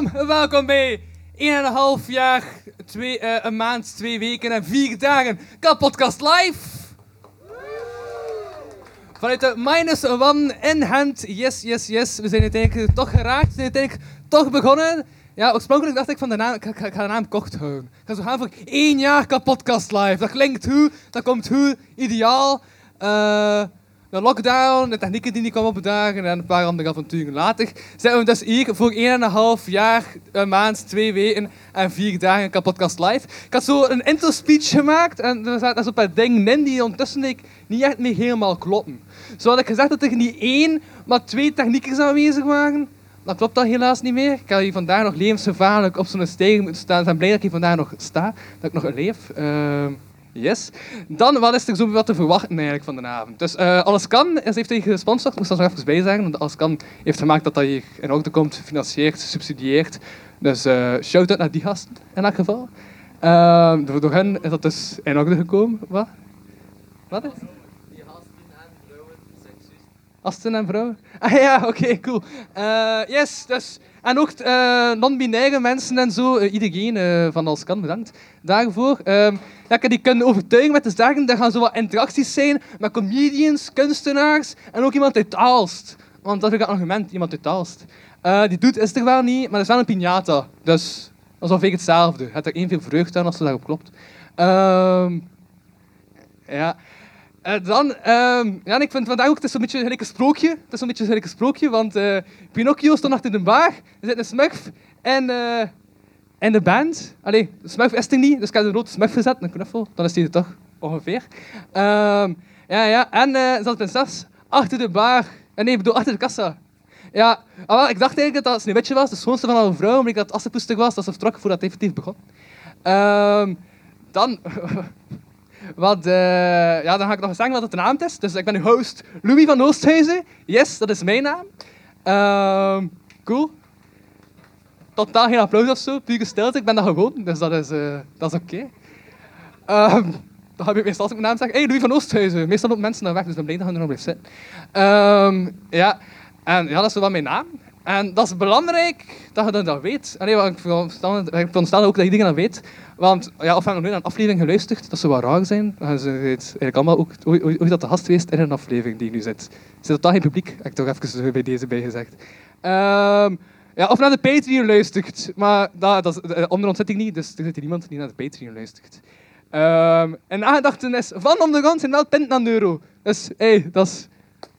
Welkom, bij 1,5 jaar, twee, eh, een maand, twee weken en vier dagen Kapodcast Live. Vanuit de minus one in hand. Yes, yes, yes. We zijn uiteindelijk toch geraakt. We zijn toch begonnen. Ja, oorspronkelijk dacht ik van de naam, ik, ga- de naam kort houden. Ik ga zo gaan voor één jaar Kapodcast Live. Dat klinkt goed, dat komt goed, ideaal. Eh, de lockdown, de technieken die niet kwamen opdagen en een paar andere avonturen later, zijn we dus hier voor 1,5 jaar, een maand, twee weken en vier dagen Kapodcast Live. Ik had zo een intro speech gemaakt en er zaten zo een ding in die ondertussen ik niet echt meer helemaal kloppen. Zo had ik gezegd dat er niet één, maar twee techniekers aanwezig waren. Dat klopt dat helaas niet meer. Ik had hier vandaag nog levensgevaarlijk op zo'n stijger moeten staan. Ik ben blij dat ik hier vandaag nog sta, dat ik nog leef. Ehm, Yes. Dan, wat is er zo wat te verwachten eigenlijk van de avond? Dus eh, Alles Kan is, heeft hij gesponsord, moest ik er even bij zeggen. Want Alles Kan heeft gemaakt dat dat hier in orde komt, financiert, subsidieert. Dus eh shout-out naar die gasten in dat geval. Ehm, door, is dat dus in orde gekomen. Wat? Wat is? Asten en vrouwen? Ah ja, oké, cool. Eh, yes, dus... En ook eh, non-binaire mensen en zo, eh, iedereen eh, van Als Kan, bedankt daarvoor. Ehm, dat ik die kunnen overtuigen met te zeggen, er gaan zo wat interacties zijn met comedians, kunstenaars en ook iemand uit Aalst. Want dat is een argument, iemand uit Aalst. Die doet is er wel niet, maar dat is wel een piñata. Dus dat is ongeveer hetzelfde. Het er evenveel vreugde aan als ze daarop klopt. Ehm, ja. Eh, dan, ehm, ja, ik vind vandaag ook, het is zo'n beetje gelijk een sprookje. Het is zo'n beetje gelijk een sprookje, want eh, Pinocchio stond achter de bar, er zit een smurf en, eh, en de band. Allee, de smurf is er niet, dus ik heb een rode smurf gezet, een knuffel, dan is die er toch, ongeveer. Ehm, ja, ja, en eh, er zat een prinses achter de eh, nee, ik bedoel, achter de kassa. Ja, ah, ik dacht eigenlijk dat dat Sneeuwwitje was, de schoonste van alle vrouwen, maar ik dat het was, dat ze vertrok voordat het effectief begon. Ehm, dan... Wat, eh, ja, dan ga ik nog eens zeggen wat het de naam is. Dus ik ben uw host Louis van Oosthuizen. Yes, dat is mijn naam. Ehm, cool. Totaal geen applaus of zo, pure stilte. Ik ben dat gewoon, dus dat is, eh, dat is oké. Ehm, dan heb ik meestal als mijn naam zeg, hey, Louis van Oosthuizen. Meestal lopen mensen naar weg, dus ik ben blij er nog blijft zitten. Ehm, ja. En ja, dat is wel mijn naam. En dat is belangrijk dat je dat, dat weet. Allee, ik veronderstel, ook dat iedereen dat weet. Want ja, of je nog nooit een aflevering geluisterd, dat zou wel raar zijn. Dan ze het eigenlijk allemaal ook ooit, ooit dat de gast geweest in een aflevering die nu zit. Er zit totaal geen publiek, heb ik toch even bij deze bij gezegd. Ehm, ja, of naar de Patreon luistert. Maar dat, dat is, eh, onder zit ik niet, dus er zit hier niemand die naar de Patreon luistert. Ehm en nagedachtenis van om de grond zijn wel pint aan euro. Dus hey, dat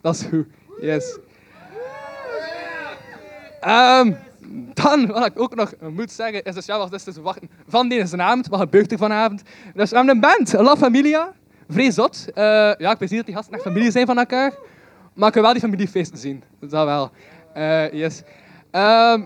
dat is goed. Yes. Ehm, dan, wat ik ook nog moet zeggen, is dus ja, wat is dus van deze avond. Wat gebeurt er vanavond? Dus we hebben een band, La Familia. Vrij zot. Eh, ja, ik weet niet dat die gasten familie zijn van elkaar. Maar ik wil wel die familiefeesten zien. Dat wel. Eh, yes. Ehm,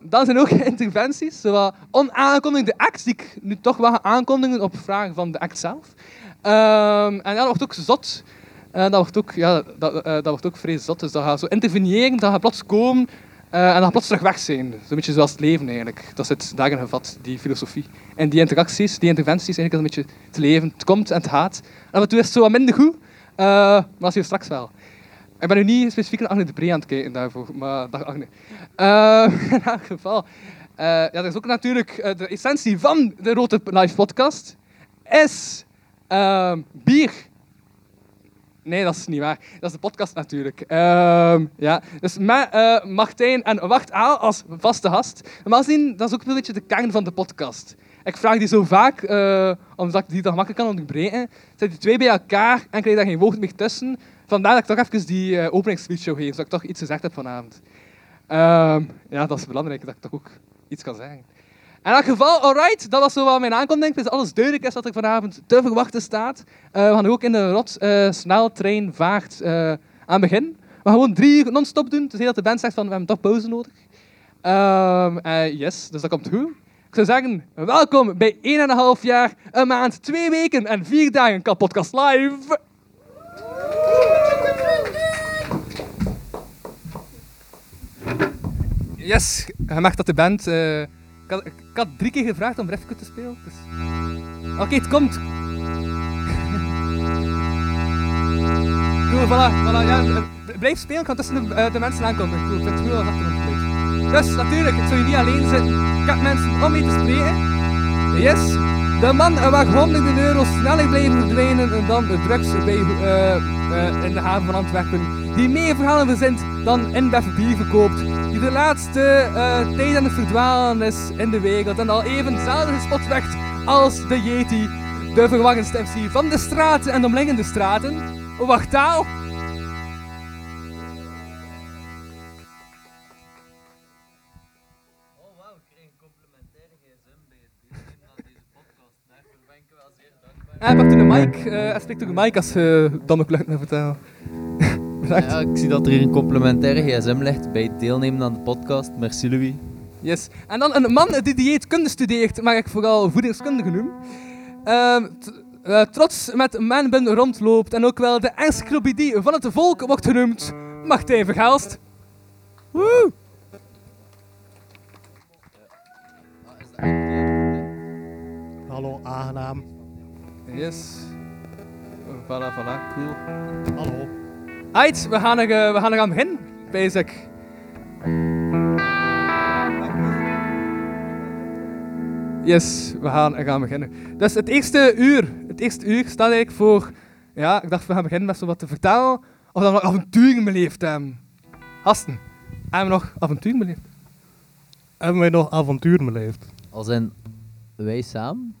dan zijn ook interventies, zowel onaangekondigde acts die ik nu toch wel ga aankondigen op vragen van de act zelf. Ehm, en ja, dat wordt ook zot. Eh, dat, wordt ook, ja, dat, dat wordt ook vrij zot. Dus dat gaat zo interveneren, dat gaat plots komen eh, en dat gaat plots terug weg zijn. Zo'n beetje zoals het leven eigenlijk. Dat zit daarin gevat, die filosofie. En die interacties, die interventies, eigenlijk is een beetje het leven. Het komt en het gaat. En toe is het zo wat minder goed, eh, maar dat straks wel. Ik ben nu niet specifiek naar Agne de Pre aan het kijken daarvoor, maar dag Agne. Eh, in elk geval. ja, er is ook natuurlijk de essentie van de Rode Live podcast. Is bier. Nee, dat is niet waar. Dat is de podcast natuurlijk. Ehm, ja. Dus met eh, Martijn en Wacht Aal als vaste gast. Normaal gezien, dat is ook een beetje de kern van de podcast. Ik vraag die zo vaak, eh, omdat ik die dan gemakkelijk kan onderbreken. Zet die twee bij elkaar en krijg daar geen woord meer tussen. Vandaar dat ik toch even die uh, openingsspeech zou geven, zodat ik toch iets gezegd heb vanavond. Ehm, ja, dat is belangrijk, dat ik toch ook iets kan zeggen. In elk geval, alright, dat was zo wat mijn aankondiging. Dus alles duidelijk is wat er vanavond te verwachten staat. Eh, we gaan ook in de rot uh, sneltrein vaart uh, aan begin. We gaan gewoon drie uur non-stop doen. Dus dat de band zegt van, we hebben toch pauze nodig. Um, yes, dus dat komt goed. Ik zou zeggen, welkom bij 1,5 jaar, een maand, twee weken en vier dagen Kapodcast Live. Yes, je mag dat de band... Ik, had, drie keer gevraagd om Refke te spelen. Dus... Oké, het komt. cool, voilà, voilà. Ja, blijf spelen, ik kan tussen de, uh, de mensen aankomen. Ik vind het goed als Dus natuurlijk, ik zou je niet alleen zitten. Ik heb mensen om mee te spreken. Yes. De man waar honderden euro's sneller blijven verdwijnen dan de drugs bij, in de haven van Antwerpen. Die meer verhalen verzint dan InBev bier verkoopt. Die de laatste uh, tijd aan het verdwalen is in de wereld. En al even zelden gespot werd als de Yeti. De verwarrendste MC van de straten en de omliggende straten. Wacht taal. Hij pakt een mic, uh, spreekt de mic als je uh, domme kluchten ja, ik zie dat er hier een complementaire gsm ligt bij het deelnemen aan de podcast. Merci Louis. Yes. En dan een man die dieetkunde studeert, mag ik vooral voedingskundige noemen. Uh, eh, trots met manbun rondloopt en ook wel de encyclopedie van het volk wordt genoemd, Martijn Vergaalst. Woe! Hallo, aangenaam. Yes. Voilà, voilà, cool. Hallo. We gaan er, eh, we gaan er aan beginnen, basic. Yes, we gaan er gaan beginnen. Dus het eerste uur, het eerste uur staat eigenlijk voor, ja, ik dacht we gaan beginnen met zo wat te vertellen, of dan nog avonturen beleefd hebben. Gasten, hebben we nog avonturen beleefd? Hebben wij nog avontuur beleefd? Als in wij samen?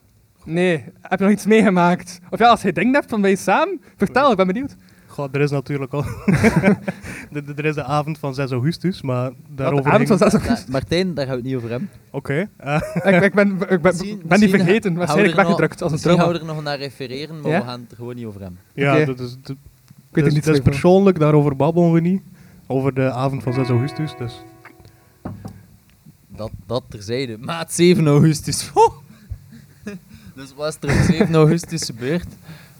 Nee, heb je nog iets meegemaakt? Of ja, als je denkt hebt van wij samen, vertel, ik ben benieuwd. Goh, er is natuurlijk al... De- de- er is de avond van 6 augustus, maar daarover... de avond van ging- 6 Ja, augustus. Martijn, daar gaan we het niet over hebben. Oké. ik, ik ben, ik ben, Misschien- ben die vergeten, waarschijnlijk er weggedrukt als een Misschien trauma. houden we er nog naar refereren, maar Ja? we gaan het er gewoon niet over hebben. ja, Oké. dat is... Dat, Ik weet is, niet dat is persoonlijk, daarover babbelen we niet. Over de avond van 6 augustus, dus... Dat, dat terzijde. Maat 7 augustus. Dus wat is er op 7 augustus gebeurd?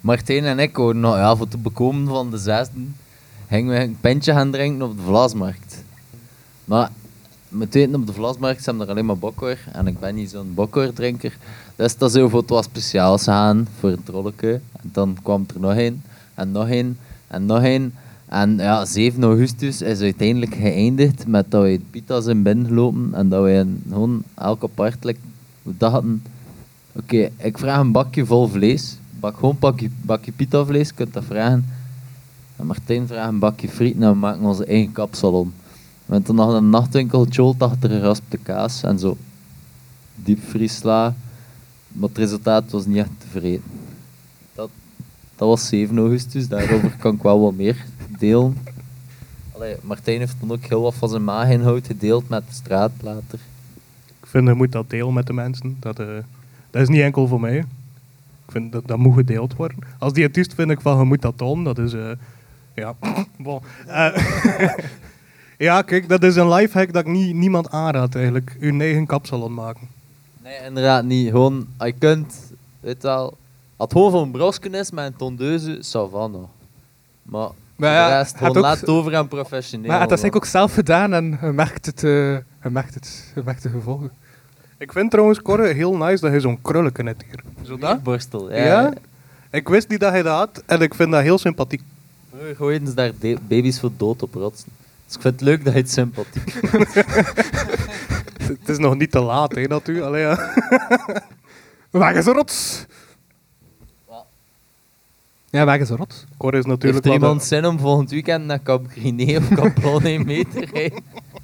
Martijn en ik hoorden nog, ja, voor te bekomen van de zesde, gingen we een pintje gaan drinken op de Vlasmarkt. Maar met weten, op de Vlasmarkt zijn er alleen maar bokker en ik ben niet zo'n bokkerdrinker. Dus dat is heel het wat speciaals gaan voor het rolletje. En dan kwam er nog één en nog één en nog één. En ja, 7 augustus is uiteindelijk geëindigd met dat we pita's in binnen gelopen en dat we gewoon elk apartelijk dachten, oké, ik vraag een bakje vol vlees. Bak gewoon bakje, bakje pita vlees, je kunt dat vragen. En Martijn vraagt een bakje frieten en we maken onze eigen kapsalon. We hebben toen nog een nachtwinkel gejold achter geraspte kaas en zo diepvriesla. Maar het resultaat was niet echt tevreden. Dat, dat was 7 augustus, daarover kan ik wel wat meer delen. Allee, Martijn heeft dan ook heel wat van zijn maaginhoud gedeeld met de straatplater. Ik vind, je moet dat delen met de mensen. Dat, eh, dat is niet enkel voor mij. Ik vind dat dat moet gedeeld worden. Als diëtist vind ik van, je moet dat tonen. Dat is, eh, ja, bon. Eh, ja, kijk, dat is een lifehack dat ik niemand aanraad eigenlijk. Uw eigen kapsalon maken. Nee, inderdaad niet. Gewoon, je kunt, weet wel, het gewoon van een brosken is met een tondeuze. Maar, Maar ja, de rest, gewoon laat het over aan professioneel. Maar dat is want- eigenlijk ook zelf gedaan en je merkt het, eh, je merkt het, je merkt de gevolgen. Ik vind trouwens, Corre, heel nice dat hij zo'n krulletje net hier. Zo dat? Borstel, ja. Ja? Ik wist niet dat hij dat had en ik vind dat heel sympathiek. Gooiden ze daar de- baby's voor dood op rotsen. Dus ik vind het leuk dat je het sympathiek Het is nog niet te laat, hè, natuurlijk. Allee, ja. Waar is een rots? Ja, waar is een rots? Corre is Heeft natuurlijk er wel iemand de- zin om volgend weekend naar Cap Griné of Caplone mee te rijden?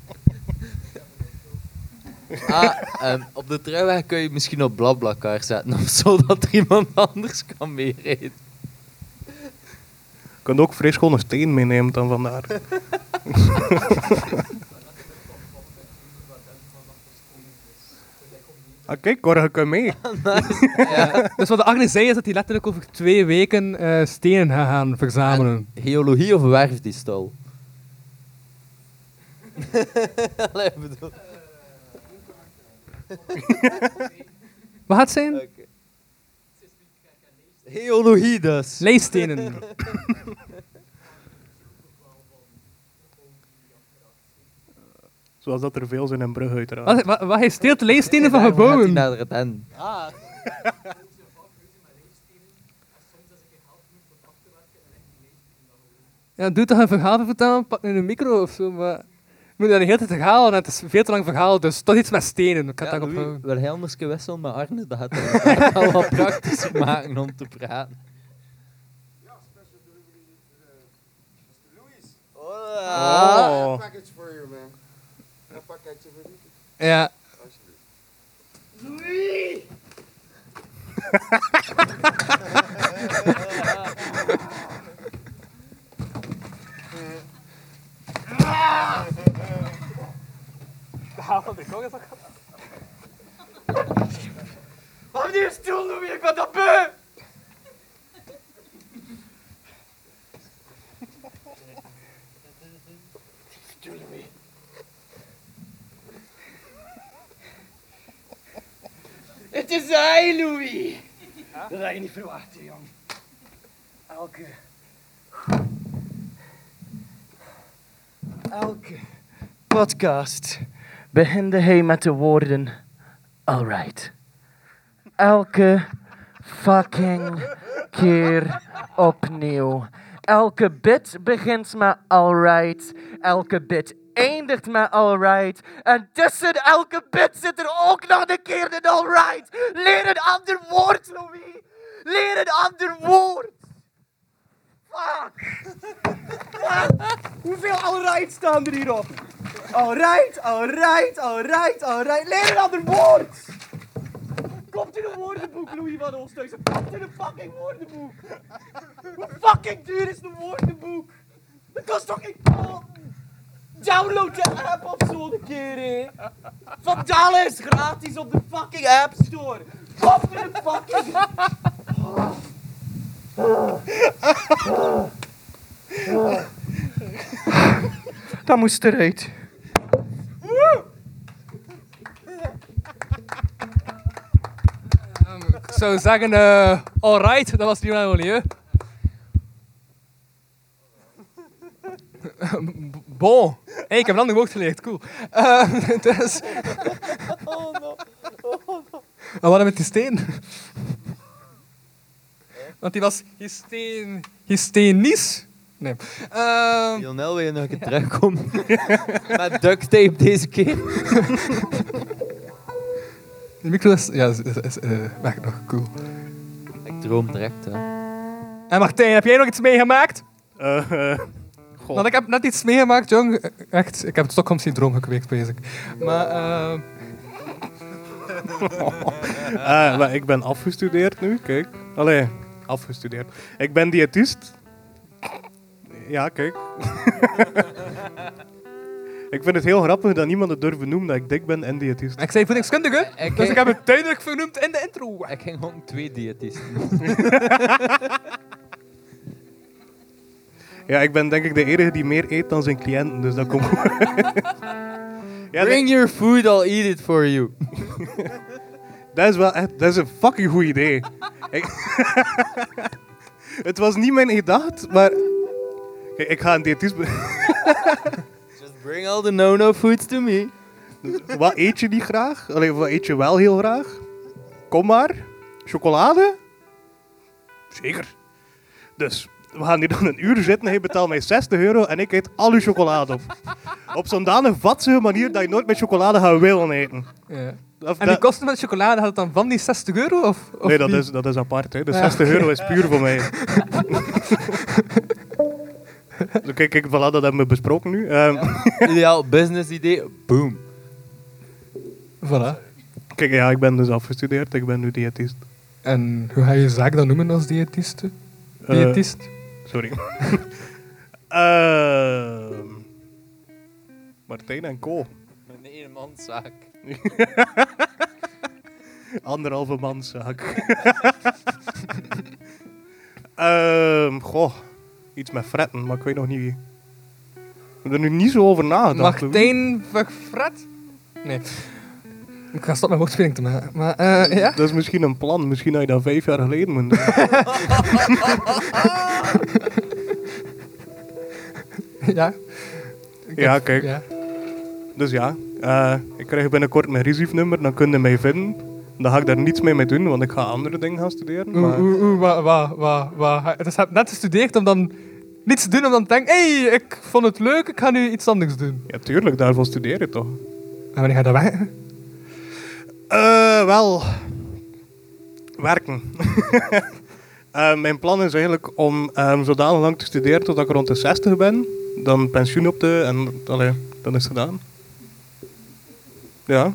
Ah, ehm, op de truiweg kun je misschien op BlaBlaCar zetten of zo, dat er iemand anders kan meerijden. Je kunt ook fris gewoon een steen meenemen dan vandaar. ah, kijk, Corre, je kunt mee. Dus wat de Agnes zei is dat hij letterlijk over twee weken eh, stenen gaat gaan verzamelen. Geologie of werfdiefstal? Allee, ik bedoel... Wat zijn? Oké. Geologie dus. Leestenen. Zoals dat er veel zijn in Brugge, uiteraard. Wat, wat, wat hij steelt leestenen van gebouwen. naar het end. Ja, doe toch een verhaal vertellen, pak nu een micro of zo, maar... Moet dat de hele tijd herhalen en het is veel te lang verhaal, dus toch iets met stenen. Ik ga het Ja, daarop Louis, houden. wisselen met Arne? Dat gaat het wel wat praktischer maken om te praten. Hola. Oh. package for you, man. Een pakketje voor. Ja. Wanneer stil, Louis? Ik ben dat beu! Stil, Louis. Het is hij, Louis. Dat had je niet verwacht, hè, jong. Elke... Elke podcast beginde hij met de woorden... Alright. Elke fucking keer opnieuw. Elke bit begint met alright. Elke bit eindigt met alright. En tussen elke bit zit er ook nog een keer een alright. Leer een ander woord, Louis. Leer een ander woord. Fuck. Hoeveel alright staan er hierop? Alright, alright, alright, alright. Leer een ander woord. Komt in een woordenboek, Louis van Oosthuizen. Komt in een fucking woordenboek. Hoe fucking duur is een woordenboek? Dat kost toch geen? Download de app of zo een keer, hè. Van is gratis op de fucking App Store. Komt in een fucking... Dat moest eruit. Ehm, ik zou zeggen, eh alright, dat was niet wel hè. Bon. Hey, ik heb een ander woord geleerd, cool. Ehm, dus... Oh no. En wat met die steen? Want die was hysteen... hystenisch? Nee. Ehm, Lionel, wil je nog een keer terugkomen? Met duct tape deze keer. de micro is... Ja, is, is, is, eh, weg nog, cool. Ik droom direct, hè. En Martijn, heb jij nog iets meegemaakt? Eh, eh, goh. Want ik heb net iets meegemaakt, jong. Echt, ik heb het Stockholm-syndroom gekweekt, ik. Maar, eh... Eh, maar ik ben afgestudeerd nu, kijk. Allee, afgestudeerd. Ik ben diëtist. Ja, kijk. ik vind het heel grappig dat niemand het durft benoemen dat ik dik ben en diëtist. Ik zei voedingskundige, Ik- dus ik heb het duidelijk vernoemd in de intro. Ik ging gewoon twee diëtisten. Ja, ik ben denk ik de enige die meer eet dan zijn cliënten, dus dat komt goed. ja, Bring your food, I'll eat it for you. Dat is wel echt, dat is een fucking goed idee. Ik- het was niet mijn gedacht, maar... Kijk, ik ga een diëtist... Just bring all the no-no foods to me. wat eet je niet graag? Allee, wat eet je wel heel graag? Kom maar. Chocolade? Zeker. Dus, we gaan hier dan een uur zitten. Hij betaalt mij 60 euro en ik eet al uw chocolade op. Op zo'n danig vatsige manier dat je nooit met chocolade gaat willen eten. Ja. Of En die dat- kosten met chocolade, had het dan van die 60 euro? Of, of nee, dat wie? is, dat is apart. Hè. De Ja, 60 oké. euro is puur voor mij. Zo, kijk, kijk, voilà, dat hebben we besproken nu. Ehm, Ideaal business idee. Boom. Voilà. kijk, ja, ik ben dus afgestudeerd. Ik ben nu diëtist. En hoe ga je je zaak dan noemen als diëtiste? Eh, Diëtist? Sorry. Ehm Martijn en Co. Een eenmanszaak. Anderhalve manszaak. Ehm goh, iets met fretten, maar ik weet nog niet wie. Ik heb er nu niet zo over nagedacht. Martijn Verfret? Nee. Ik ga stoppen met woordspeling te maken. Maar, eh, ja? Dat is misschien een plan. Misschien had je dat vijf jaar geleden moet doen. ja. Ik Ja, heb- kijk. Ja. Dus ja, eh, ik krijg binnenkort mijn risiefnummer, dan kun je mij vinden. Dan ga ik daar niets mee mee doen, want ik ga andere dingen gaan studeren. Oeh, Maar... oeh, oeh, wa, wa, wa, wa. Dus je hebt net gestudeerd om dan niets te doen, om dan te denken, hé, hey, ik vond het leuk, ik ga nu iets anders doen. Ja, tuurlijk, daarvoor studeer je toch. En wanneer ga je dat weg? Eh, wel, werken. Eh, mijn plan is eigenlijk om um, zodanig lang te studeren totdat ik rond de 60 ben. Dan pensioen op de en allee, dan is het gedaan. Ja.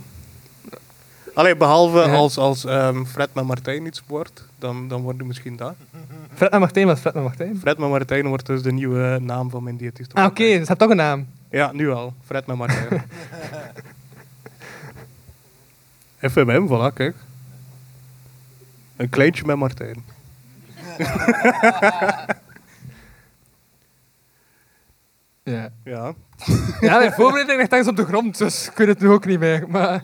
Allee, behalve Ja. als, als ehm, Fred met Martijn iets wordt, dan, dan wordt het misschien dat. Fred en Martijn, wat is Fred en Martijn? Fred met Martijn wordt dus de nieuwe naam van mijn diëtist. Ah, oké, website. dus hebt toch een naam. Ja, nu al. Fred met Martijn. FMM, voilà, kijk. Een kleintje met Martijn. Ja. Ja. Ja, mijn voorbereiding ligt ergens op de grond, dus ik weet het nu ook niet meer. Maar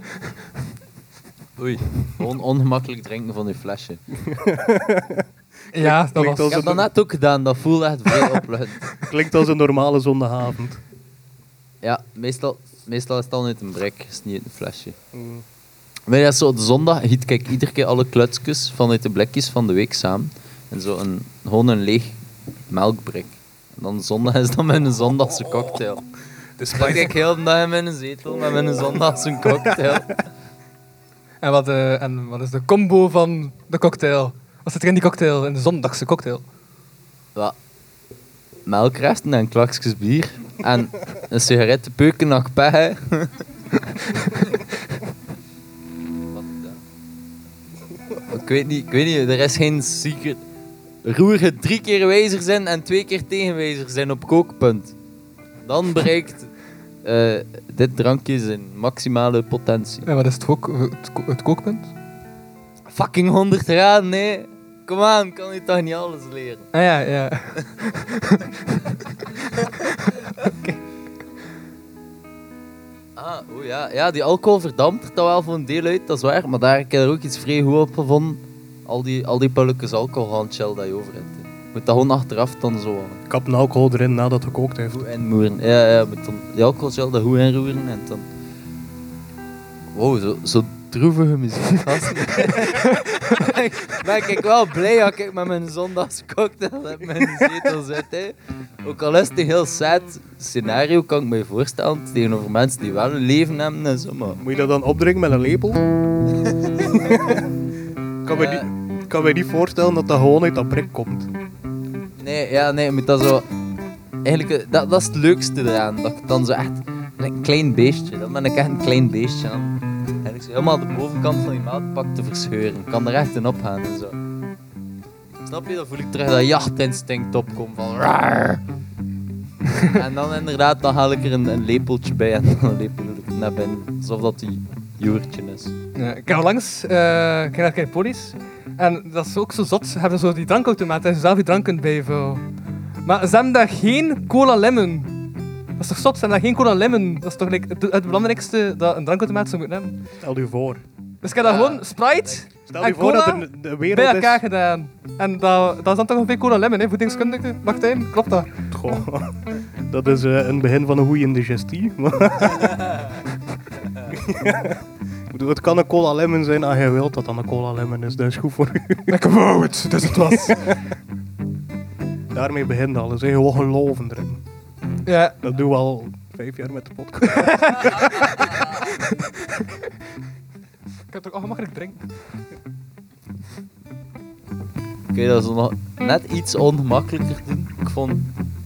Oei, on ongemakkelijk drinken van die flesje. Ja, dat klinkt was... Ik heb dat net ook gedaan, dat voelde echt vrij opluchtend. Klinkt als een normale zondagavond. Ja, meestal, meestal is het dan uit een brek, is niet een flesje. Maar ja, zo de zondag giet ik iedere keer alle klutsjes vanuit de blikjes van de week samen. En zo een, gewoon een leeg melkbrik. En dan zondag is dat mijn zondagse cocktail. Dus pak ik heel de dag in mijn zetel met mijn zondagse cocktail. En wat, eh, en wat is de combo van de cocktail? Wat zit er in die cocktail, in de zondagse cocktail? Wat? Melkresten en klakjes bier. En een sigarettenpeuken nog pech. weet niet, ik weet niet, er is geen secret. Roer je drie keer wijzer zijn en twee keer tegenwijzer zijn op kookpunt. Dan bereikt eh, dit drankje zijn maximale potentie. En wat is het, kook, het, ko- het kookpunt? Fucking 100 graden, nee. Kom aan, kan je toch niet alles leren? Ah ja, ja. Ah, oh ja. ja, die alcohol verdampt er dan wel voor een deel uit, dat is waar. Maar daar heb ik er ook iets vrij goed op gevonden. Al die, al die pulletjes alcohol aan chill dat je over hebt. hè. Je moet dat gewoon achteraf dan zo Ik heb een alcohol erin nadat het gekookt heeft. goed inmoeren. Ja, ja, je moet dan die alcohol chill dat goed inroeren en dan... Wow, zo, zo droevige muziek, gasten. ben ik wel blij dat ik met mijn zondagscocktail in mijn zetel zit. Hè. Ook al is het een heel sad scenario, kan ik me voorstellen, tegenover mensen die wel een leven hebben en zo, maar... Moet je dat dan opdrinken met een lepel? kan, Ja. niet, kan me niet voorstellen dat dat gewoon uit dat prik komt. Nee, ja, nee, moet dat zo... Eigenlijk, eh, dat, dat is het leukste eraan. Dat ik dan zo echt... Een klein beestje, dan ben ik echt een klein beestje aan. En ik zo helemaal de bovenkant van die melkpak te verscheuren. Ik kan er echt in opgaan en zo. Snap je? Dan voel ik terug dat jachtinstinct opkomt van... En dan inderdaad, dan haal ik er een, lepeltje bij en dan lepel ik naar binnen. Alsof dat die joertje is. Ja, ik ga langs, eh ik naar Polis. En dat is ook zo zot. Ze hebben zo die drankautomaat en ze zelf die drank kunt bijvullen. Maar ze hebben daar geen cola lemon. Dat is toch zot? Ze hebben daar geen cola lemon. Dat is toch like, het, het belangrijkste dat een drankautomaat zou moeten hebben. Stel je voor. Dus ik heb daar Ja. gewoon Sprite Stel En je voor dat cola er een- de bij elkaar is... gedaan. En dat, dat is dan toch ongeveer cola lemon, hè? Voedingskundige. Martijn, klopt dat? Goh, dat is eh, een begin van een goede digestie. Ik bedoel, het kan een cola lemon zijn als je wilt dat dan een cola lemon is. Dat is goed voor u. Ik wou het, dus het was. Daarmee begint alles. Gewoon geloven erin. Ja. Dat doen we al vijf jaar met de podcast. Ik heb toch al gemakkelijk drinken. Oké, dat is nog net iets ongemakkelijker doen. Ik vond...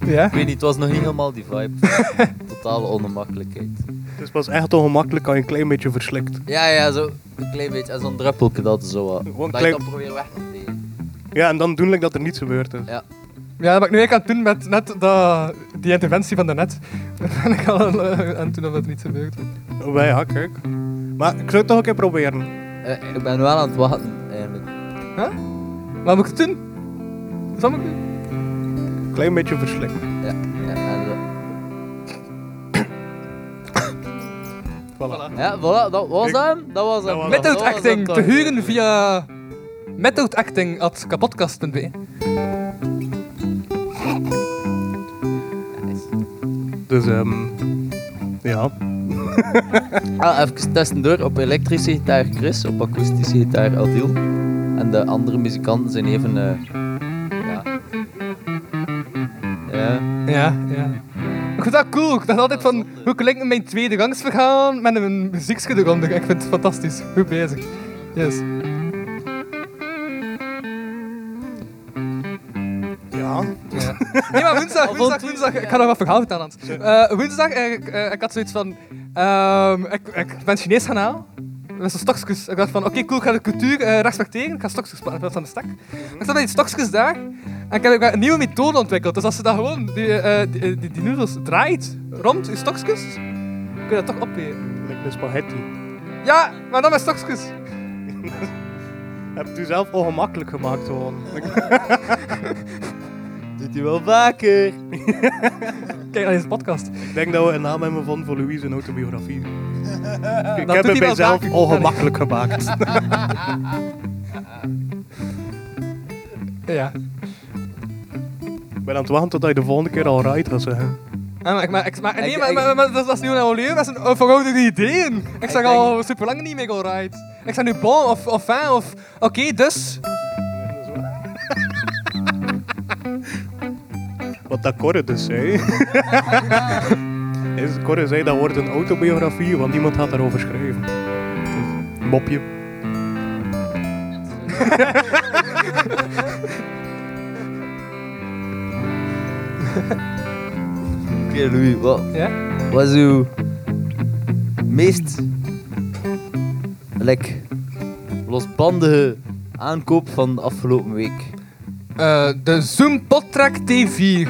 Ja? Ik weet niet, het was nog niet helemaal die vibe. Totale ongemakkelijkheid. Het is pas echt ongemakkelijk als je een klein beetje verslikt. Ja, ja, zo een klein beetje. En zo'n druppelke dat zo wat. Gewoon Dat klein- je dan probeert weg te nemen. Ja, en dan doen like dat er niets gebeurd is. Ja. Ja, dat ben ik nu eigenlijk aan het doen met net dat, die interventie van daarnet. Ben ik al eh, aan het doen of het niet gebeurt. Oh, ja, kijk. Maar ik zou het toch een keer proberen. Eh, ik ben wel aan het wachten, eigenlijk. Wat moet ik doen? Wat moet ik doen? Klein beetje verslikt. Ja, ja, en zo. Voilà. ja voilà, dat was hem. Dat was hem. Dat Method acting te huren via methodacting.kapodcast.be. Dus, ehm ja. Ah, even tussendoor. Op elektrische gitaar Chris, op akoestische gitaar Adil. En de andere muzikanten zijn even... eh ja. Ja. Ja, ja. Ik vind dat cool. Ik dacht altijd van, hoe klinkt mijn tweede gangsverhaal met een muziekje eronder. Ik vind het fantastisch. Goed bezig. Yes. Nee, maar woensdag, woensdag, woensdag. Ik ga nog wat verhaal vertellen. Eh, woensdag, eh, ik, eh, ik had zoiets van... ehm, ik, ik ben Chinees gaan halen. Met zo'n stokjes. Ik dacht van, oké, cool, ik ga de cultuur eh, respecteren. Ik ga stokjes pakken in plaats van de stek. Ik zat met die stokjes daar. En ik heb ook een nieuwe methode ontwikkeld. Dus als je dat gewoon, die, eh, die, die, die noedels draait rond je stokjes, kun je dat toch opeten. Like de spaghetti. Ja, maar dan met stokjes. Heb het u zelf ongemakkelijk gemaakt gewoon. Doet hij wel vaker. Kijk naar deze podcast. Ik denk dat we een naam hebben van voor Louise een autobiografie. Ik Dat heb het mijzelf ongemakkelijk gemaakt. Ja. Ik ben aan het wachten tot hij de volgende keer al right gaat zeggen. Ja, maar, ik, maar, ik, maar, nee, maar, ik- maar, maar dat, is nu een dat een verouderde ideeën. Ik zeg al super lang niet meer alright. Ik zeg nu bon of, of fijn of oké, dus. Wat dat Corre dus zei. is, Corre zei dat wordt een autobiografie, want niemand had daarover schrijven. Dus, een mopje. Oké, Louis, wat, Ja? wat is uw meest like, losbandige aankoop van de afgelopen week? Eh, de Zoom Podtrack T4.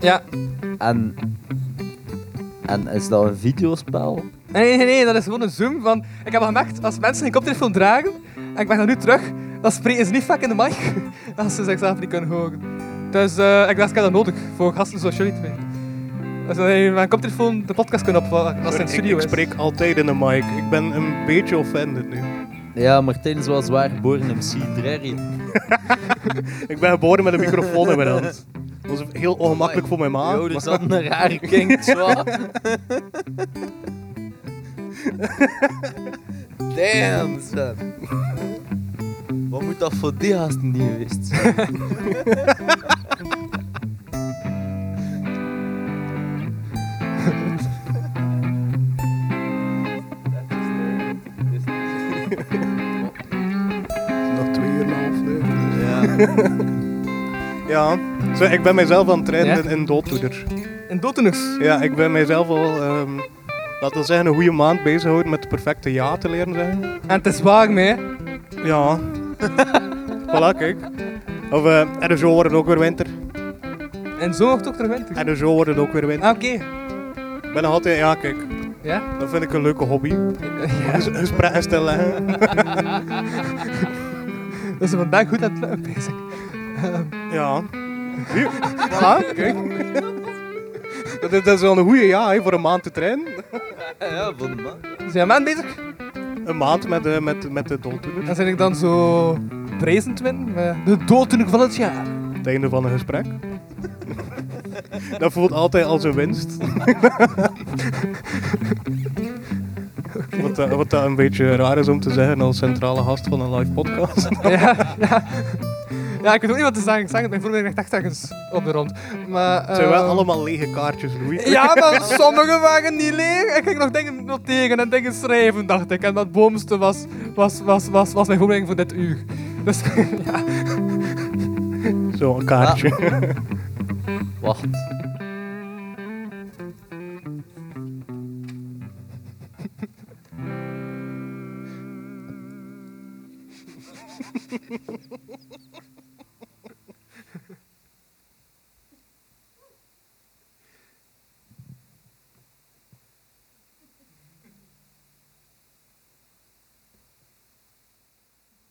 Ja. En, en is dat een videospel? Nee, nee, nee, dat is gewoon een Zoom. Van, ik heb al gemerkt, als mensen een koptelefoon dragen, en ik ben er nu terug, dan spreken ze niet vaak in de mic, als ze zichzelf niet kunnen horen. Dus eh, ik dacht, ik heb dat nodig voor gasten zoals jullie twee. Dus je met een koptelefoon de podcast kunnen opvallen als het in de ik, studio ik is. spreek altijd in de mic. Ik ben een beetje offended nu. Ja, Martijn is wel zwaar geboren MC Drerry. Ik ben geboren met een microfoon in mijn hand. Dat was heel ongemakkelijk voor mijn ma. Yo, dus maar- dat een rare kink, zwaar. Damn, son. Wat moet dat voor die gasten niet geweest zijn? Ja. Zo, ik ben mijzelf aan het trainen in, in dooddoeners. In dooddoeners. Ja, ik ben mijzelf al, ehm laten we zeggen, een goede maand bezig gehouden met de perfecte ja te leren zeggen. En het is warm, hè. Ja. voilà, kijk. Of, eh en de zo wordt het ook weer winter. En zo wordt het ook terug winter. En de zo wordt het ook weer winter. Ah, oké. Ik ben nog altijd, ja, kijk. Ja? Dat vind ik een leuke hobby. ja. Ges- Gesprekken stellen. Dus we vandaag goed aan het lukken bezig. Ja. Zie, voilà, kijk. Dat is, dat is wel een goede ja hè, voor een maand te trainen. ja, van de man. Zijn man bezig? Een maand met de, met, met de. Dan zijn ik dan zo present win. met De dooddoener van het jaar. Het einde van een gesprek. Dat voelt altijd als een winst. Wat, dat, wat dat een beetje raar is om te zeggen als centrale gast van een live podcast. ja, ja. Ja, ik weet ook niet wat te zeggen. Ik zeg het, mijn voordeel ligt echt ergens op de rond. Maar, Het zijn wel eh, allemaal lege kaartjes, Louis. Ja, maar sommige waren niet leeg. Ik ging nog dingen noteren en dingen schrijven, dacht ik. En dat boomste was, was, was, was, was mijn voorbereiding voor dit uur. Dus ja. Zo'n kaartje. Wacht.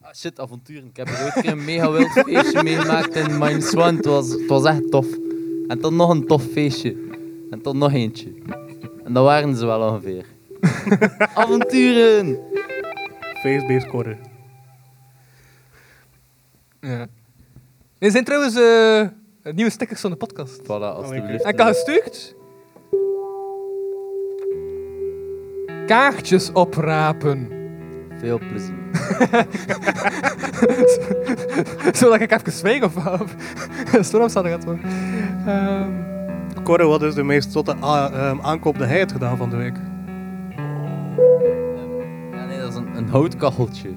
Ah shit, avonturen. Ik heb er ooit een mega wild feestje meegemaakt in Mine Swan. Het was, het was echt tof. En dan nog een tof feestje. En dan nog eentje. En dat waren ze wel ongeveer. avonturen! Face-based. Ja. Er zijn trouwens eh, nieuwe stickers van de podcast. Voilà, alstublieft. En ik had gestuurd. Kaartjes oprapen. Veel plezier. Zodat ik even zwijg of of- storm staat er gaat worden. Ehm, Corre, wat is de meest zotte a- ehm, aankoop die hij heeft gedaan van de week? Ja, nee, dat is een, een houtkacheltje.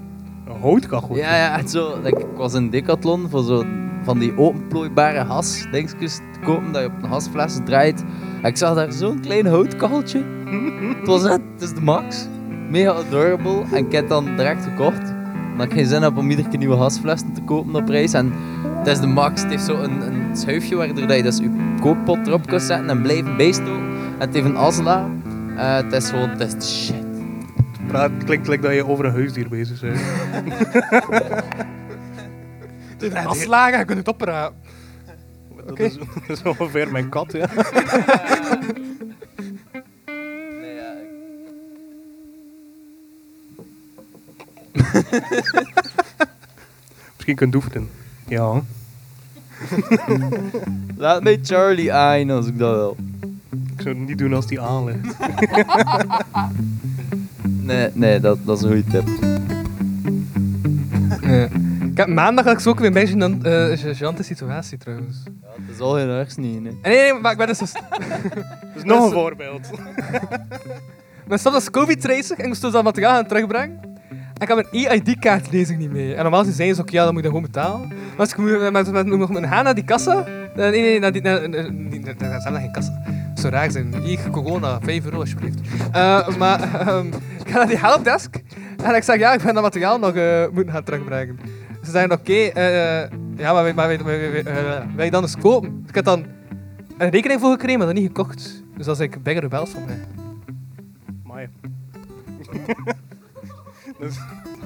Houtkachel. Ja, ja, echt zo. Like, ik was in Decathlon voor zo van die openplooibare hasdingetjes te kopen dat je op een hasfles draait. En ik zag daar zo'n klein houtkacheltje. het was echt, het is de max. Mega adorable. En ik heb het dan direct gekocht. Omdat ik geen zin heb om iedere keer nieuwe hasflessen te kopen op prijs. En het is de max. Het heeft zo een, een schuifje waardoor dat je dus je kookpot erop kunt zetten en blijven bijstoken. En het heeft een asla. Eh, het is gewoon, het is shit. Praat, het klinkt like dat je over een huisdier bezig bent. Als lager, je kunt het oprapen. Dat, is, dat is ongeveer mijn kat, ja. Nee, ja, Misschien kunt oefenen. Ja. Laat mij Charlie aan als ik dat wil. Ik zou het niet doen als die aanligt. Nee, nee, dat, dat is een goede tip. Ja. Ik heb maandag had ik zo ook weer een beetje een uh, gênante situatie trouwens. Ja, het is al geen ergs niet, nee. Nee, nee, maar ik ben dus... Dat is nog een voorbeeld. Maar soms als COVID-reiziger en ik moest dus dat materiaal gaan terugbrengen. En ik had mijn EID-kaartlezing niet mee. En normaal zeiden ze ook, ja, dan moet je dat gewoon betalen. Maar als ik moet, met, met, met, met gaan naar die kassa... eh, Nee, nee, naar die... Naar, naar, niet- naar, naar, naar geen kassa. Dat zou raar zijn. Hier, corona, 5 euro alsjeblieft. Eh, maar ehm, ik ga naar die helpdesk. En ik zeg, ja, ik ben dat materiaal nog eh, moeten gaan terugbrengen. Ze zeggen, oké, eh, ja, maar wij, maar wij, wij, wij, eh, dan eens kopen. Dus ik heb dan een rekening voor gekregen, maar dat niet gekocht. Dus dat is ik bigger rebels van mij. Amai.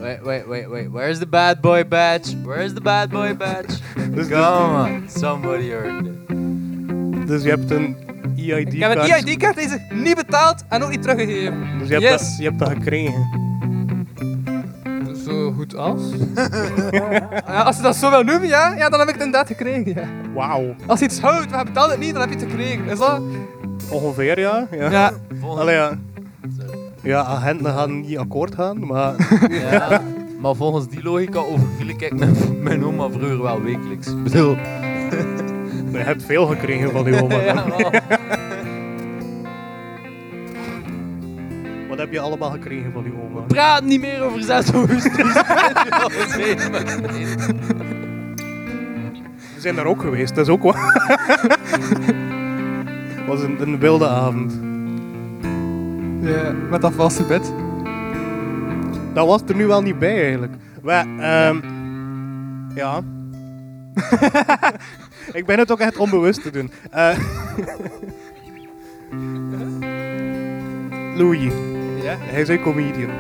Wait, wait, wait, wait. Where's the bad boy badge? Where's the bad boy badge? Dus, Come on, somebody earned it. dus je hebt een EID-kaart. Ik heb een EID-kaart deze niet betaald en ook niet teruggegeven. Dus je hebt, Yes. dat, je hebt dat gekregen. Zo goed als. ja, als je dat zo wil noemen, ja, ja, dan heb ik het inderdaad gekregen. Ja. Wauw. Als je iets houdt, maar je betaalt het niet, dan heb je het gekregen. Is dat? Ongeveer, ja. Ja. Ja. Allee, ja. Ja, agenten gaan niet akkoord gaan, maar... Ja, maar volgens die logica overviel ik mijn, mijn oma vroeger wel wekelijks. Ik bedoel... je hebt veel gekregen van die oma. Ja. Wat heb je allemaal gekregen van die oma? Praat niet meer over 6 augustus. We zijn daar ook geweest, dat is ook wel... Het was een, een wilde avond. Ja. Met dat valse bed. Dat was er nu wel niet bij eigenlijk. Maar, ehm ja. ik ben het ook echt onbewust te doen. Eh Louis, Ja. hij is een comedian.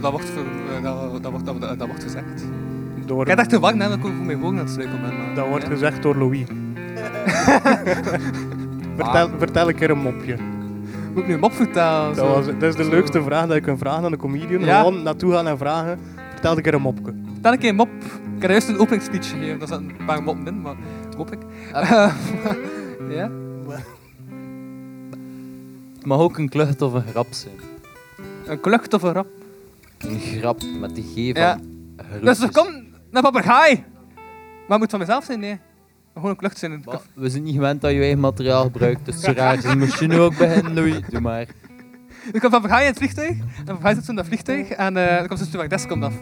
Dat wordt, eh, dat, dat, wordt, dat, dat, dat wordt gezegd. Door, Ik had echt te wachten nadat ik voor mijn woning aan het struikelen ben. maar- dat wordt Ja. gezegd door Louis. vertel, vertel een keer een mopje. Moet ik nu een mop vertellen? Dat, zo? was, dat is de Zo. leukste vraag dat je kunt vragen aan een comedian. Ja. Gewoon naartoe gaan en vragen. Vertel een keer een mopje. Vertel een keer een mop. Ik heb juist een openingsspeech gegeven. Daar zaten een paar moppen in, maar hoop ik. Ah. ja? Het mag ook een klucht of een grap zijn. Een klucht of een rap. Een grap met die G van Ja. Dus er komt een papegaai. Maar het moet van mezelf zijn, nee. Gewoon een klucht in het Maar we zijn niet gewend dat je eigen materiaal gebruikt, dus zo raar. Dus moest je nu ook beginnen, Louis? Doe maar. Komt een papegaai in het vliegtuig. En de papegaai zit zo in dat vliegtuig. En eh er komt een stewardess komt af.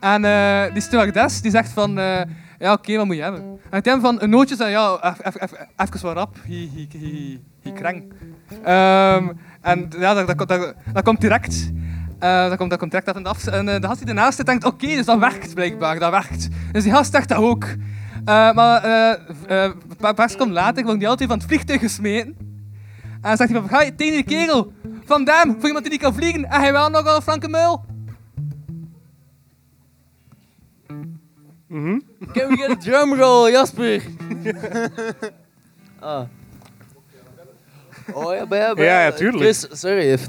En eh, die stewardess die zegt van... eh, ja, oké, wat moet je hebben? En ik hem van een nootje zei, ja, even- even- even- even wat rap. Hi, hi, hi, hi, krang. Ehm, en ja, dat, dat, komt- dat, dat komt direct. Eh, dat, komt, dat komt direct af en af. En eh, de gast die ernaast zit denkt, oké, dus dat werkt blijkbaar, dat werkt. Dus die gast zegt dat ook. Eh, maar eh, eh, een paar paar seconden later wordt die altijd van het vliegtuig gesmeten. En dan zegt die papegaai tegen die kerel, van Dam, voor iemand die niet kan vliegen, en hij wel nogal een flanke muil. Mhm. Can we get a drum roll, Jasper? ah. Oh ja, bij, ja, bij. Ja, ja, tuurlijk. Chris, sorry, if,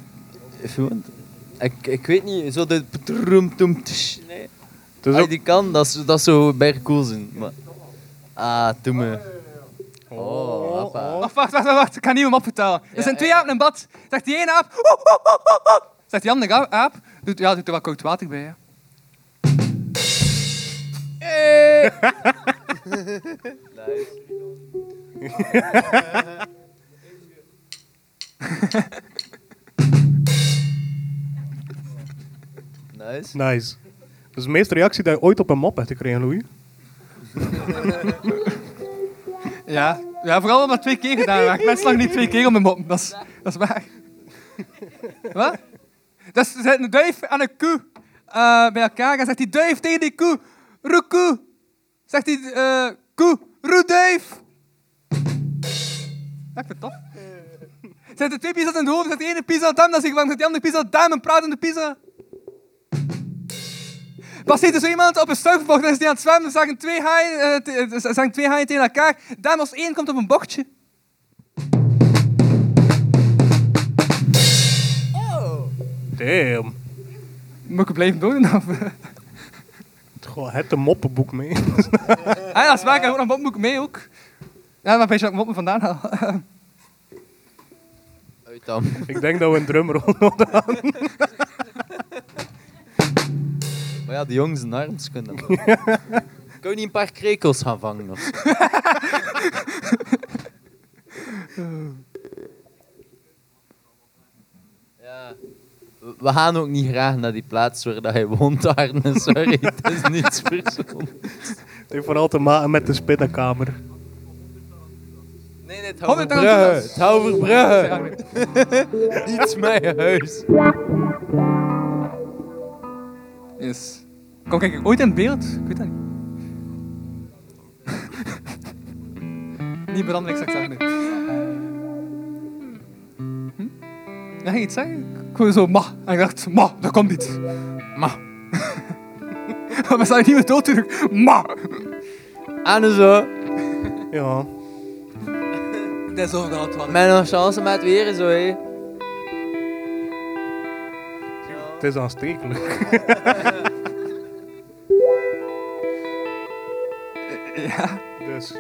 if you want. Ik, ik weet niet, zo de... Nee. Je ook... die kan, dat, is- dat zou bij cool zijn. Maar... Ah, doe me. Oh, hoppa. Wacht, wacht, wacht, wacht, ik ga niet hem opvertellen. Er zijn twee ja. apen in bad. Zegt die ene aap. Zegt die andere aap, doet, ja, doet er wat koud water bij, ja. Hey. Nice. Nice. Dat is de meeste reactie die je ooit op een mop hebt gekregen, Louis. Ja, ja, vooral omdat twee keer gedaan werd. Mensen lachen niet twee keer om mijn mop, dat is, dat waar. Wat? Dus er zit een duif en een koe eh, bij elkaar en zegt die duif tegen die koe, roekoe. Zegt die eh, koe. Ja, ik vind het tof. Zijn er twee pizza's in de hoofd, zegt de ene pizza dam, dan zeg ik, waarom zegt die andere pizza dam en praat in de pizza? Passeert er zo iemand op een stuifbocht en is die aan het zwemmen, zeggen twee haaien, eh, zeggen twee haaien tegen elkaar. Dan als één komt op een bochtje. Damn. Moet ik blijven doen? Of? Goh, het een moppenboek mee. Ah, ja, dat is waar, ik heb ook nog mopboek mee ook. Ja, maar weet je wat ik moppen vandaan haal? Uit dan. ik denk dat we een drumrol nodig hebben. Maar ja, de jongens en arms kunnen dat wel. Kun je niet een paar krekels gaan vangen? Of? zo? ja. We- gaan ook niet graag naar die plaats waar dat je woont, Arne. Sorry, het is niets persoonlijks. Het heeft vooral te maken met de spinnenkamer. Nee, nee, het houdt Brugge. Het houdt Brugge. nee. Niets mijn huis. Yes. Kom, kijk, ooit in beeld? Ik weet dat niet. niet zou ik zeggen. nu. Hm? Ja, iets zeggen? Ik hoorde zo, ma. En ik dacht, ma, dat komt niet. Ma. We zijn niet meer dood terug. Ma. En zo. Ja. Dat is ook al het Met nog chance met weer zo, hé. Het is aanstekelijk. Ja. Dus.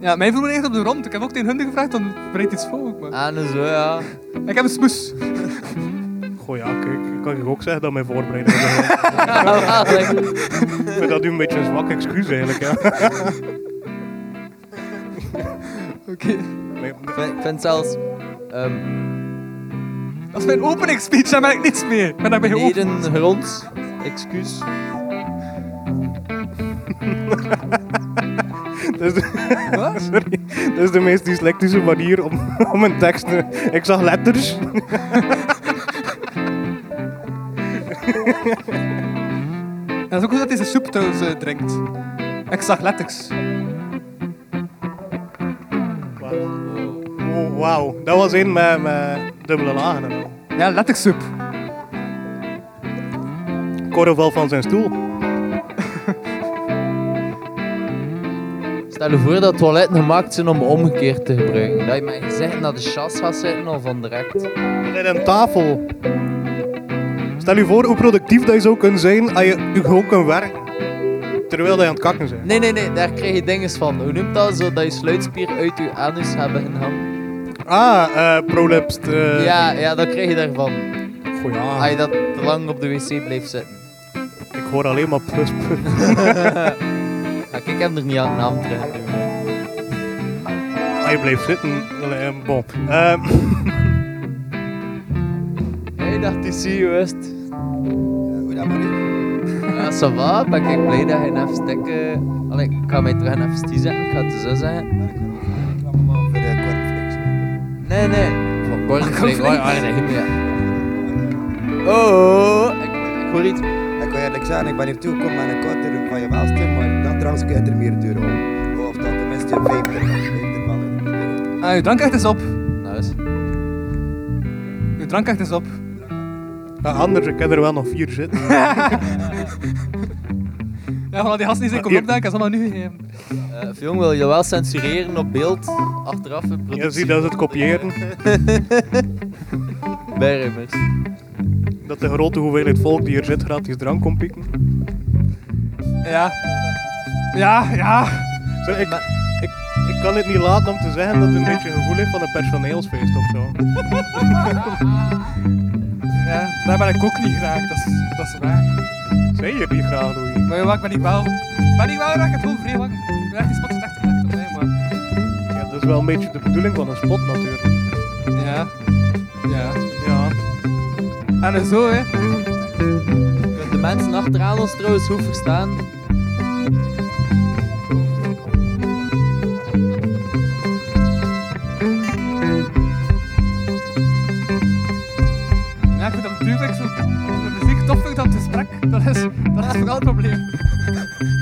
ja, mij vroeg echt op de rond. Ik heb ook tegen hun gevraagd, dan bereidt iets voor. ook, Maar... En zo, ja. Ik heb een smoes. Goh ja, kijk, ik kan je ook zeggen dat mijn voorbereiding wel, Ik vind dat nu een beetje een zwak excuus eigenlijk. Ja. Oké. Nee, Ik vind, ik vind zelfs... ehm Dat is mijn openingsspeech, daar ben ik niets mee. Ik ben daarbij geopend. Neden grond, excuus. dat, is de, sorry, dat is de meest dyslectische manier om, om een tekst te... Ik zag letters. En dat is ook goed dat hij zijn soep trouwens drinkt. Ik zag letters. Wauw, dat was één met, met dubbele lagen. en al. Ja, lettersoep. Corre valt van zijn stoel. Stel je voor dat toiletten gemaakt zijn om omgekeerd te gebruiken. Dat je met je gezicht naar de chas gaat zitten of van direct. Met een tafel. Stel je voor hoe productief dat je zou kunnen zijn als je gewoon kunt werken. Terwijl je aan het kakken bent. Nee, nee, nee, daar krijg je dingen van. Hoe noemt dat? Zo dat je sluitspier uit je anus hebben gehangen. Ah, eh prolapsed. eh Ja, ja, dan krijg je daarvan. Ja. Als je dat te lang op de wc blijft zitten. Ik hoor alleen maar pluspunten. Ja, ik heb er niet aan de naam terug. Als je blijft zitten. eh, Bon. Ehm, Hey, dacht is zie wist. Hoe dat maar. Ja, ça va. Ben ik blij dat je even stikken... Allee, ik ga mij terug even stie zetten. Ik ga het zo zeggen. Nee, nee. Van cornflakes. Oh, ja. Oh, ik, ik hoor iets. Ik wil eerlijk zeggen, ik ben hier toegekomen met een korter van je welste, maar dat trouwens kun je er meer duur om. Of dat tenminste een vijfde van vijfde van. Ah, uw drankacht is op. Nou eens. Uw drankacht is op. ja, anders, ik heb er wel nog vier zitten. Ja, van al die gasten die zijn Ah, komen hier. opdagen, is allemaal nu gegeven. Uh, Fjong, wil je wel censureren op beeld? Achteraf in Je productie? ziet dat ze het kopiëren. Bijrimmers. Dat de grote hoeveelheid volk die hier zit gratis drank komt pikken. Ja. Ja, ja. Zo, ik, ik, ik kan het niet laten om te zeggen dat het een beetje een gevoel heeft van een personeelsfeest of zo. Ja, daar ben ik ook niet graag, dat is, dat is waar. Zeg je niet graag, Louis? Maar ja, ik ben niet wel. Ik ben niet wel raak, het gewoon vrij lang. Ik ben echt die spot is echt echt op mij, maar... Ja, dat is wel een beetje de bedoeling van een spot natuurlijk. Ja. Ja. Ja. En zo, hè. Kunt de mensen achteraan ons trouwens goed verstaan? Gesprek. Dat is,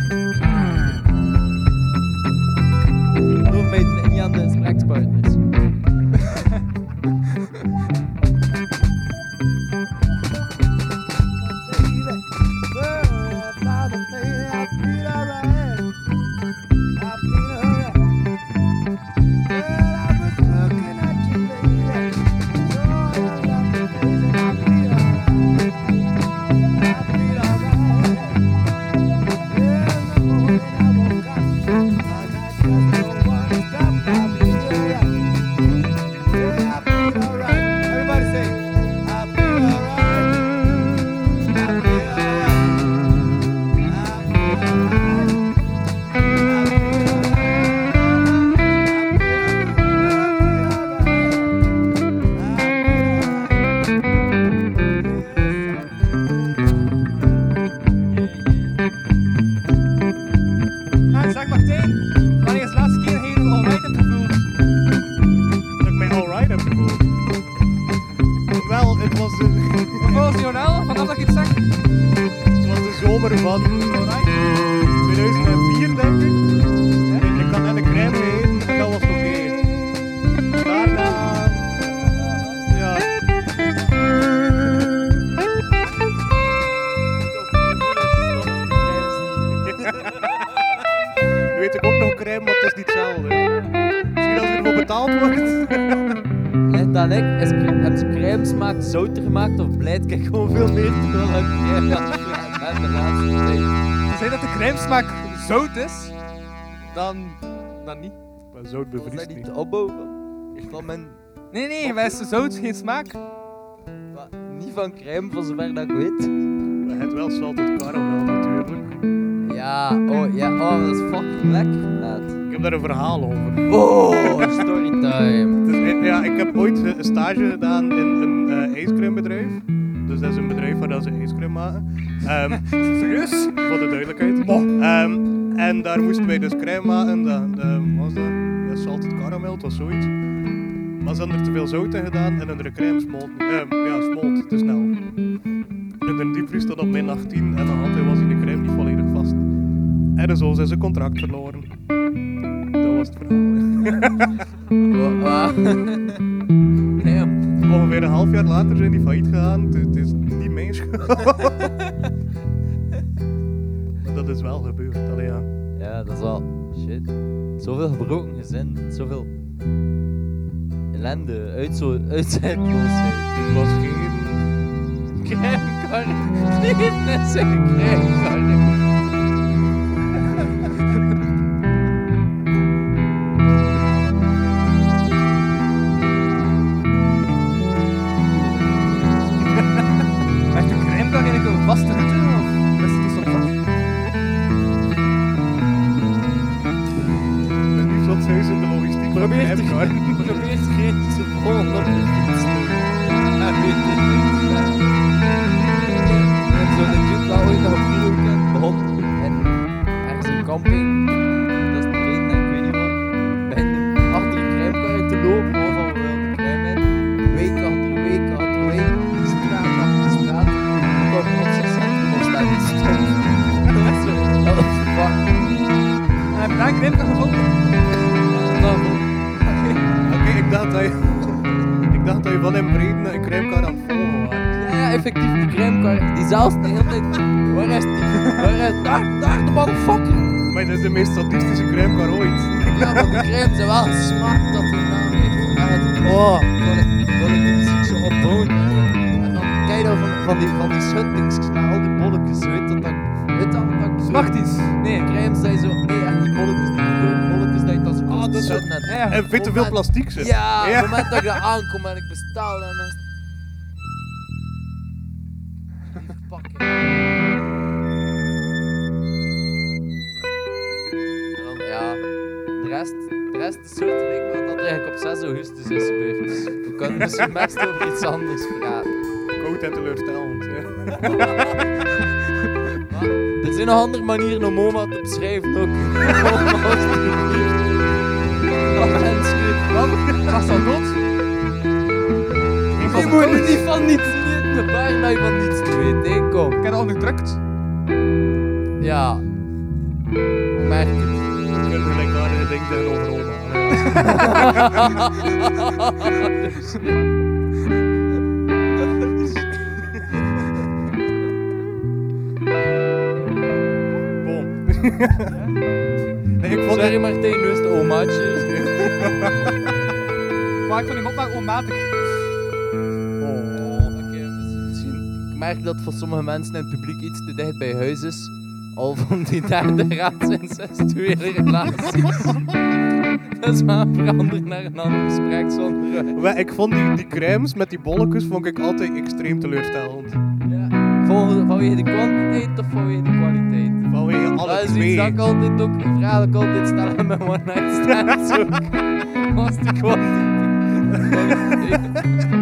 Is zout geen smaak. wa- Niet van crème, van zover dat ik weet. Maar het wel salted caramel natuurlijk. Ja, oh ja, oh, dat is fucking lekker, maat. Ik heb daar een verhaal over. Oh, storytime. Dus, ja, ik heb ooit een stage gedaan in een eh ijscreambedrijf. Dus dat is een bedrijf waar dat ze ijscream maken. Ehm, Serieus? voor de duidelijkheid. Ehm, en daar moesten wij dus crème maken. Dat, dat wat was dat? Ja, salted caramel, het was zoiets. Maar ze hadden er te veel zout in gedaan en de crème smolt, ehm, ja, smolt te snel. En de diepvries stond op min 18 en nog altijd was in de crème niet volledig vast. En zo zijn ze contract verloren. Dat was het verhaal. Ongeveer een half jaar later zijn die failliet gegaan. Het, is niet mijn dat is wel gebeurd. Allee, ja. Ja, dat is wel shit. Zoveel gebroken gezin, zoveel ellende, uit zo, uitzijdloosheid. Het was. Crèmekarren, niet net zeggen zelfs de hele tijd... Waar is die? Waar is... Daar, daar, de motherfucker! Maar dat is de meest sadistische crèmekar ooit. Ja, maar die crème zijn wel smaak dat die naam heeft. En het, oh, kon ik, kon ik die muziek zo opbouwen. En dan kijk je dan van, van die, van die schuttings naar al die bolletjes, weet dat ik... Weet dat dat. Nee. Crème zijn zo... Nee, echt die bolletjes, die grote bolletjes, dat je dan zo Ah, dat is schutten en- veel te veel plastiek zit. Ja, op het moment dat ik daar aankom en ik bestel en best over iets anders praten. Koud en teleurstellend. Er zijn nog andere manieren om oma te beschrijven ook. Wat? Was dat dood? Je moet niet van niets weten. De je van niets te weten, hè. kom. Ik heb dat onderdrukt. Ja. Merk. Ik heb dingen zeggen over oma. Nee, ik vond Sorry het... Martijn, nu is het omaatje. Maar ik vond die mop maar onmatig. Oh. Oké, misschien. Ik merk dat voor sommige mensen in het publiek iets te dicht bij huis is. Al van die derde raad incestuele relaties. Dus we veranderen naar een ander gespreksonderwerp. Wel, Ik vond die, die crèmes met die bolletjes vond ik altijd extreem teleurstellend. Ja. Vanwege de kwantiteit of vanwege de kwaliteit? Vanwege alle dat is twee. dat ik altijd ook, een vraag dat ik altijd stel aan mijn one night stands ook. Was die kwantiteit?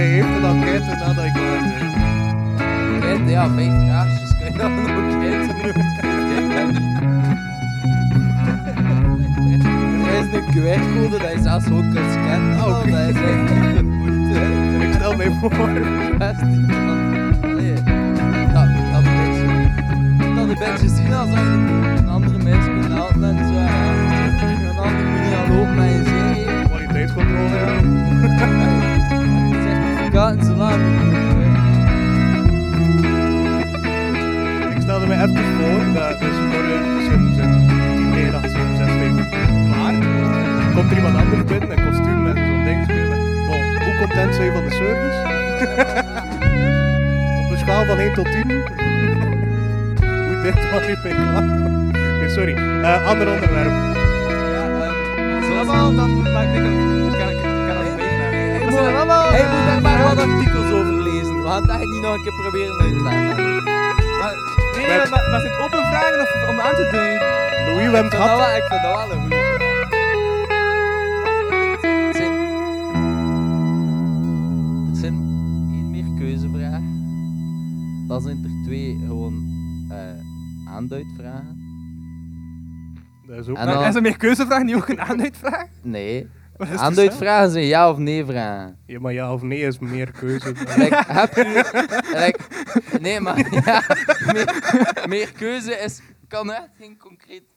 dus heeft een enquête nadat ik klaar ben. Kijk, ja, vijf vraagjes kun je dan ook dat. Er is een QR-code dat je zelfs ook kunt scannen. Ah, oké. Dat is echt niet de moeite. En ik stel mij voor. Best niet, man. Allee, dat, dat een beetje, dat een beetje zien als je een andere mens kunt helpen en zo. En moet je al lopen je zin. Kwaliteitscontrole, ja. Het is certificaat en zo lang. Ik stelde me even voor dat dus zijn 10, 9, 8, 7, 6, 5 klaar. Komt er iemand anders binnen, een kostuum met zo'n ding hoe content zijn je van de service? Op een schaal van 1 tot 10. hoe dit was ik ben klaar. Oké, sorry. Eh, ander onderwerp. Ja, zoals Allemaal, dan maak ik Hij moet, daar maar wat artikels over lezen. We gaan het echt niet nog een keer proberen uit te leggen. Nee, nee, maar, maar zijn het open vragen of om aan te duiden? Louis, we hebben Ik het vind dat gehad. ik vind dat wel een goeie vraag. Er zijn, er zijn één meer keuzevraag. Dan zijn er twee gewoon eh aanduidvragen. Dat is ook En Maar dan- is er meer keuzevraag niet ook een aanduidvraag? Nee. Het Aanduidvragen zijn ja of nee vragen. Ja, maar ja of nee is meer keuze. Like, heb je... Like, nee, maar ja, meer, meer keuze is... Kan echt geen concreet...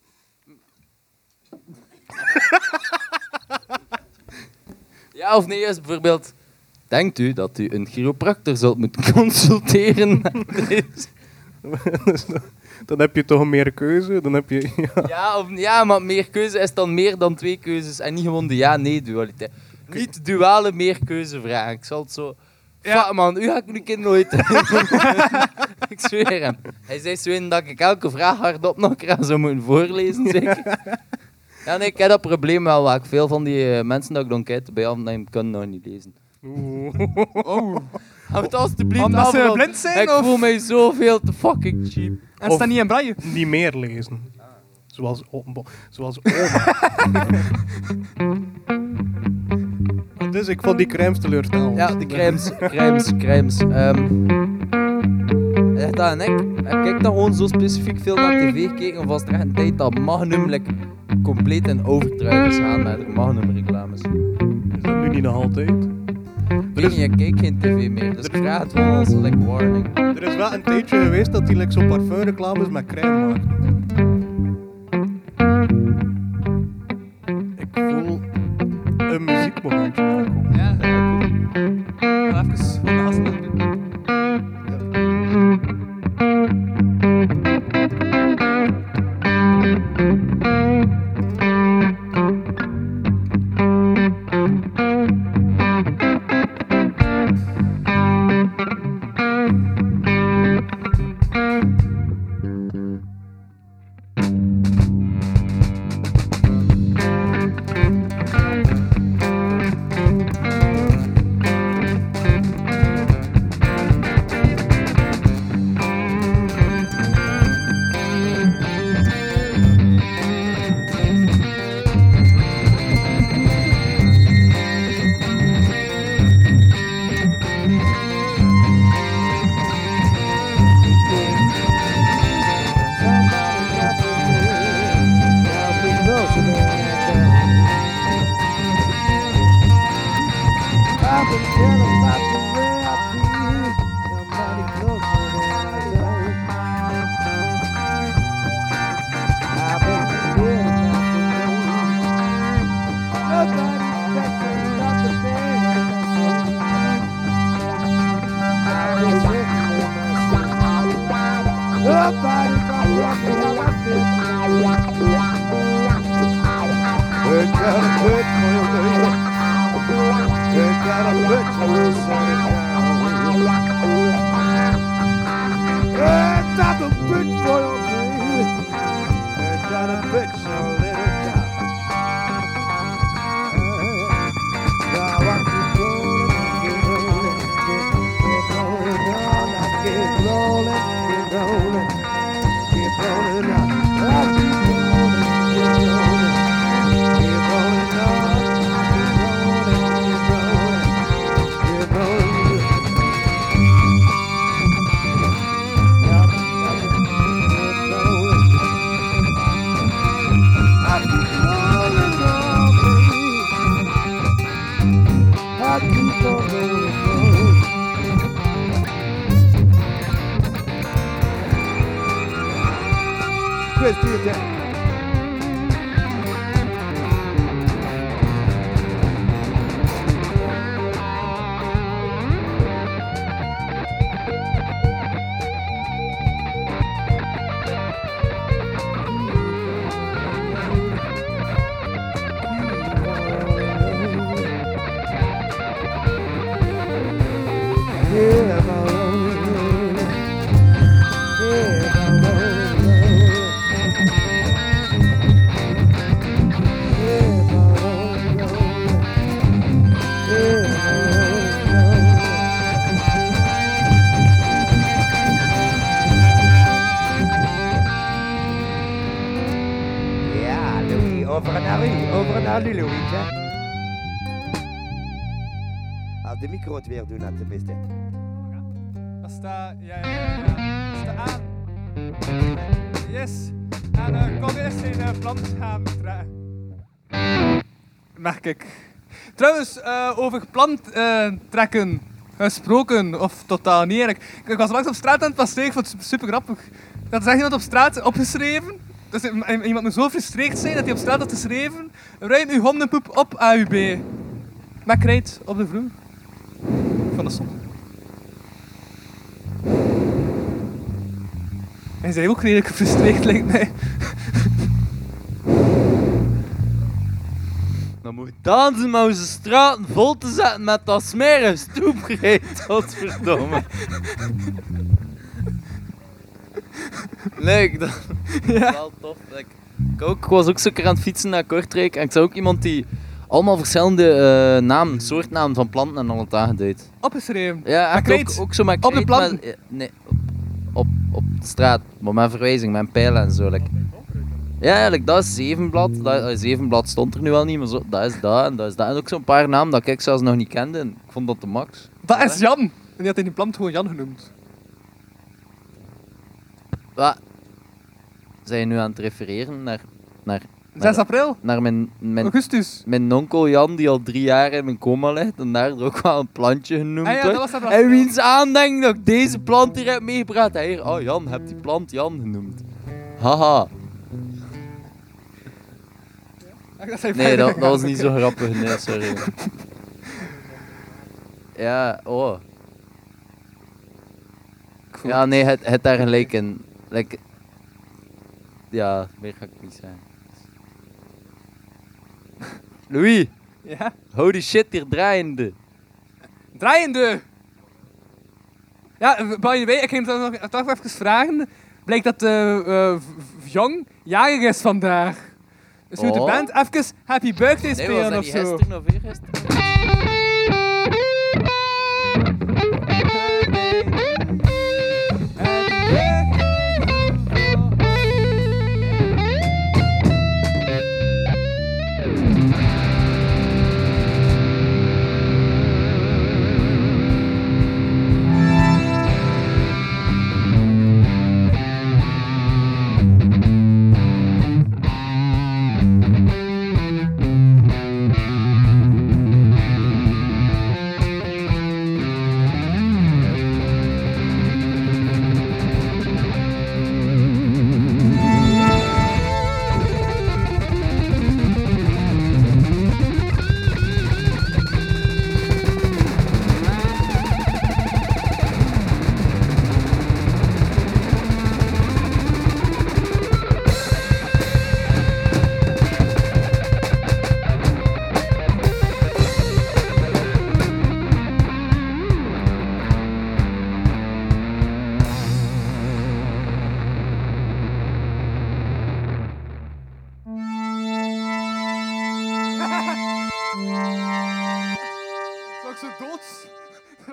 Ja of nee is bijvoorbeeld... Denkt u dat u een chiropractor zult moeten consulteren? Dan- heb je toch meer keuze. Dan heb je... Ja. ja, of, ja, maar meer keuze is dan meer dan twee keuzes en niet gewoon de ja-nee-dualiteit. Niet duale meerkeuzevraag. Ik zal het zo... Ja, man, u ga ik nu kind nooit. ik zweer hem. Hij zei zo in dat ik elke vraag hardop nog een keer zou moeten voorlezen, zeker. Ja, nee, ik heb dat probleem wel. waar ik veel van die eh, mensen dat ik dan kijk bij afneem, kunnen nog niet lezen. Oeh. Oh. Houd het alstublieft Omdat ze blind zijn, Ik of- voel mij zoveel te fucking cheap. En staat niet in braille? Niet meer lezen. Zoals oma. Zoals oma. dus ik vond die crèmes teleurstellend. Ja, de crèmes, crèmes, crèmes. Ehm echt dat en ik, heb ik dan gewoon zo specifiek veel naar tv gekeken of was er echt een tijd dat Magnum like, compleet in overdrive is gaan met de Magnum reclames. Is dat nu niet nog altijd? Ik weet niet, ik kijk geen tv meer, dus ik vraag het gewoon als like warning. Er is wel een tijdje geweest dat die like, zo parfumreclames met crème maakten. Ik voel een muziekmomentje aankomen. Ja. Over plant eh, trekken gesproken, of totaal niet. Ik was langs op straat aan het passeren, ik het super grappig. Dat is echt iemand op straat opgeschreven. Dus iemand moet zo frustreerd zijn dat hij op straat had geschreven. Ruim uw hondenpoep op AUB. Met krijt op de vloer. Van de zon. Hij zei ook redelijk gefrustreerd, lijkt mij. Dan moet dansen met onze straten vol te zetten met dat smerige stoepgereed. Godverdomme. Nee, dat is wel tof. Ik, ik, ook, ik was ook zo keer aan het fietsen naar Kortrijk en ik zag ook iemand die allemaal verschillende eh, namen, soortnamen van planten en al het aangeduid. Opgeschreven. Ja, echt krijt? ook, ook zo met Op de planten? maar, eh, nee, op, op, op de straat, maar met verwijzing, met pijlen en zo. Like. Ja, eigenlijk, dat is zevenblad. Dat, eh, zevenblad stond er nu al niet, maar zo, dat is dat en dat is dat. En ook zo'n paar namen dat ik zelfs nog niet kende. En Ik vond dat de max. Dat is Jan. En die had in die plant gewoon Jan genoemd. Wat? Zijn je nu aan het refereren naar, naar, 6 april, naar mijn, mijn, augustus. mijn onkel Jan, die al drie jaar in mijn coma ligt en daar ook wel een plantje genoemd Ah ja, dat wordt? was dat En wiens aandenkt dat ik deze plant hier heb meegebracht? Hij hier, oh Jan, heb die plant Jan genoemd. Haha. Nee, dat, dat was niet zo grappig. Nee, sorry. Ja, oh. Ja, nee, het, het daar gelijk in. Like, ja, meer ga ik niet zeggen. Louis, Ja, holy shit, hier draaiende. draaiende. Ja, eh, by the way, ik ging het nog toch even vragen. Blijkt dat uh, Jong jarig is vandaag. Dus je moet de Oh. band even Happy Birthday Nee, was spelen dat of niet zo. gisteren of eergisteren?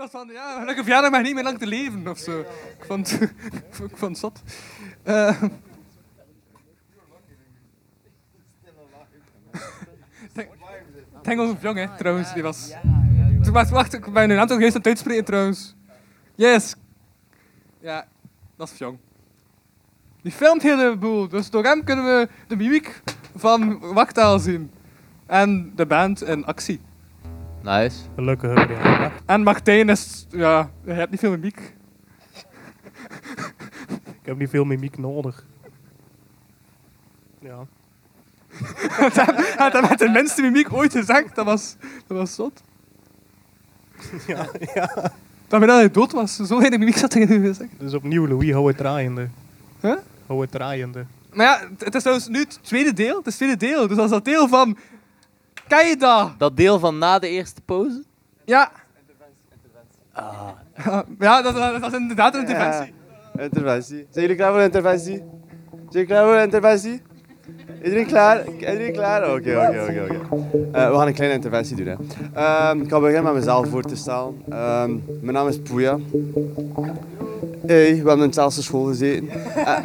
Was van, ja, gelukkig verjaardag maar niet meer lang te leven of zo. Ik vond, ik vond het zot. Ging over Jong, hè, trouwens. Die was... Wacht, wacht, ik ben een aantal geweest aan trouwens. Yes. Ja, dat is Jong. Die filmt heel de boel, dus door hem kunnen we de mimiek van Waktaal zien. En de band in actie. Nice. Gelukkig ja. En Martijn is, ja, hij heeft niet veel mimiek. Ik heb niet veel mimiek nodig. Ja. Hij had dat met de minste mimiek ooit gezegd. Dat was, dat was zot. ja, ja. Dat hij dood was. Zo weinig mimiek zat erin gezegd. Dus opnieuw, Louis, hou het draaiende. Huh? Hou het draaiende. Maar ja, het- is trouwens nu het tweede deel. Het is het tweede deel. Dus dat is dat deel van... Ken je dat? Dat deel van na de eerste pauze? Ja. Ja, dat, dat, dat is inderdaad een interventie. Ja, interventie. Zijn jullie klaar voor de interventie? Zijn jullie klaar voor de interventie? Iedereen klaar? Iedereen klaar? Oké, oké, oké. oké. Eh, We gaan een kleine interventie doen. Hè. Ehm, ik ga beginnen met mezelf voor te stellen. Ehm, mijn naam is Pouya. Hey, we hebben in dezelfde school gezeten. Eh,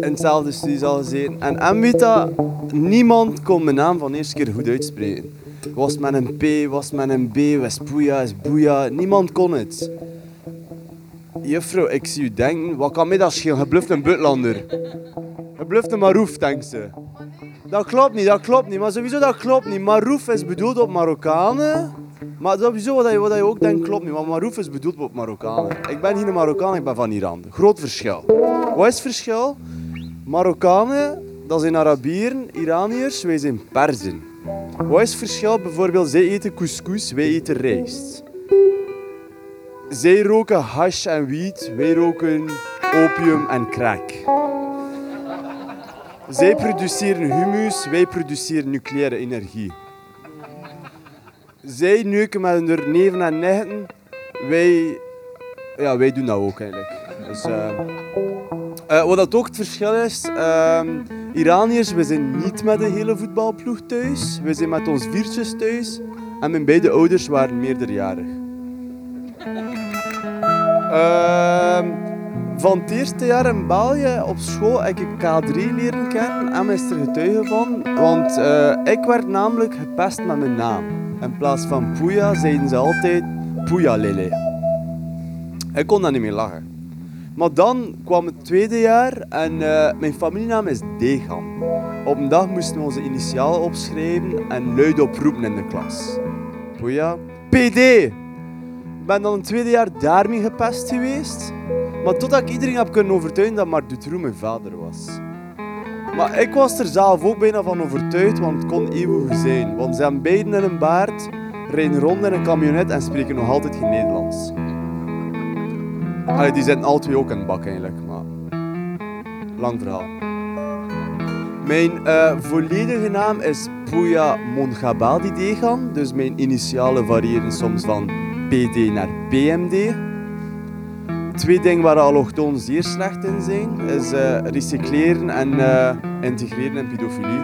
in dezelfde studiezaal gezeten. En en niemand kon mijn naam van de eerste keer goed uitspreken. Was met een P, was met een B, was Pouya, is Boeia. Niemand kon het. Juffrouw, ik zie u denken, wat kan mij dat schelen? Je bluft een buitenlander. Je bluft een Maroef, denkt ze. Dat klopt niet, dat klopt niet. Maar sowieso, dat klopt niet. Maroef is bedoeld op Marokkanen. Maar sowieso, wat je, wat ook denkt, klopt niet. Want Maroef is bedoeld op Marokkanen. Ik ben geen Marokkaan, ik ben van Iran. Groot verschil. Wat is het verschil? Marokkanen, dat zijn Arabieren. Iraniërs, wij zijn Perzen. Wat is het verschil? Bijvoorbeeld, zij eten couscous, wij eten rijst. Zij roken hash en wiet, wij roken opium en crack. Zij produceren humus, wij produceren nucleaire energie. Zij neuken met hun neven en nichten, wij, ja, wij doen dat ook eigenlijk. Dus, eh, eh, wat dat ook het verschil is, ehm, Iraniërs, we zijn niet met de hele voetbalploeg thuis, we zijn met ons viertjes thuis en mijn beide ouders waren meerderjarig. Ehm, van het eerste jaar in België op school heb ik K3 leren kennen en ben er getuige van. Want eh, ik werd namelijk gepest met mijn naam. In plaats van Pouya zeiden ze altijd Pouya Lele. Ik kon daar niet meer lachen. Maar dan kwam het tweede jaar en eh, mijn familienaam is Degan. Op een dag moesten we onze initialen opschrijven en luid oproepen in de klas. Pouya, PD! Ik ben dan een tweede jaar daarmee gepest geweest. Maar totdat ik iedereen heb kunnen overtuigen dat maar Dutroux mijn vader was. Maar ik was er zelf ook bijna van overtuigd, want het kon eeuwig zijn. Want ze hebben beiden in een baard, rijden rond in een camionet en spreken nog altijd geen Nederlands. Allee, die zitten alle twee ook in bak eigenlijk, maar... Lang verhaal. Mijn eh, volledige naam is Pouya Mongabadi Degan, dus mijn initialen variëren soms van PD naar PMD. Twee dingen waar allochtonen zeer slecht in zijn, is eh, recycleren en eh, integreren in pedofilie.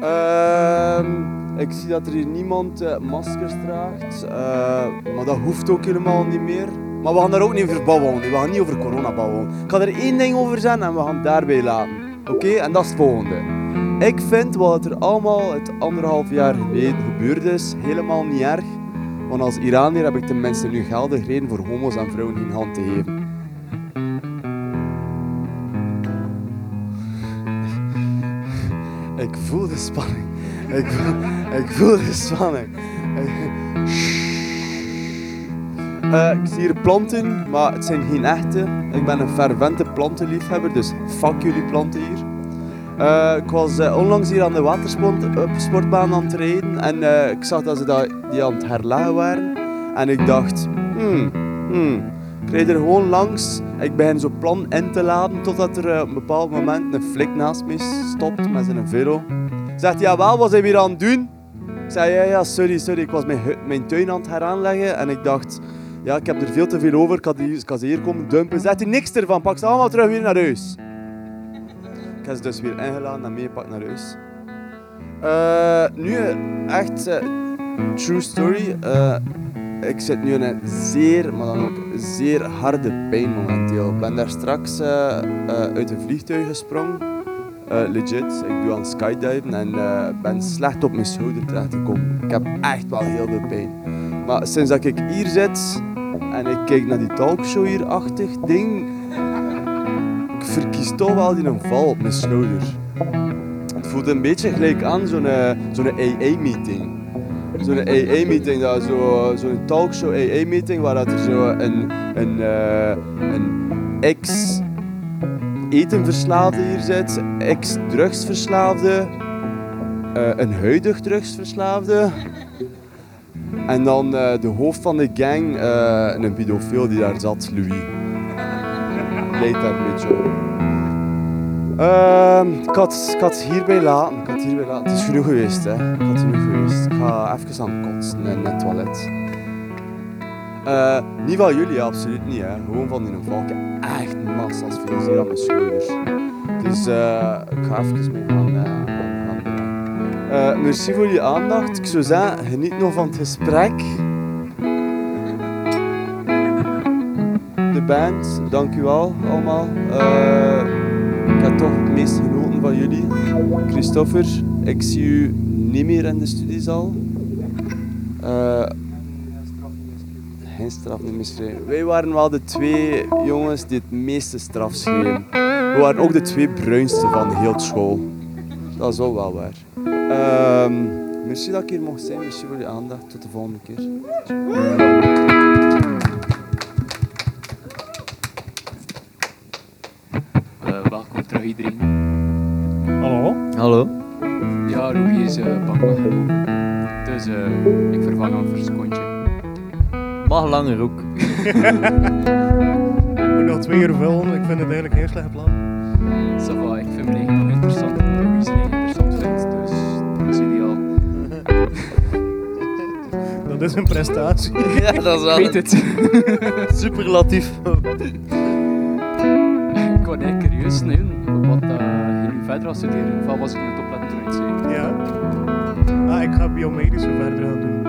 Ehm, ik zie dat er hier niemand eh, maskers draagt, maar dat hoeft ook helemaal niet meer. Maar we gaan daar ook niet over babbelen, we gaan niet over corona babbelen. Ik ga er één ding over zeggen en we gaan het daarbij laten. Oké, en dat is het volgende. Ik vind wat er allemaal het anderhalf jaar geleden gebeurd is, helemaal niet erg. Want als Iranier heb ik tenminste nu geldig reden voor homo's en vrouwen geen hand te geven. Ik voel de spanning. Ik voel, de spanning. Eh, ik zie hier planten, maar het zijn geen echte. Ik ben een fervente plantenliefhebber, dus fuck jullie planten hier. Eh, ik was eh, onlangs hier aan de watersportbaan aan het rijden en eh, ik zag dat ze dat, die aan het herleggen waren. En ik dacht, hmm, hmm, ik rijd er gewoon langs. Ik begin zo plan in te laden totdat er eh, op een bepaald moment een flik naast me stopt met zijn vero. Zegt, jawel, wat zijn we hier aan het doen? Ik zei, ja, ja, sorry, sorry, ik was mijn, mijn tuin aan het heraanleggen en ik dacht, ja, ik heb er veel te veel over, ik ik had ze hier komen dumpen. Zegt hij niks ervan, pak ze allemaal terug weer naar huis. Ik heb dus weer ingeladen en meegepakt naar huis. Eh, nu, eh, echt, eh, true story. ik zit nu in een zeer, maar dan ook zeer harde pijn momenteel. Ik ben daar straks uit een vliegtuig gesprongen. Legit, ik doe aan skydiven en ben slecht op mijn schouder terechtgekomen. Ik heb echt wel heel veel pijn. Maar sinds dat ik hier zit en ik kijk naar die talkshow hier-achtig ding, ik verkies toch wel die een val op mijn schouder. Het voelt een beetje gelijk aan zo'n eh, zo'n AA-meeting. Zo'n AA-meeting, dat zo, zo'n talkshow AA-meeting waar dat er zo een, een, eh, een ex etenverslaafde hier zit, ex-drugsverslaafde, eh, een huidig drugsverslaafde. En dan de hoofd van de gang, een pedofiel die daar zat, Louis. Leidt daar een beetje. Ehm, ik, had, ik had hierbij laten. Ik had hierbij laten. Het is genoeg geweest, hè. Ik had genoeg geweest. Ik ga even aan kotsen in het toilet. Eh, niet van jullie, absoluut niet. Hè. Gewoon van die volk. Echt massa's veel zeer aan mijn schouders. Dus eh, ik ga even mee gaan. Eh, merci voor je aandacht. Ik zou zeggen, geniet nog van het gesprek. Band, dank u wel allemaal. Eh, ik heb toch het meest genoten van jullie. Christopher, ik zie u niet meer in de studiezaal. Eh, geen straf niet misschreven. Wij waren wel de twee jongens die het meeste straf schreven. We waren ook de twee bruinste van heel school. Dat is ook wel waar. Ehm merci dat ik hier mocht zijn. Merci voor je aandacht. Tot de volgende keer. Iedereen. Hallo? Hallo? Ja, Louis is eh bang. Dus eh, ik vervang hem voor zijn kontje. Mag langer ook. Ik moet nog twee uur vullen. Ik vind het eigenlijk geen slecht plan. Ça va, ik vind mijn eigen nog interessant. en Louis zijn eigen interessant vindt, dus dat is ideaal. Dat is een prestatie. ja, dat is Ik weet het. superlatief. ik word eigenlijk curieus nu, wat uh, je nu verder gaat studeren. Of was ik niet het opletten het? Ja. Ah, ik ga biomedische verder gaan doen.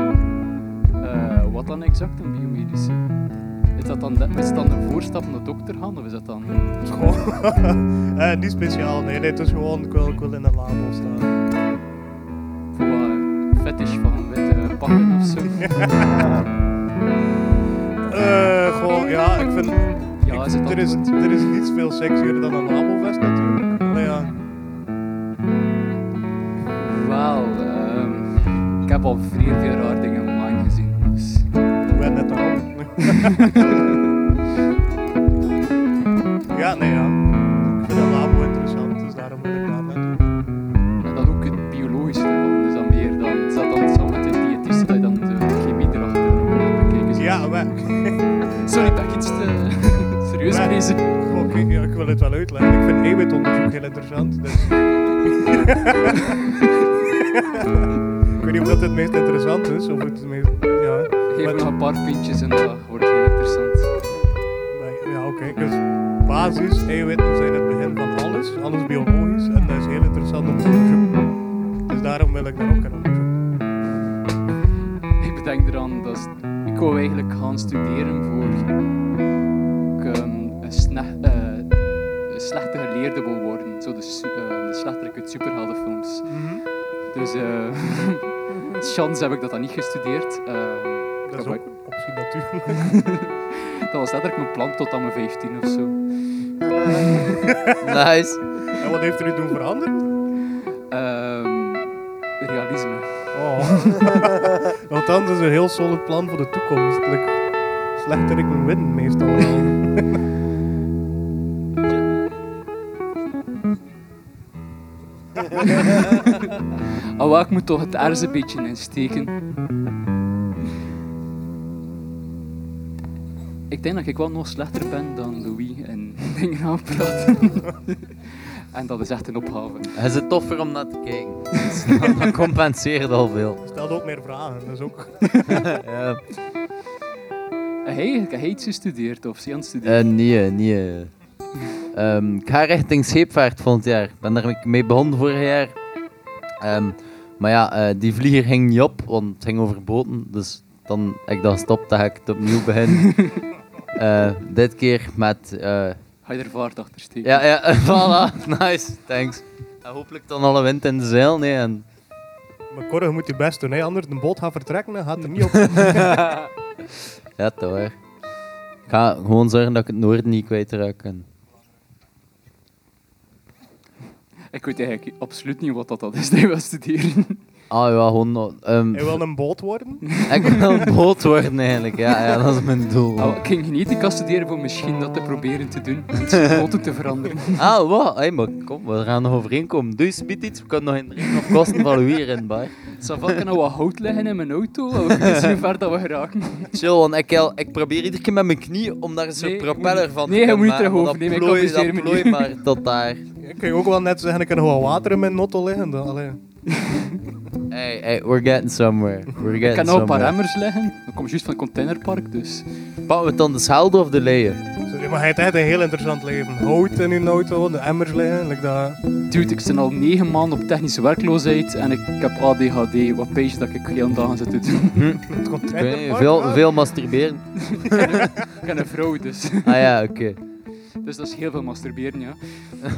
Eh, wat dan exact, een biomedische? Is dat dan, de, is het dan een voorstap naar dokter gaan, of is dat dan... Gewoon, eh, niet speciaal, nee, nee, het is gewoon, ik wil, ik wil in een labo staan. Voor fetish van witte pakken of zo? Eh, gewoon, ja, ik vind, Ja, is het er, is, er is niets veel sexier dan een labovest paar pintjes en dat wordt heel interessant. Ja, oké. Dus basis, eiwitten zijn het begin van alles. Alles biologisch. En dat is heel interessant om te onderzoeken. Dus daarom wil ik daar ook gaan onderzoeken. Ik bedenk eraan dat ik wou eigenlijk gaan studeren voor ik, ehm, een, sne- een slechte geleerde wil worden. Zo de, su- eh, de slechterik uit superheldenfilms. Dus eh chance heb ik dat dan niet gestudeerd. Ehm, dat was letterlijk mijn plan tot aan mijn 15 of zo. Nice. En wat heeft er u doen veranderen? Ehm, realisme. Oh. Want dan is het een heel solid plan voor de toekomst. Like, slechter ik moet winnen, meestal wel. Oh, wel, ik moet toch het ergens een beetje insteken. Ik denk dat ik wel nog slechter ben dan Louis en dingen aanpraten. en dat is echt een opgave. Het is toffer om naar te kijken. Dus dan- dan compenseert al veel. Stelt ook meer vragen. Dat is ook... ja. Hij, heb hij iets gestudeerd of zie je aan het studeren? Eh, nee, nee. Ehm, ik ga richting scheepvaart volgend jaar. Ik ben daar mee begonnen vorig jaar. Ehm, maar ja, eh, die vlieger ging niet op, want het ging over boten. Dus dan ik dan gestopt, dan ga ik het opnieuw beginnen. Eh, dit keer met... eh, Ga je er achter steken? ja, ja, voilà. Nice, thanks. En hopelijk dan alle wind in de zeil, nee. En... Maar Corre, je moet je best doen. Hè? Anders de boot gaat vertrekken en gaat er niet op. ja, toch hoor. Ik ga gewoon zorgen dat ik het noorden niet kwijtraak. En... Ik weet eigenlijk absoluut niet wat dat, dat is dat wil studeren. Ah ja, gewoon... ehm, Hij wil een boot worden. ik wil een boot worden eigenlijk, ja, ja, dat is mijn doel. Oh, ik ging niet ik ga studeren voor misschien dat te proberen te doen. Iets groter te veranderen. Ah, wat? Hey, maar kom, we gaan nog overeenkomen. Doe eens biedt iets, we kunnen nog in de op kosten in bij. Zal ik nou wat hout leggen in mijn auto? We kunnen zien hoe ver dat we geraken. Chill, want ik, el- ik probeer iedere keer met mijn knie om daar zo'n Nee, propeller van nee, te je kunnen moet niet maken, terug maar. Nee, ik compenseer me tot daar. Ik kan je ook wel net zeggen, ik heb nog wel water in mijn notto liggen. Dan, allee. Hey, hey, we're getting somewhere. We're Ik getting kan nou een paar emmers leggen. Dan kom je juist van het containerpark, dus... Pakken we het dan de Schelde of de Leien? Sorry, maar hij heeft echt een heel interessant leven. Hout in je auto, de emmers liggen. Like dat. Dude, ik ben al negen maanden op technische werkloosheid en ik heb ADHD. Wat pees dat ik heel dag aan zit te doen. Het komt Ik weet niet, veel, veel masturberen. ik ben een vrouw, dus. Ah ja, oké. Dus dat is heel veel masturberen, ja.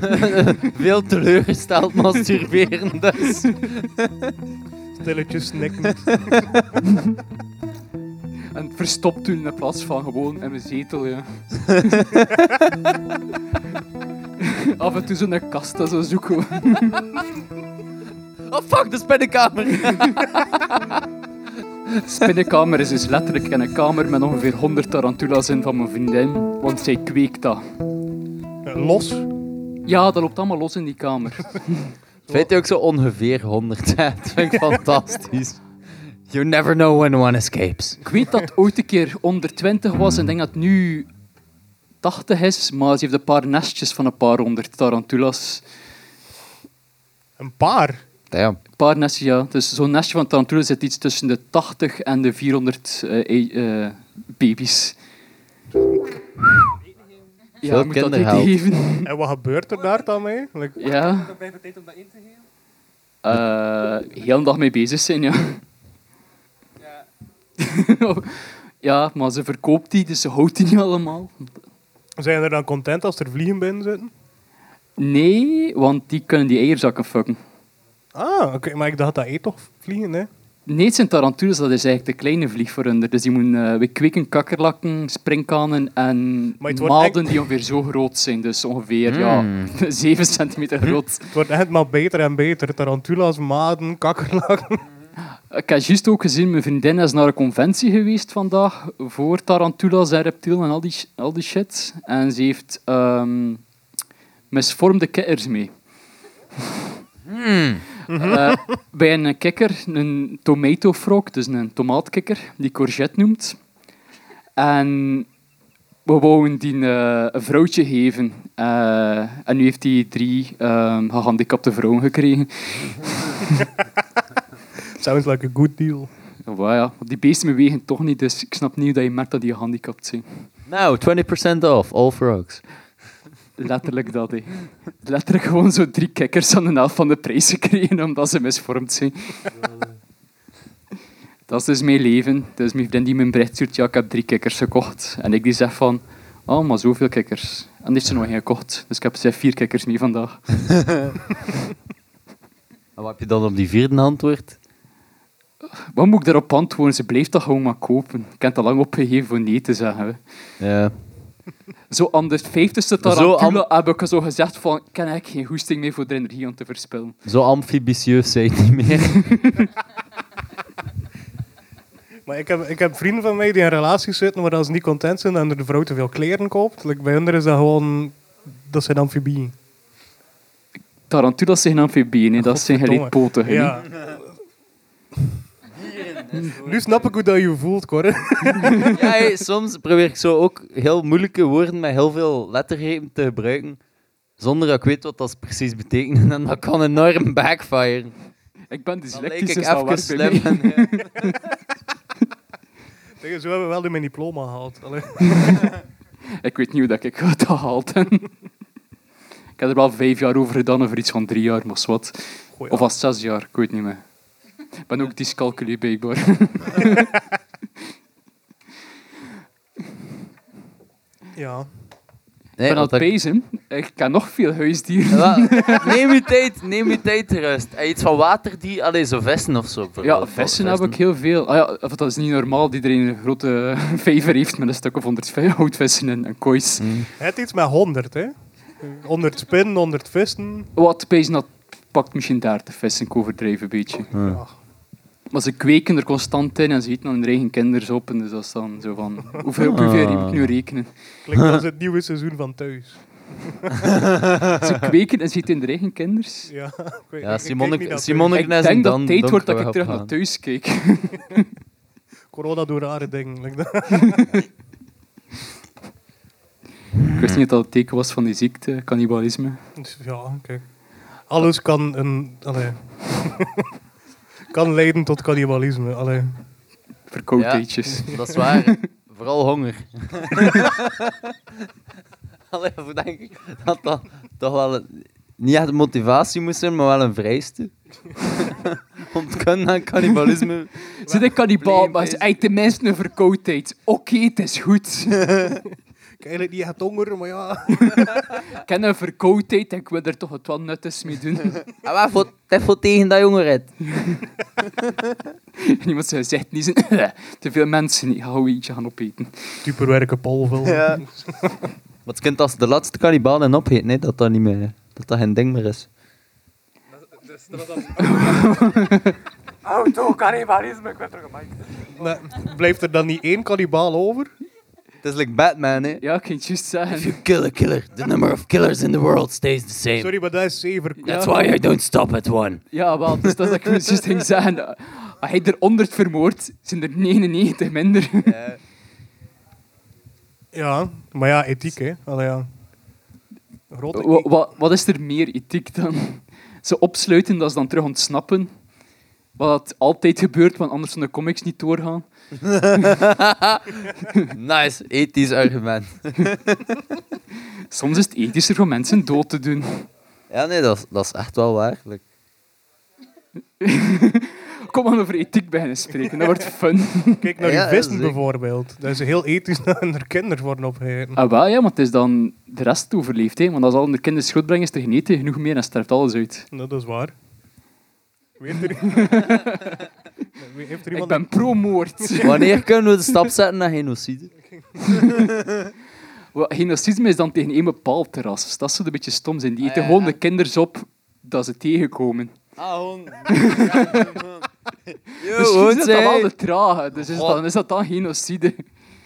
veel teleurgesteld masturberen, dus. Stilletjes snikken. En verstopt doen in plaats van gewoon in mijn zetel, ja. Af en toe zo'n kast dat zo zoeken. Oh fuck, de spinnenkamer! Spinnenkamer is dus letterlijk in een kamer met ongeveer 100 tarantulas in van mijn vriendin, want zij kweekt dat. Eh, Los. Ja, dat loopt allemaal los in die kamer. Weet je ook zo ongeveer 100 zijn? Dat vind ik fantastisch. You never know when one escapes. Ik weet dat het ooit een keer onder 20 was en ik denk dat het nu 80 is, maar ze heeft een paar nestjes van een paar honderd tarantulas. Een paar. Damn. Een paar nestjes, ja. Dus zo'n nestje van tarantulas zit iets tussen de 80 en de 400 eh, ei- eh, baby's. Ja, Veel moet dat eten geven. En wat gebeurt er daar dan mee? Like, Ja. Eh, heel de dag mee bezig zijn, ja. Ja. maar ze verkoopt die, dus ze houdt die niet allemaal. zijn er dan content als er vliegen binnen zitten? Nee, want die kunnen die eierzakken fucken. Ah, oké, maar ik dacht dat eet toch vliegen, hè? Nee, het zijn tarantulas, dat is eigenlijk de kleine vlieg voor hun. Dus die moeten uh, we kweken, kakkerlakken, springkanen en maden echt- die ongeveer zo groot zijn. Dus ongeveer ja, Mm. 7 centimeter groot. Het wordt echt maar beter en beter. Tarantulas, maden, kakkerlakken. Ik heb juist ook gezien, mijn vriendin is naar een conventie geweest vandaag voor tarantulas en reptielen en al die, al die shit. En ze heeft ehm, misvormde kikkers mee. Eh, bij een kikker, een tomato frog, dus een tomaatkikker, die courgette noemt. En we wouden die eh, een vrouwtje geven. Eh, en nu heeft hij drie ehm, gehandicapte vrouwen gekregen. Sounds like a good deal. Ja, ja, want die beesten bewegen toch niet, dus ik snap niet dat je merkt dat die gehandicapt zijn. Nou, 20% off, all frogs. Letterlijk dat, hè. Letterlijk gewoon zo drie kikkers aan de helft van de prijs gekregen, omdat ze misvormd zijn. Dat is dus mijn leven. Dus mijn vriend die een bericht stuurt, ja, ik heb drie kikkers gekocht. En ik die zeg van, oh, maar zoveel kikkers. En die heeft ze nog geen gekocht. Dus ik heb ze vier kikkers mee vandaag. En wat heb je dan op die vierde antwoord? Wat moet ik daarop antwoorden? Ze blijft dat gewoon maar kopen. Ik heb het al lang opgegeven voor nee te zeggen. Hè. Ja. Zo aan de vijftigste tarantula heb ik zo gezegd van, ik heb eigenlijk geen goesting meer voor de energie om te verspillen. Zo amfibieus zijn niet meer. Maar ik heb, ik heb vrienden van mij die in relaties zitten waar ze niet content zijn en de vrouw te veel kleren koopt. Like, bij hun is dat gewoon... Dat zijn amfibieën. Tarantulas zijn amfibieën, hè. dat zijn hè. Ja. Nu snap ik hoe dat je voelt, Cor. ja, hey, soms probeer ik zo ook heel moeilijke woorden met heel veel lettergrepen te gebruiken. Zonder dat ik weet wat dat precies betekent. En dat kan enorm backfire. Ik ben dyslectisch, ik dus dat even werkt slim. mij. en, ja. Tegen zo hebben we wel mijn diploma gehaald. Ik weet niet hoe dat ik het gehaald heb. Ik heb er wel vijf jaar over gedaan, of iets van drie jaar, maar wat. Goeie Of was zes jaar, ik weet niet meer. Ik ben ook dyscalculie blijkbaar. Ja. Ik Nee, ben aan want het dat- pezen. Ik ken nog veel huisdieren. Ja, neem je tijd, neem je tijd te rust. En iets van water die, allee, zo vissen of zo. Ja, vissen heb ik heel veel. Ah ja, dat is niet normaal dat iedereen een grote vijver heeft met een stuk of 105 houtvissen en, en koois. Mm. Het iets met 100, hè? 100 spinnen, 100 vissen. Wat pezen dat pakt misschien 30 vissen, ik overdrijf een beetje. Ja. Maar ze kweken er constant in en ze eten dan hun eigen kinderen op. En dus dat is dan zo van, hoeveel, op hoeveel moet ik nu rekenen? Klinkt als het nieuwe seizoen van Thuis. Ze kweken en ze eten hun eigen kinders. Ja, ik weet- Ja, ik- ik naar Simon Ik denk en dat tijd wordt dat ik terug naar thuis kijk. Corona doet rare dingen. Ik wist niet dat het teken was van die ziekte, cannibalisme. Dus ja, kijk. Alles kan een... Allee. Kan leiden tot cannibalisme. Allee. Verkoudheidjes. Dat is waar. Vooral honger. Allee, hoe denk ik dat dat toch wel een, niet echt een motivatie moest zijn, maar wel een vereiste. Om te kunnen aan cannibalisme. Zit ik kannibaal, Probleem maar is- ze eet tenminste een verkoudheid. Oké, het is goed. Ik heb eigenlijk niet echt honger, maar ja. ik ken een verkoudheid en ik wil er toch wat wat nuttigs mee doen. En waar voor, het voor tegen dat jongered? En iemand zei, zegt niet zijn te veel mensen niet gauw eentje gaan opeten. Superwerken polvel. Ja. Maar het kind als de laatste kannibaan en opheet, nee, dat dat niet meer, dat dat geen ding meer is. Auto-cannibalisme, ik ben terug gemaakt. Maar blijft er dan niet één kannibaal over? Het is like Batman, hè. Ja, ik kan het juist zeggen. If you kill a killer, the number of killers in the world stays the same. Sorry, maar dat is zever. That's why I don't stop at one. Ja, wel, dus dat is dat ik juist ging zeggen. Als hij er 100 vermoordt, zijn er 99 minder. Ja, maar ja, ethiek, hè. Allee, ja. Grote Wa- wa- wat is er meer ethiek dan? Ze opsluiten, dat ze dan terug ontsnappen. Wat altijd gebeurt, want anders van de comics niet doorgaan. nice, ethisch argument. Soms is het ethischer om mensen dood te doen. Ja, nee, dat, is- dat is echt wel waar. Like, Kom maar over ethiek beginnen spreken, dat wordt fun. Kijk naar Ja, die vissen zeker. bijvoorbeeld. Dat is heel ethisch dat er kinderen worden opgegeten. Ah, wel, ja, maar het is dan de rest overleeft. Hè. Want als al de kinderen schuld brengen, is er geen eten genoeg meer en sterft alles uit. Nou, dat is waar. Weet er... Heeft er Ik iemand... ben pro-moord. wanneer kunnen we de stap zetten naar genocide? Genocidisme is dan tegen een bepaald terras. Dus dat zou een beetje stom zijn. Die eten Ah, ja, gewoon ja. de kinderen op dat ze tegenkomen. Ah, gewoon... Misschien is dat dan wel de trage. Dus is, God. dan, is dat dan genocide.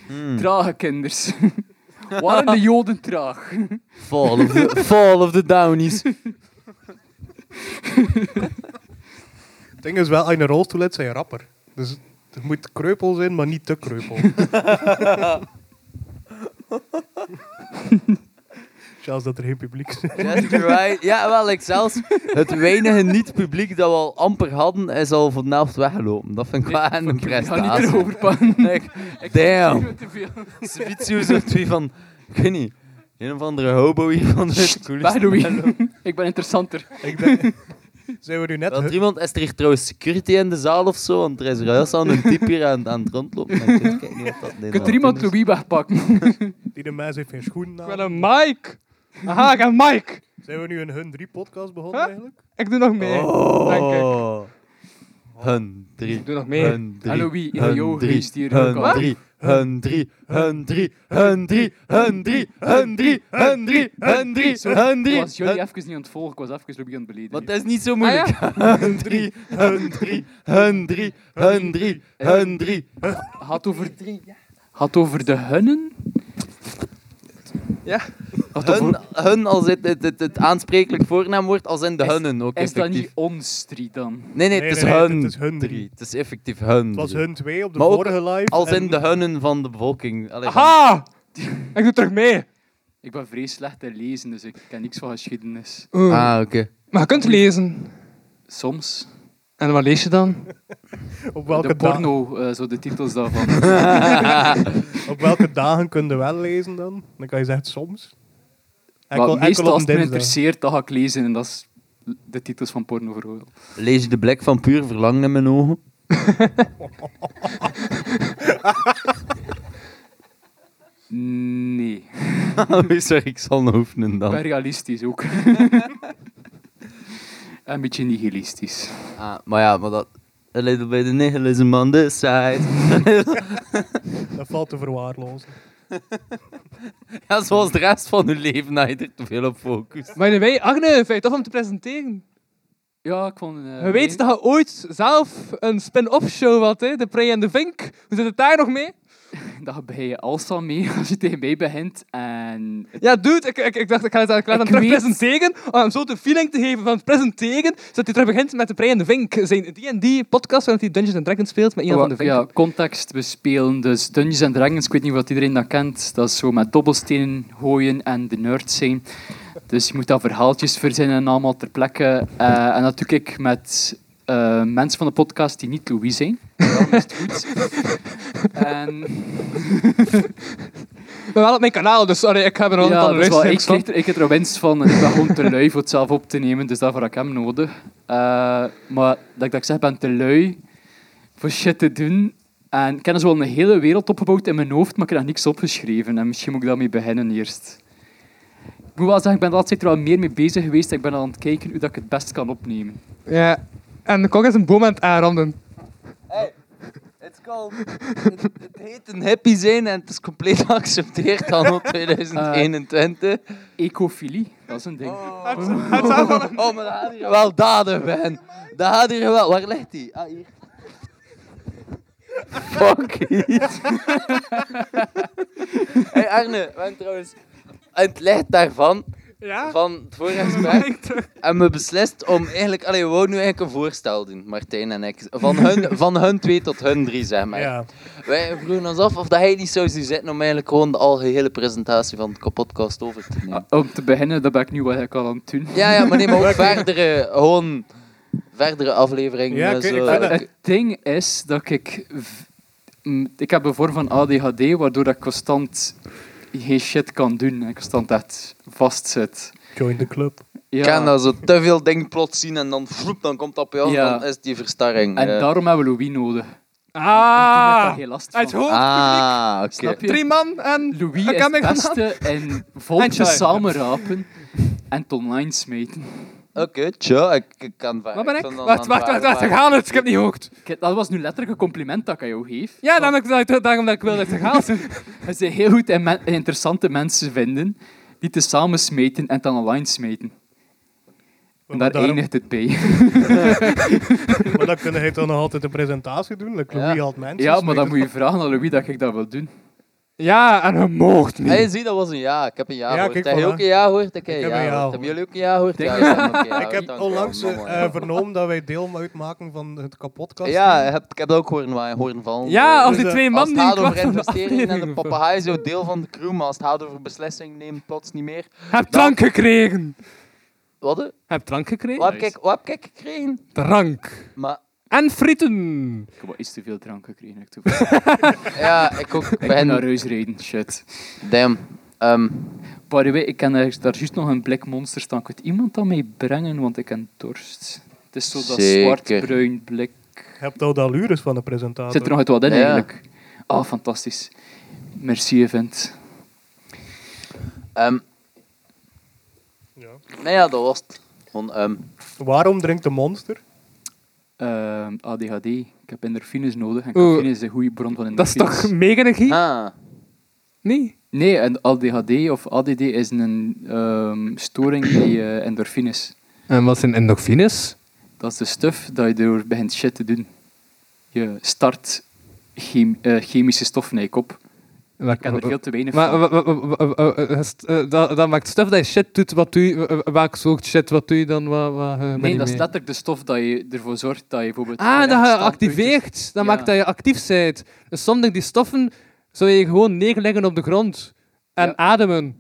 Hmm. Trage kinders. Waren de joden traag? Fall of the, fall of the Downies. Het ding is wel, als je een rolstoel hebt, zijn je rapper. Dus het moet kreupel zijn, maar niet te kreupel. Zelfs dat er geen publiek is. Just right. Ja, wel, ik zelfs het weinige niet-publiek dat we al amper hadden, is al de helft weggelopen. Dat vind ik wel een Ik ga niet prestatie. erover pannen. Like, damn. Te veel. Svitsu zegt twee van, ik weet niet, een of andere hobo hier van de coolste mello. Ik ben interessanter. Ik denk... Zijn we nu net... Er iemand, is er hier trouwens security in de zaal of zo? Want er is juist al een type hier aan, aan het rondlopen. Ik weet kijk niet of dat Kunt Nederland er iemand is. Louis wegpakken? Die de mens heeft geen schoenen Ik aan. ben een Mike. Aha, ik ben Mike. Zijn we nu een Hun 3 podcast begonnen Huh? eigenlijk? Ik doe nog mee. Denk ik. Oh. Hun drie. Ik doe nog mee. Hun drie. Hallo, wie? In Hun jouw drie. huis die er hun drie, hun drie, hun drie, hun drie, hun drie, hun drie, hun drie, hun drie. Ik was jullie even niet aan het volgen, ik was even begin beleden. Wat is niet zo moeilijk. Hun drie, hun drie, hun drie, hun drie, hun drie. Had over drie, had over de hunnen. Ja. Hun, hun als het, het, het, het aansprekelijk voornaamwoord, als in de Is- hunnen ook is dat effectief. niet ons drie dan? Nee, nee, Nee, het is nee, nee, hun het is hun drie. drie. Het is effectief hun Het was drie. Hun 2 op de Maar ook vorige live. Als en- in de hunnen van de bevolking. Allee, van- Aha! Ik doe terug mee. Ik ben vrij slecht in lezen, dus ik ken niks van geschiedenis. Ah, oké. Maar je kunt lezen. Soms. En wat lees je dan? Op welke, de da- porno, eh, zo de titels daarvan. op welke dagen kun je wel lezen dan? Dan kan je zeggen soms. Enkel, maar enkel meestal op als het me interesseert, dan ga ik lezen en dat is de titels van porno vooral. Lees je de blik van puur verlangen in mijn ogen? Nee. Sorry, ik zal nog oefenen Ik dan. ben realistisch ook. En een beetje nihilistisch. Ah, maar ja, maar dat... A little bit of nihilism on this side. Dat valt te verwaarlozen. ja, zoals de rest van uw leven, dat je er te veel op focust. Maar wij, Agne, vind je toch om te presenteren? Ja, ik vond... eh, Je weet dat je ooit zelf een spin-off show had, hè? De Prey en de Vink. Hoe zit het daar nog mee? Dat begin je alstal mee als je tegen mij begint. En Ja, dude, ik, ik, ik dacht, ik ga het, Ik terug weet- presenteren. Om hem zo de feeling te geven van het presenteren. Zodat hij terug begint met de en de Vink. Zijn die podcast waarin hij Dungeons and Dragons speelt met iemand van de Vink. ja, context. We spelen dus Dungeons and Dragons. Ik weet niet wat iedereen dat kent. Dat is zo met dobbelstenen gooien en de nerds zijn. Dus je moet dan verhaaltjes verzinnen allemaal ter plekke. Eh, en dat doe ik met eh, mensen van de podcast die niet Louis zijn. Dan is het goed. en Maar wel op mijn kanaal, dus sorry, ik heb er ja, een wel, ik, kreeg er, ik heb er winst van en ik ben gewoon te lui voor het zelf op te nemen, dus daarvoor heb ik hem nodig. Eh, maar dat ik, dat ik zeg, ik ben te lui voor shit te doen. En ik heb dus wel een hele wereld opgebouwd in mijn hoofd, maar ik heb nog niks opgeschreven. En misschien moet ik daarmee beginnen eerst. Ik moet wel zeggen, ik ben er altijd er wel meer mee bezig geweest. Ik ben al aan het kijken hoe dat ik het best kan opnemen. Ja. En de kok is een boom aan het aanranden. Het, het, het heet een happy zijn en het is compleet geaccepteerd anno 2021. Ecofilie, dat is een ding. Oh, maar dat had hier wel daden, Ben. Dat had hier wel... Waar ligt die? Ah, hier. Fuck it. hey Arne, we hebben trouwens... aan Het licht daarvan, Ja? van het vorige gesprek, hebben we beslist om eigenlijk... Allee, we wouden nu eigenlijk een voorstel doen, Martijn en ik. Van hun, van hun twee tot hun drie, zeg maar. Ja. Wij vroegen ons af of dat hij niet zou zitten om eigenlijk gewoon de algehele presentatie van de podcast over te nemen. Om te beginnen, dat ben ik nu wat ik al aan het doen. Ja, ja, maar neem ook verdere, gewoon verdere afleveringen. Ja, ik- zo. ik vind dat- Het ding is dat ik... Ik heb een vorm van ADHD, waardoor ik constant geen shit kan doen. En constant echt vastzit. Join the club. Ja. Ik kan dat zo te veel dingen plots zien en dan, vloep, dan komt dat op jou Ja. dan is die verstarring. En eh. daarom hebben we Louis nodig. Ah! last van. Het hoofdpubliek. Ah, je? Drie man en Louis een is het beste in samenrapen en het online smeten. Oké, tja, ik, ik kan vaak. Wat ben ik? Wacht, dan wacht, wacht, gaan het. Ik heb niet gehoord. Kijk, Dat was nu letterlijk een compliment dat ik aan jou geef. Ja, ik, dat- daarom dat ik wil dat het. Je bent heel goed men- in interessante mensen vinden die te samen smeten en dan online smeten. En daar daarom- eindigt het bij. Maar dan kunnen hij toch nog altijd een presentatie doen. Like Louis Ja. had mensen. Ja, maar dan moet je vragen aan Louis dat ik dat wil doen. Ja, en je moogt niet. Hey, zie, dat was een ja. Ik heb een ja, Ja, gehoord. kijk, Heb je voilà. ook een ja gehoord? Ik, heb Ik een heb een ja gehoord. gehoord. Hebben jullie ook een ja gehoord? Ja, ik heb ook een ja Ik gehoord. heb Dank u wel, onlangs eh, ja. vernomen dat wij deel uitmaken van het kapotkast. Ja, ik heb, ik heb dat ook horen, wa- horen vallen. Ja, Eh, als die Dus, twee als man het die gaat over van de investeringen en de papegaai is ook deel van de crew, maar als het gaat over beslissingen neemt plots niet meer. Heb drank gekregen. Wat? hè? Heb drank gekregen? Wat heb ik, wat heb ik gekregen? Drank. Maar En frieten. Ik heb wel iets te veel drank gekregen. Ik, ja, ik ook. ik ben naar huis rijden, shit. damn. Ehm, By the way, ik kan er, daar juist nog een blik monster staan. Kan iemand dat mee brengen, want ik heb dorst. Het is zo dat zwart-bruin blik. Je hebt al de allures van de presentator. Zit er nog uit wat in Ja. eigenlijk? Ah, fantastisch. Merci, event. ehm, Ja. nee, ja, dat was het. Ehm, Waarom drinkt de monster? Ehm, ADHD. Ik heb endorfines nodig. En cafeïne is een goede bron van Dat is endorfines. toch mega-energie? ah, Nee. Nee, en ADHD of ADD is een ehm, storing bij eh, endorfines. En wat zijn endorfines? Dat is de stuff dat je door begint shit te doen. Je start chem- eh, chemische stoffen in je kop. Ik ken er veel te weinig Maar van. is- dat, maakt stuff dat je shit doet. Wat doe welk soort shit wat doe je dan? Wat, wat, eh, Nee, dat is letterlijk de stof dat je ervoor zorgt dat je bijvoorbeeld... Ah, dat je activeert. Dat maakt dat je actief bent. Dus soms die stoffen zou je gewoon neerleggen op de grond en ademen.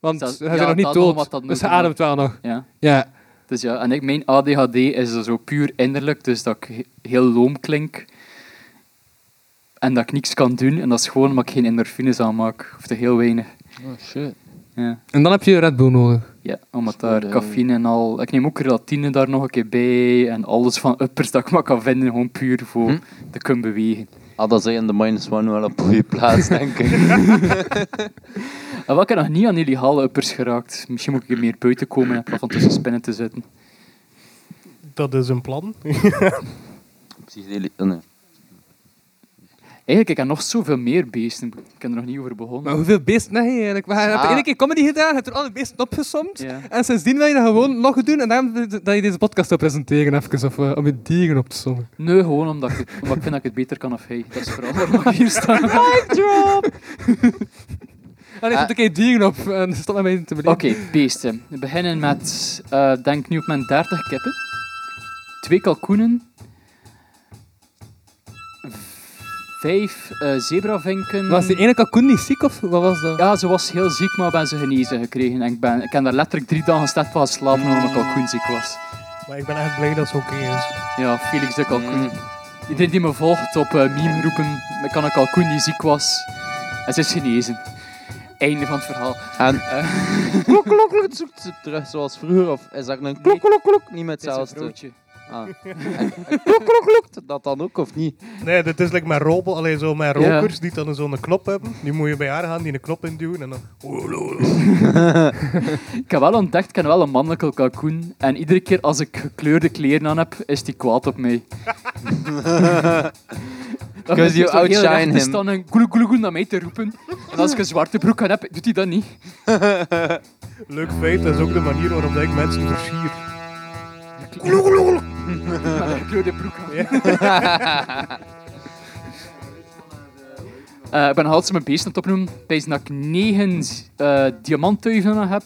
Want ja, bent nog niet dood. dus doen. ademt wel nog. Ja. Ja. Dus ja, en ik, mijn ADHD is zo puur innerlijk, dus dat ik he- heel loom klink. En dat ik niks kan doen, en dat is gewoon omdat ik geen endorfines aanmaak. Of te heel weinig. oh shit. Ja, En dan heb je Red Bull nodig. ja omdat daar cafeïne en al... Ik neem ook creatine daar nog een keer bij, en alles van uppers dat ik maar kan vinden, gewoon puur voor Hm? te kunnen bewegen. Ah, dat zijn de minus one wel op goede plaats, denk ik. En wat ik nog niet aan illegale uppers geraakt. Misschien moet ik er meer buiten komen in plaats van tussen spinnen te zitten. Dat is een plan. Psychedelic- oh, nee. Eigenlijk, ik heb nog zoveel meer beesten. Ik heb er nog niet over begonnen. Maar hoeveel beesten heb je eigenlijk? We hebben Ah. de ene keer comedy gedaan, heb er alle beesten opgesomd. Ja. En sindsdien wil je dat gewoon nog doen en daarom dat je deze podcast wil presenteren even, of eh, om je dieren op te sommen. Nee, gewoon omdat ik, het, omdat ik vind dat ik het beter kan of hij. Dat is vooral waarom ik hier sta. En ik zet een keer dieren op en stop met mij te beleven. Oké, beesten. We beginnen met, eh, denk nu op mijn 30 kippen. Twee kalkoenen. Vijf eh, zebravinken. Was die ene kalkoen niet ziek of wat was dat? Ja, ze was heel ziek, maar ben ze genezen gekregen. En ik, ben, ik heb daar letterlijk drie dagen slecht van geslapen omdat mijn kalkoen ziek was. Maar ik ben echt blij dat het oké is. Ja, Felix de kalkoen. Mm. Iedereen die me volgt op eh, meme roepen, ik kan een kalkoen die ziek was. En ze is genezen. Einde van het verhaal. En Eh. klok, klok, klok, het zoekt ze terug zoals vroeger. Of is dat een klok, klok, klok? Niet met Het is een hetzelfde. Ah. En- en klok, klok, klok. Dat dan ook, of niet? Nee, dit is like met robot, alleen zo met Ja. rokers die dan zo'n knop hebben. Die moet je bij haar gaan, die een knop induwen en dan... Ik heb wel ontdekt, ik heb wel een mannelijke kalkoen. En iedere keer als ik gekleurde kleren aan heb, is die kwaad op mij. Dan Because you outshine him. staan en goeloe goeloe goeloe naar mij te roepen. En als ik een zwarte broek aan heb, doet hij dat niet. Leuk feit, dat is ook de manier waarop dat ik mensen versier. Een gekleurde broek. Eh, ik ben altijd mijn beesten aan het opnoemen. Bij dat ik negen eh heb.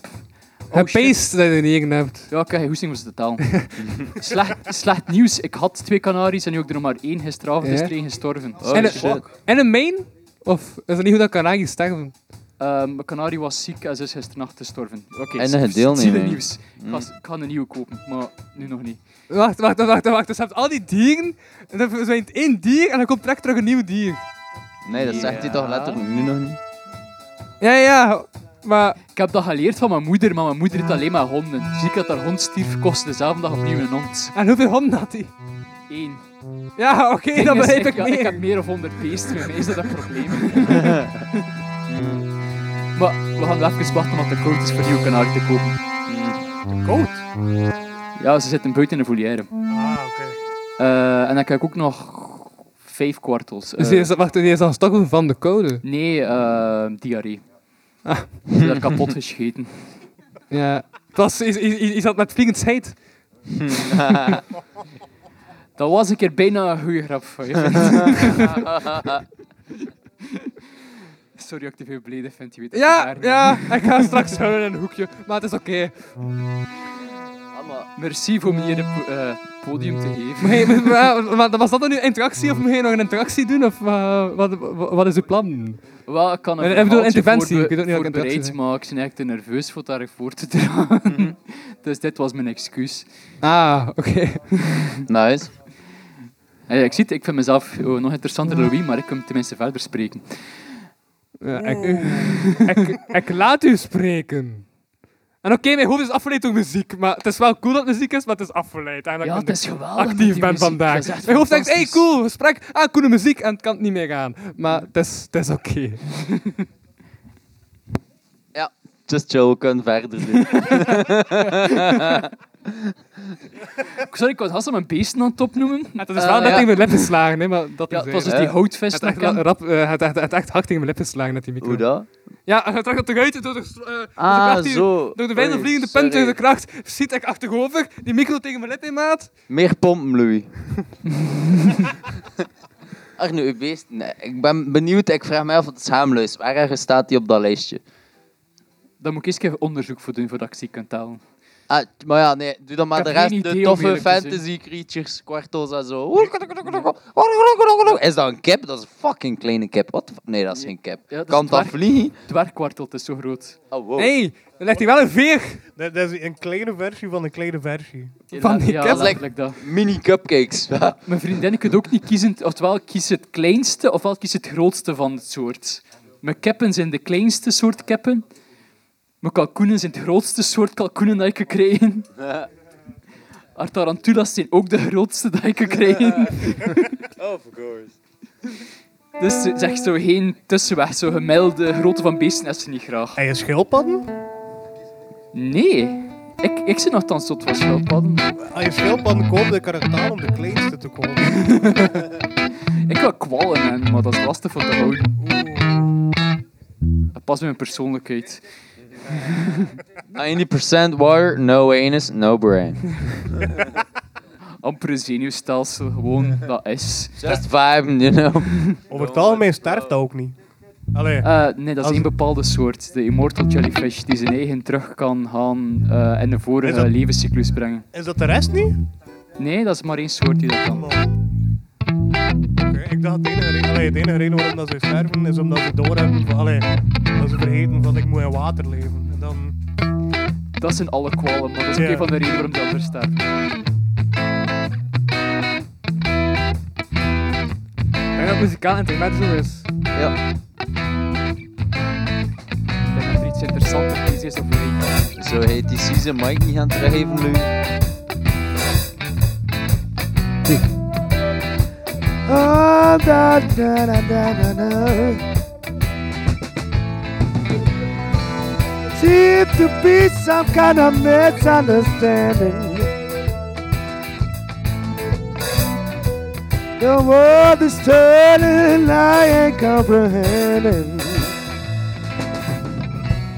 Oh, shit. beest dat je er niet hebt. Ja, heb geen hoesting ze te tellen. slecht, slecht nieuws. Ik had twee kanaries en nu heb ik er nog maar één gisteravond. Ja? is er één gestorven. Oh, en, shit. een, en een main? Of is het niet hoe dat kanarie sterven? Ehm, mijn kanarie was ziek en ze is gisternacht gestorven. Oké, En s- een deelneming. zielennieuws. Ik, Mm. ga, ik ga een nieuwe kopen, maar nu nog niet. Wacht, wacht, wacht, wacht. Dus je hebt al die dieren, en dan verdwijnt één dier en dan komt direct terug een nieuw dier. Nee, dat zegt hij toch letterlijk nu nog niet? Ja, ja, maar... Ik heb dat geleerd van mijn moeder, maar mijn moeder heeft alleen maar honden. Ziek dat haar hond stierf, kostte dezelfde dag opnieuw een hond. En hoeveel honden had hij? Eén. Ja, oké, Ding is, begrijp ik ja, meer. Ik heb meer of honderd beesten, bij mij is dat een probleem. maar we gaan wel even wachten, want de koud is voor nieuwe kanarie te kopen. Koud? Ja, ze zitten buiten in de volière. Ah, oké. Eh, en dan krijg ik ook nog vijf kwartels. Dus Eh, wacht, die is al stokken van de code. Nee, eh diarree. Ah. Ze daar kapot gescheten. Ja. Het was, is, is, dat met vliegend scheid? Dat was een keer bijna een goede grap van je. Sorry dat ik te veel beleden vind, je weet dat Ja, het ja, ik ga straks huilen in een hoekje, maar het is oké. Merci voor me hier het po- eh, podium te geven. Maar, hey, maar, maar, maar was dat dan nu interactie of moet je nog een interactie doen? Of eh, wat, wat, wat is uw plan? Wel, ik kan een Ik bedoel, verhaaltje interventie. voorbe- Ik weet ook niet wat voorbereid, interactie maar ik ben echt te nerveus voor daar voor te dragen. dus dit was mijn excuus. Ah, oké. Nice. Eh, ik zie het, ik vind mezelf oh, nog interessanter dan Louis, maar ik kan tenminste verder spreken. Ja, ik, ik, ik laat u spreken. En oké, mijn hoofd is afgeleid door muziek, maar het is wel cool dat muziek is, maar het is afgeleid. En dat Ja, ik het is geweldig actief ben vandaag. Mijn hoofd denkt, hey cool, gesprek, ah, coole muziek, en het kan niet meer gaan. Maar het is, het is oké. Just kunnen verder doen. Sorry, ik was haast mijn beesten aan het opnoemen. Het is Eh, wel net ja. tegen mijn lip geslagen, hè, maar dat Ja, is het was dus hè? die het dat echt, rap, eh, het, echt, het echt hard tegen mijn lip geslagen met die micro. Hoe dat? Ja, het trekt op de ruiten door de, eh, door de Ah, zo. Door de bijna vliegende punt door de kracht schiet ik achterover, die micro tegen mijn lip in maat. Meer pompen, Louis. Arno, uw beest. Nee, ik ben benieuwd. Ik vraag mij af of het schaamluis. Waar staat die op dat lijstje? Daar moet ik eens even onderzoek voor doen voordat ik ze kan tellen. Ah, maar ja, nee, doe dan maar Ik de heb rest. De idee om toffe eerlijk te zijn. fantasy creatures, kwartels en zo. Is dat een cap? Dat is een fucking kleine cap. Wat? Nee, dat is geen cap. Ja, dat is kan dat dwerg- vliegen? Dwergkwartel, het is zo groot. Oh, wow. Hé, hey, dan legt hij wel een veer. Dat, dat is een kleine versie van een kleine versie. Van die ja, letterlijk dat. Mini cupcakes. Mijn vriendin kan ook niet kiezen, oftewel kies het kleinste, ofwel kies het grootste van het soort. Mijn keppen zijn de kleinste soort keppen. Mijn kalkoenen zijn het grootste soort kalkoenen dat ik kan krijgen. Haar tarantulas zijn ook de grootste dat ik kan krijgen. of course. Dus ze zegt zo geen tussenweg, zo gemiddelde grootte van beesten is ze niet graag. En je schildpadden? Nee, ik, ik zit nogthans tot van schildpadden. Als je schildpadden koopt, dan kan het om de kleinste te kopen. Ik wil kwallen, man, maar dat is lastig voor te houden. Dat past bij mijn persoonlijkheid. 90% water, no anus, no brain. Amper een zenuwstelsel, gewoon, dat is. Just vibe, you know. Over het algemeen sterft dat ook niet. Allee, Eh, nee, dat is Als- één bepaalde soort. De immortal jellyfish, die zijn eigen terug kan gaan eh in de vorige dat- levenscyclus brengen. is dat de rest niet? Nee, dat is maar één soort die dat kan. Ik dacht de enige, reden, allee, de enige reden waarom dat ze sterven is omdat ze doorhebben van, allee, dat ze vergeten van ik moet in water leven. En dan, Dat zijn alle kwallen, maar dat is ook Ja. een van de redenen waarom ze anders sterven. Ik denk dat muzikaal intermezzo is. Ja. Ik denk dat er iets interessants is of niet. Zo heet die season Mike niet gaan teruggeven, Lou. Oh, da, da, da, da, da, da. Seem to be some kind of misunderstanding. The world is turning, I ain't comprehending.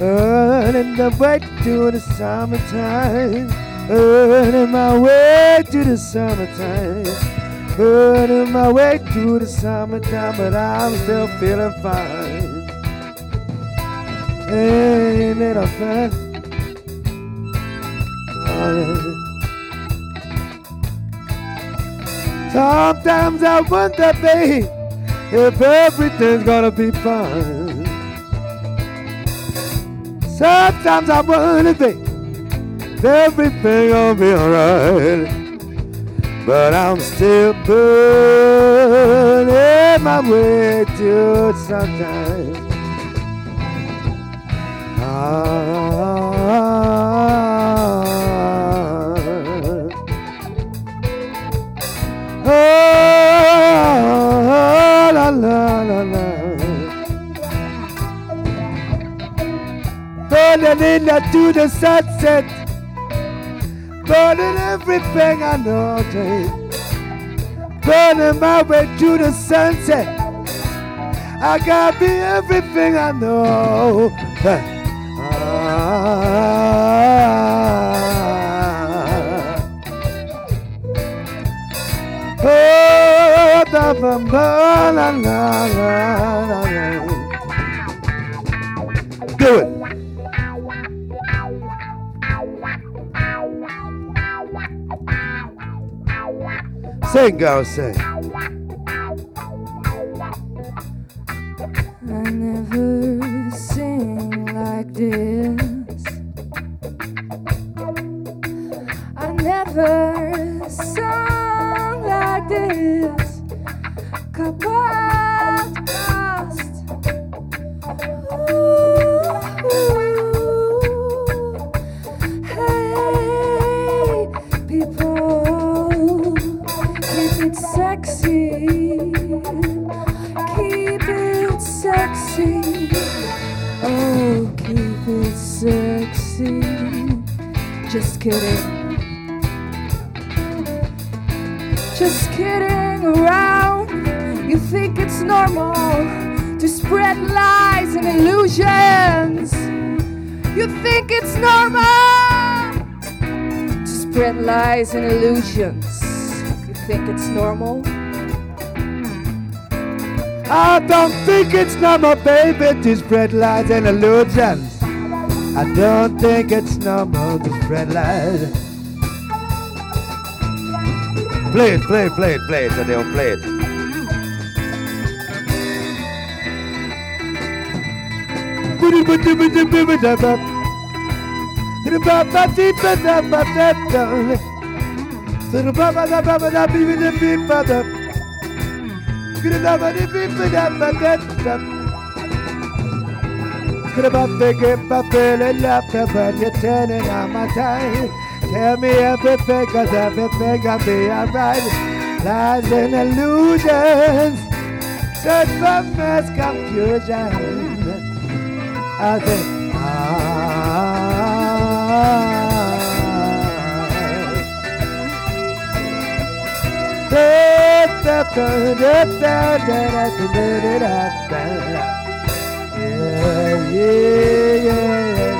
Earning the way to the summertime. Earning my way to the summertime. Earning my way through the summertime, but I'm still feeling fine. Ain't it a fact? Sometimes I wonder, babe, if everything's gonna be fine. Sometimes I wonder, babe, if everything gonna be alright. But I'm still burning my way to sunshine. Ah, oh, to the sunset, burning everything I know, babe. Burning my way to the sunset. I gotta be everything I know. Ah. Oh, da ba ba la la la la. Do it. Sing, girl, sing. I never sing like this. I never sung like this. Podcast. Kidding. Just kidding around. You think it's normal to spread lies and illusions. You think it's normal to spread lies and illusions. You think it's normal? I don't think it's normal, baby, to spread lies and illusions. I don't think it's normal to spread lies. Play it, play it, play it, play it, Adele, play it. You're turning on my time. Tell me everything, cause everything gonna be alright. Lies and illusions, search for mass confusion. I think, ah. Yeah, yeah.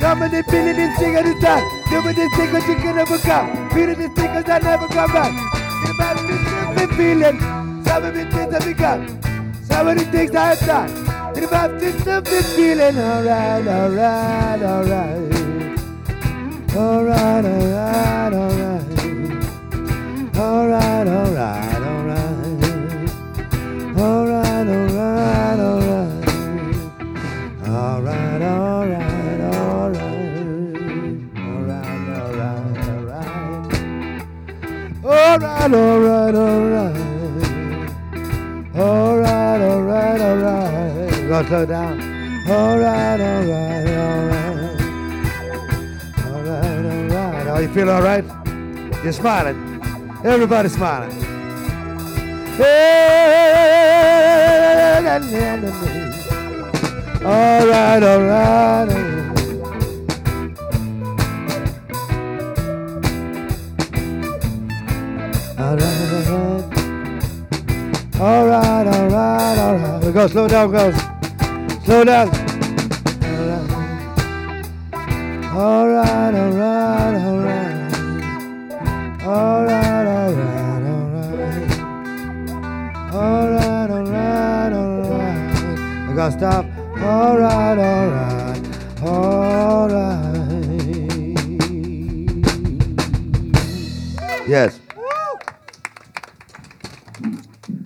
I'm in the building and sing at the time. Doing the thing that you. Feeling the I never come back. In my feeling, some of the things that we got. Some of the things I have done if I've been, I've feeling alright, alright, alright. Alright, alright, alright. Alright, alright, alright. Alright, alright, alright. Alright, alright, alright. Alright, alright, alright. Alright, alright, alright. Alright, alright, alright. Go slow down. Alright, alright, alright. Alright, alright. Oh, you feel alright? You're smiling. Everybody's smiling. Alright, alright. Alright, alright. Alright, alright, alright. We go, slow down, girls. Slow down. Alright, alright, alright. Alright, alright, alright. Alright, alright, alright. We gotta stop. Alright, alright, alright. Yes.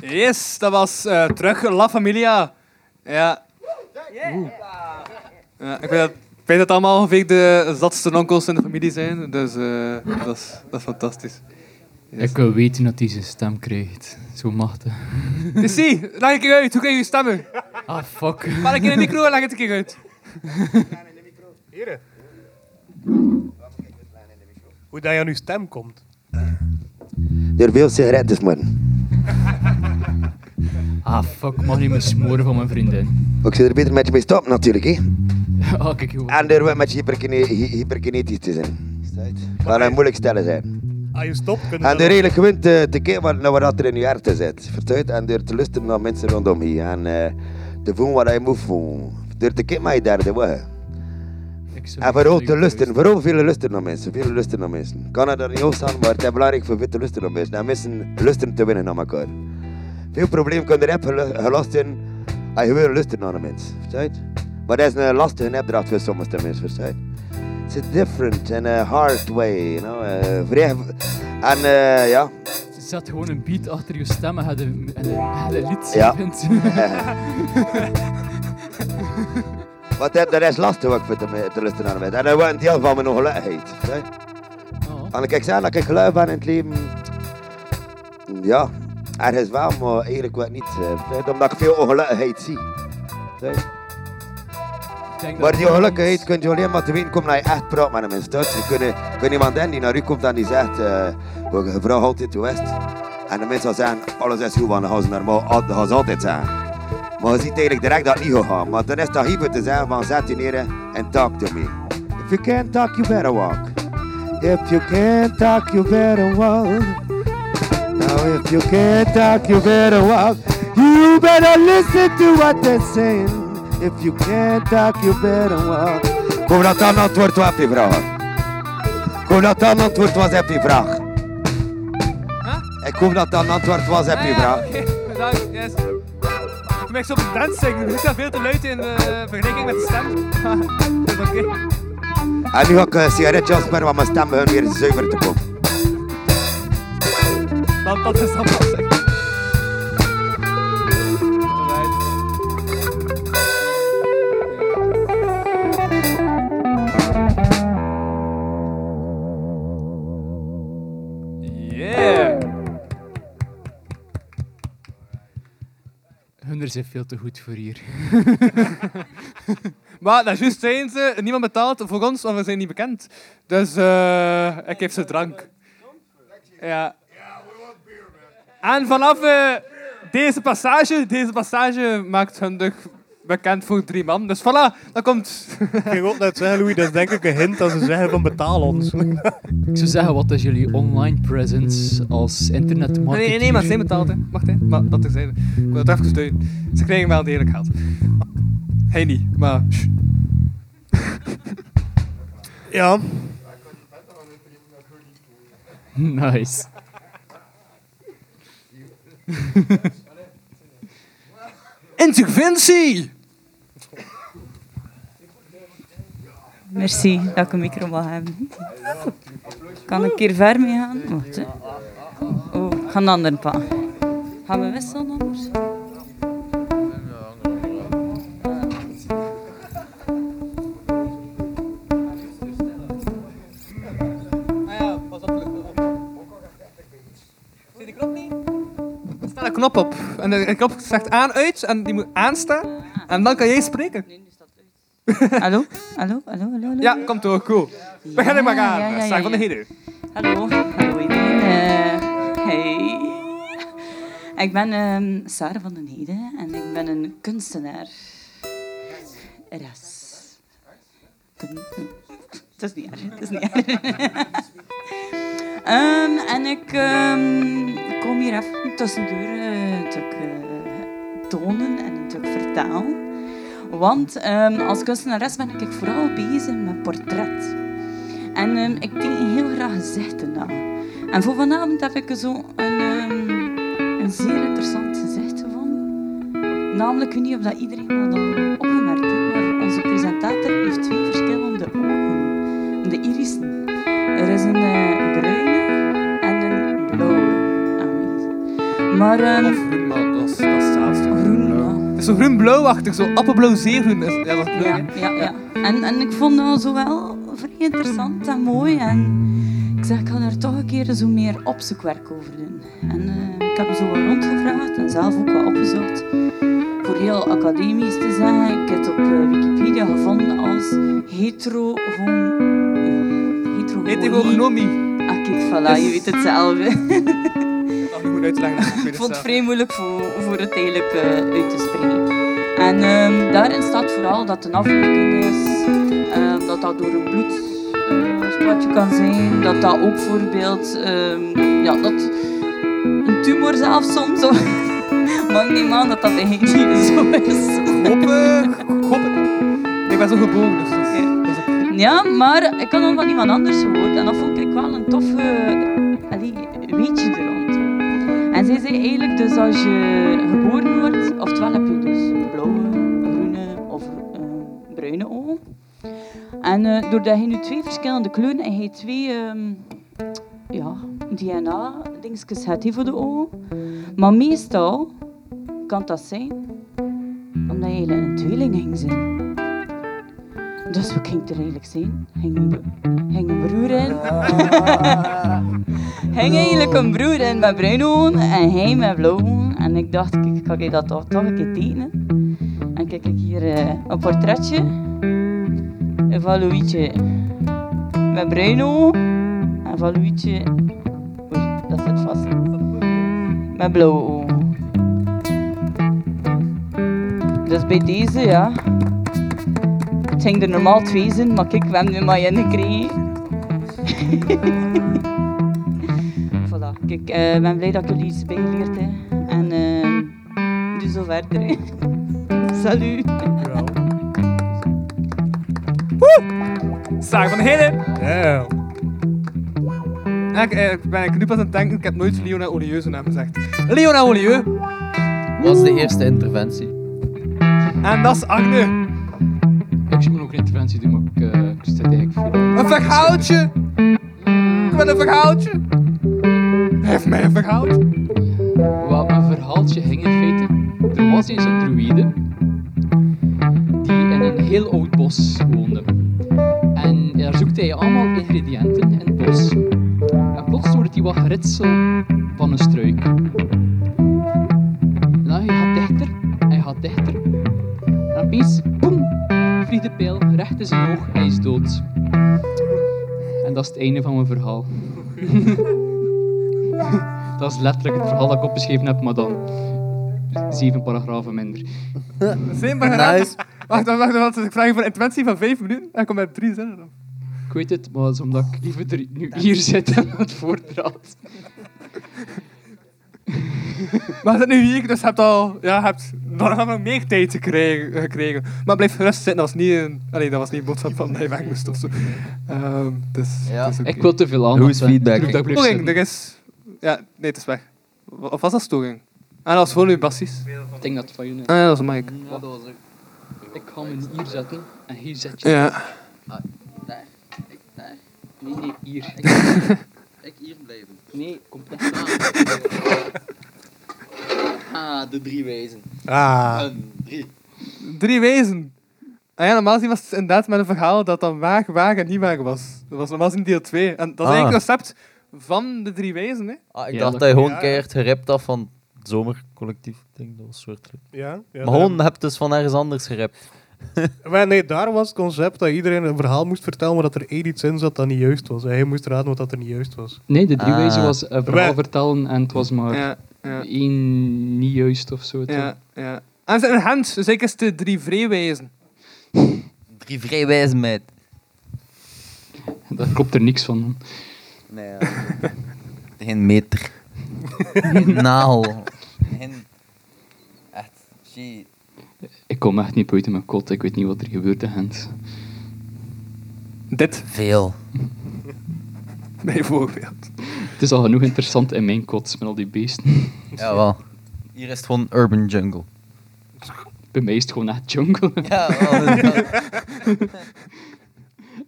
Yes, dat was eh, terug La Familia. Ja. Oeh. ja ik, weet dat, ik weet dat allemaal ongeveer de zatste onkels in de familie zijn. Dus eh, dat, is, dat is fantastisch. Ik wil weten dat hij zijn stem krijgt. Zo machtig. Dus zie, leg een keer uit. Hoe krijg je je stemmen? Ah, fuck. Pak ik in de micro en leg het een keer uit. Hier. Hoe dat je aan uw stem komt. Door veel sigaretten man. Ah, fuck. Mag niet meer smoren van mijn vriendin. Ik zou er beter met je mee stoppen natuurlijk, hè. Ah, kijk hoe. En door wat met je hyperkine- hy- hyperkinetisch te zijn. Kan een moeilijk stellen zijn. Als je stopt, En dan- door eigenlijk gewoon te, te kijken wat, naar wat er in je hart zit. Vertuid en door te luisteren naar mensen rondom je. En eh, te voelen wat je moet voelen. Door te kijken naar je derde weg. Ik En vooral te luisteren. Vooral veel luisteren naar mensen. Veel luisteren naar mensen. Kan het er niet op staan, maar het is belangrijk voor veel te luisteren naar mensen. En mensen luisteren te winnen naar elkaar. Veel problemen kunnen er hebben gelast in als je wil luisteren naar een mens. Verstaat? Maar dat is een lastige opdracht voor sommige mensen. Verstaat? It's a different and a hard way, you know. eh, vrij- en eh, ja, Zet gewoon een beat achter je stem en ga de, en de, en de lied Ja. wat dat, dat is lastig ook voor te, te luisteren naar mensen. En dat wordt een deel van mijn ongelukkigheid. Oh. En ik zeg dat ik geluid ben in het leven. Ja, ergens wel, maar eigenlijk wel niet. eh? Omdat ik veel ongelukkigheid zie. Maar die ongelukkigheid kun je alleen maar te weten komen als je echt praat met een mens. Dus je kunt, kunt iemand in die naar u komt en die zegt, eh je vraagt altijd hoe is? En de mensen zeggen, alles is goed, want dan gaan ze normaal, al- dan gaan ze altijd zeggen. Maar je ziet eigenlijk direct dat het niet gaat. Maar dan is dat hier te zeggen van zet je neer en talk to me. If you can't talk, you better walk. If you can't talk, you better walk. Now if you can't talk, you better walk. You better listen to what they're saying. If you can't talk, you better walk. Hoop dat dat een antwoord was op je vraag. Hoop dat dat een antwoord was op je vraag. Ik hoop dat dat een antwoord was op je vraag. bedankt. Yes. Ik ben zo op de dans zingen. Er is veel te luid in de vergelijking met de stem. Dat is oké. En nu ga ik een sigaretje afsperen, want mijn stem weer zuiver te komen. Yeah! Hun zijn veel te goed voor hier. Maar dat is juist zijn ze, niemand betaalt voor ons, want we zijn niet bekend. Dus eh ik geef ze drank. Ja. En vanaf eh, deze passage, deze passage maakt hun dus bekend voor drie man. Dus voilà, dat komt... Ik ging ook net zeggen, Louis, dat is denk ik een hint dat ze zeggen van betaal ons. Ik zou zeggen, wat is jullie online presence als internetmarketeer? Nee, nee, nee, maar zij betaalt, hè. Wacht, hè. Maar dat terzijde. Ik wil het even steunen. Ze krijgen wel degelijk geld. Hij niet, maar... Ja. Nice. Interventie! Merci dat ik een micro mag hebben. Kan ik hier ver mee gaan? Wacht, hè. Oh, ik ga een andere pa. Gaan we wisselen anders? Knop op. En de knop zegt aan, uit, en die moet aanstaan. En dan kan jij spreken. Hallo? Hallo? Hallo? Hallo? hallo? Ja, komt door, cool. Begin er maar aan. ja, ja, ja, Sak van de. Heden. Hallo, hallo iedereen. Eh, hey. Ik ben ehm, Sarah van den Heden en ik ben een kunstenaar. Ras. Het is niet erg, het is niet erg. Ehm, en ik ehm, kom hier even tussendoor tonen en stuk vertalen. Want ehm, als kunstenares ben ik vooral bezig met portret. En ehm, ik teken heel graag gezichten na. En voor vanavond heb ik zo een, ehm, een zeer interessant gezicht gevonden. Namelijk, ik weet niet of dat iedereen dat al opgemerkt heeft, maar onze presentator heeft twee verschillende ogen. De irissen. Er is een eh, bruine en een blauwe aanwezig. Maar ehm, Of dat dat is zo groen-blauwachtig, zo appelblauw zeegroen. is- Ja, dat is leuk? Ja, ja. En, en ik vond dat zo wel vrij interessant en mooi. En ik zeg, ik ga er toch een keer zo meer opzoekwerk over doen. En eh, ik heb zo wat rondgevraagd en zelf ook wat opgezocht. Voor heel academisch te zeggen, ik heb het op eh, Wikipedia gevonden als hetero... Hetero Heterogonomie. Ah, kijk, voilà, je weet het zelf. niet goed uitleggen. Ik vond het vrij moeilijk voor, voor het eigenlijk eh, uit te spreken. En ehm, daarin staat vooral dat een afwijking is, ehm, dat dat door een bloedspatje kan zijn, dat dat ook bijvoorbeeld, ehm, ja, dat een tumor zelf soms, maar ik neem aan dat dat geen dieren zo is. Hoppen, hoppen. Ik ben zo gebogen, dus. Ja, maar ik had dan van iemand anders gehoord en dat vond ik wel een toffe allee, weetje er rond. En zij zei eigenlijk dus als je geboren wordt, oftewel heb je dus blauwe, groene of eh, bruine ogen. En eh, doordat je nu twee verschillende kleuren en je twee ehm, ja, DNA-dingetjes hebt voor de ogen. Maar meestal kan dat zijn omdat je eigenlijk een tweeling ging zijn. Dus wat ging er eigenlijk zijn? Ging een broer in. ging eigenlijk een broer in bruine ogen en hij met blauwe ogen. En ik dacht, kijk, ga ik dat toch, toch een keer tekenen? En kijk ik hier eh, een portretje. Een Valouietje met bruine ogen. En Valouietje... Oei, dat zit vast. Met blauwe ogen. Dus bij deze, ja... Het ging er normaal twee zijn, maar kijk, we nu maar één gekregen. kijk, eh, ik ben blij dat ik jullie iets bijgeleerd heb. En eh doe zo verder. hè. Salut. Saak van de Heden. Ja. Ja, ik, ik ben ik nu pas aan het denken, ik heb nooit Leona Olieu zijn naam gezegd. Leona Olieu. was de eerste interventie. En dat is Agne. Ik moet ook een interventie doen, maar ik, uh, ik zit eigenlijk voor. Een verhaaltje. Ik wil een verhaaltje. Geef mij een verhaaltje. Wel, een verhaaltje ging in feite. Er was eens een druïde die in een heel oud bos woonde. En daar zoekte hij allemaal ingrediënten in het bos. En plots hoorde hij wat geritsel van een struik. Nou, hij gaat dichter, hij gaat dichter. En opeens, boem, vliegt de pijl recht in zijn oog, hij is dood. En dat is het einde van mijn verhaal. dat is letterlijk het verhaal dat ik opgeschreven heb, maar dan zeven paragrafen minder. Zijn paragraaf. Nice. Wacht, wacht, wacht, wacht. Ik vraag je voor een interventie van vijf minuten en ik kom met drie zinnen. op. Ik weet het, maar dat is omdat ik liever er nu hier zit en het voordraad. Maar zitten nu hier, dus je hebt al... Ja, hebt nog meer tijd gekregen. gekregen. Maar blijf gerust zitten, dat was niet een... Allee, dat was niet een boodschap van dat je weg moest of zo. Ehm, dus, Ja. oké. Ik wil te veel aandacht. Hoe is feedback? ik dat ik is... Ja, nee, het is weg. Of was dat storing? Ah, dat was gewoon uw bassies. Ik denk dat het van jullie Ah, ja, dat was een mic. Ja, dat was ook. Ik ga me hier zetten en hier zet je. Ja. Daar. Ik daar. Nee, nee, hier. Ik hier blijven. Nee, compleet. Ah, de drie wezen. Ah, Een, drie. Drie wezen. Ah ja, normaal gezien was het inderdaad met een verhaal dat dan waag, waag en niet waag was. Dat was normaal gezien deel 2. En dat is Ah. eigenlijk het concept van de drie wezen, hè. Ah, ik Ja, dacht dat- je gewoon ja. keihard gerapt had van het zomercollectief. Ik denk dat was soort. ja. ja maar daar- gewoon, hebt dus van ergens anders gerapt. Maar nee, daar was het concept dat iedereen een verhaal moest vertellen, maar dat er één iets in zat dat niet juist was. En hij moest raden wat dat er niet juist was. Nee, de drie Ah. wijzen was een verhaal Wij- vertellen en het was maar Ja, ja, één niet juist of zo. toch? ja. ja. En ze zijn dus ik is de drie vreewezen. Drie vrijwijzen, meid. Daar klopt er niks van. Nee, ja. Geen meter. Geen nagel. Geen... Echt, shit. Ik kom echt niet buiten mijn kot, ik weet niet wat er gebeurt in Gent. Dit, Veel. bijvoorbeeld. Het is al genoeg interessant in mijn kot met al die beesten. Jawel. Hier is het gewoon urban jungle. Bij mij is het gewoon echt jungle. Ja, wel.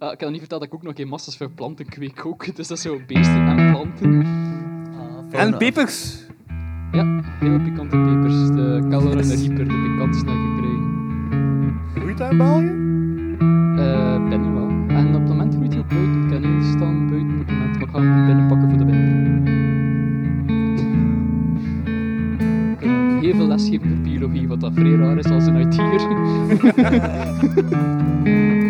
Ah, ik had niet verteld dat ik ook nog geen massas voor planten kweek ook. Dus dat is zo beesten en planten. En pepers. Ja, heel pikante pepers. De Keller en de Reaper, de pikantste die ik gekregen. Groeit dat in België? Eh, binnen wel. En op het moment groeit hij ook buiten. Ik kan niet staan buiten op het moment, maar ik ga hem binnen pakken voor de winter. Heel veel les geven voor biologie, wat dat vrij raar is als een uit hier.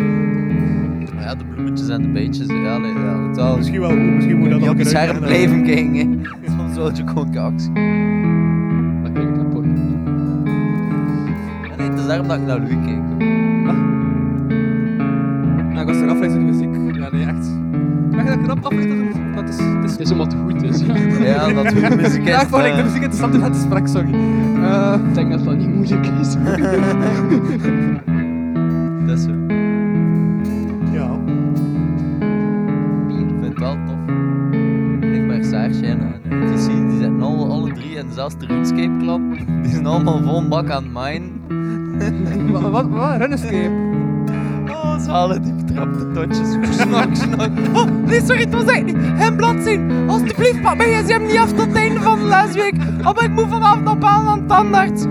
Ja, de bloemetjes en de beetjes. Ja, nee, ja, het zal. Misschien wel goed, misschien moet dat ook blijven kijken. hè. Soms wil je gewoon actie. Dan kijk ik naar porno. Ja, nee, het is daarom dat ik naar Louis kijk. Nou, ik was er afgeleid door de muziek. Ja, nee, echt. Mag je dat knap afgeleid door de muziek? Dat is... Het is Het is omdat het goed is. Ja, dat goede muziek is. Ja, ik vond ik de eh, muziek interessant in het gesprek, sorry. Eh, Ik denk dat dat niet moeilijk is. Dat is zelfs de RuneScape Club. Die zijn allemaal vol bak aan minen. wat, wat, wat? Runescape? Oh, ze halen die betrapte totjes. Snak, snak. Oh, nee, sorry, het was echt niet. Geen bladzijde. Alsjeblieft, pak mijn gsm niet af tot het einde van de lesweek. Oh, maar ik moet vanavond op aan aan tandarts.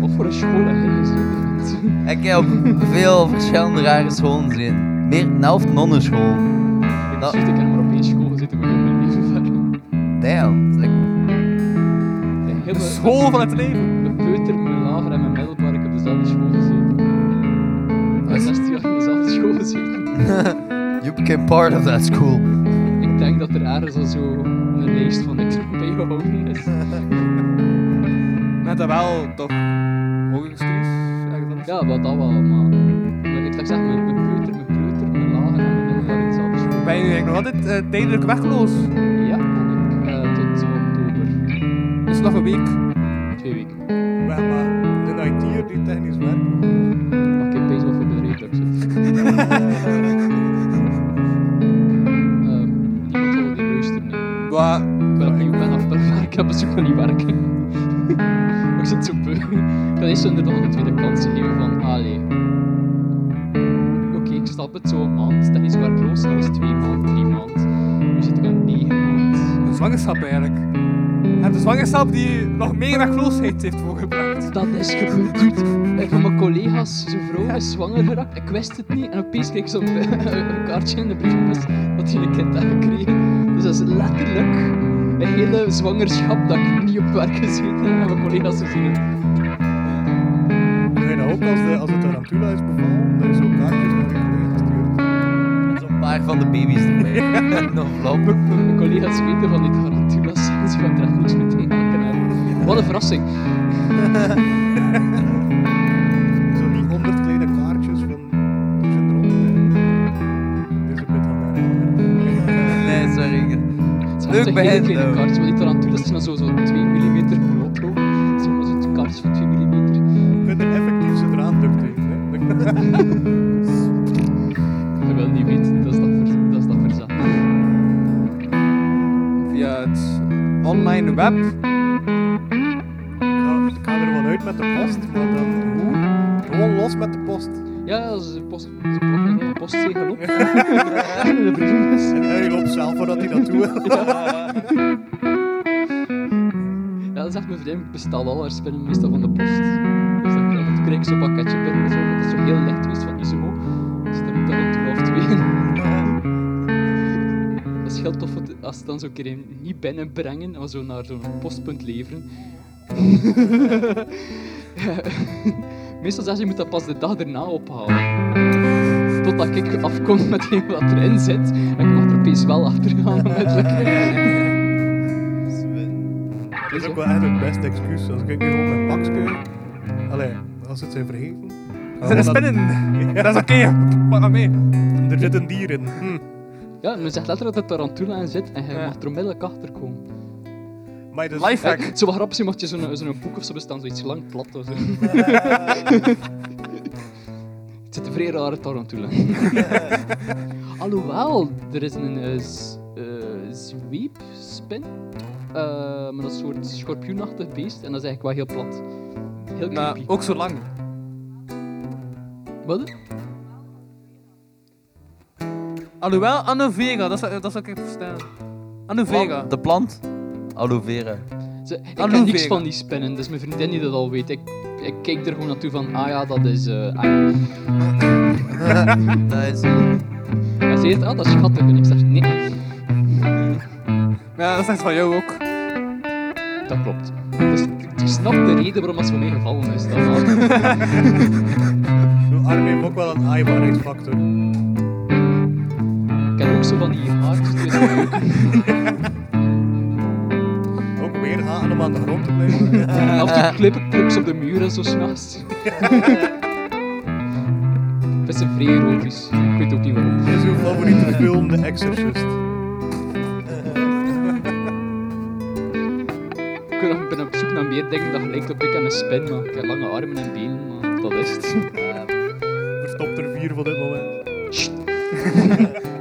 Wat voor een school heb je? Ik heb op veel verschillende rare scholen gezien. Meer een helft nonnenschool. Ik Dat- ik heb maar op één school gezeten voor heel mijn leven verder. Damn. dat is echt- Ik heb De school van het leven. Mijn peuter, mijn lager en mijn middelbaar, ik heb dezelfde school gezeten. Ik heb 16 jaar in dezelfde school gezeten. You became part of that school. Ik denk dat er ergens al zo een lijst van ik bijgehouden is. Met dat wel toch hogere studies? Ja, wat dat wel, maar... maar ik zeg zeggen, nu eigenlijk nog altijd eh, tijdelijk wegloos? Ja, uh, tot oktober. Dus nog een week. Twee weken. Maar, maar een IT'er die technisch werkt. Maar ik wel voor bedrijf dat ik zit. Ehm, niemand wil die luisteren. Wat? Ik ben af werk, ik heb zoek van niet werken. Maar ik zit zo beu. Ik kan eerst inderdaad een tweede kans geven van, allee. Ik snap het, zo een maand. Technisch werkloos, dat is twee maanden, drie maanden. Nu zit ik aan negen maanden. Een zwangerschap eigenlijk. En de zwangerschap die nog meer wegloosheid heeft voorgebracht. Dat is gebeurd. Een van mijn collega's, zijn vrouw is zwanger geraakt. Ik wist het niet. En opeens kreeg ik zo'n een kaartje in de brievenbus dat hij een kind had gekregen. Dus dat is letterlijk een hele zwangerschap dat ik niet op werk gezeten heb en mijn collega's gezien heb. Dat ook als, de, als het Tarantula is bevallen? Dat je zo kaartjes van de baby's erbij. Nog. Mijn collega's weten van die tarantulas. Ze gaan er echt niks mee te maken hebben. Wat een verrassing. Zo die honderd kleine kaartjes van tussen eronder. Dit is een bit aan Nee, sorry. Het Leuk zijn bij hen, kleine kaartjes, maar die tarantulas zijn zo, zo 2 web. Ik ga, ik ga er wel uit met de post, maar dan hoe? Gewoon los met de post. Ja, als de post, ze er postzegel op. En de brievenbus. En hij loopt zelf voordat hij dat doet. Ja, dat zegt mijn vriendin, ik bestel al haar spinnen meestal van de post. Dan zo'n keer niet binnenbrengen, maar zo naar zo'n postpunt leveren. Ja, Meestal zeggen ze, je moet dat pas de dag erna ophalen. Totdat ik afkom met wat erin zit. En ik mag er opeens wel achter gaan onmiddellijk. Dat is ook wel echt het beste excuus. Als ik nu gewoon mijn pakje... Allee, als ze het zijn vergeten... Er zijn spinnen. Dat is oké. Pak maar mee. Er zit een dier in. Hm. Ja, men zegt letterlijk dat er tarantula in zit en je Ja. mag er onmiddellijk achter komen. Maar dus, Lifehack. Ja, het zou wel grappig zijn mocht je zo'n zo'n boek of zo bestaan, zoiets lang plat of zo. het zit een vrij rare tarantula. Alhoewel, er is een eh, eh, zweepspin. Eh, maar dat is een soort schorpioenachtig beest en dat is eigenlijk wel heel plat. Heel Maar creepy. ook zo lang. Wat? Alhoewel, aloe vera, dat zou, dat zou ik verstaan. Aloe vera. De plant? Aloe vera. Ze, ik Aloe ken niks vera. van die spinnen, dus mijn vriendin die dat al weet. Ik, ik kijk er gewoon naartoe van, ah ja, dat is... eh ah ja. dat is... eh, Hij zegt, ah, dat is schattig. En ik zeg, nee, Ja, dat is echt van jou ook. dat klopt. Dus ik snap de reden waarom dat voor mij gevallen is. Dat wel. Zo, Armin heeft ook wel een aaibaarheidsfactor. Ook zo van die haartjes die zo Ook weer haken om aan de grond te blijven. Af en toe clips op de muur en zo s'nachts. Het is een vrij erotisch. Ik weet ook niet waarom. Dit is uw favoriete film, The Exorcist. Ik ben op zoek naar meer dingen dat gelijkt op ik en een spin, maar ik heb lange armen en benen, maar dat is het. Verstopt er vier van dit moment.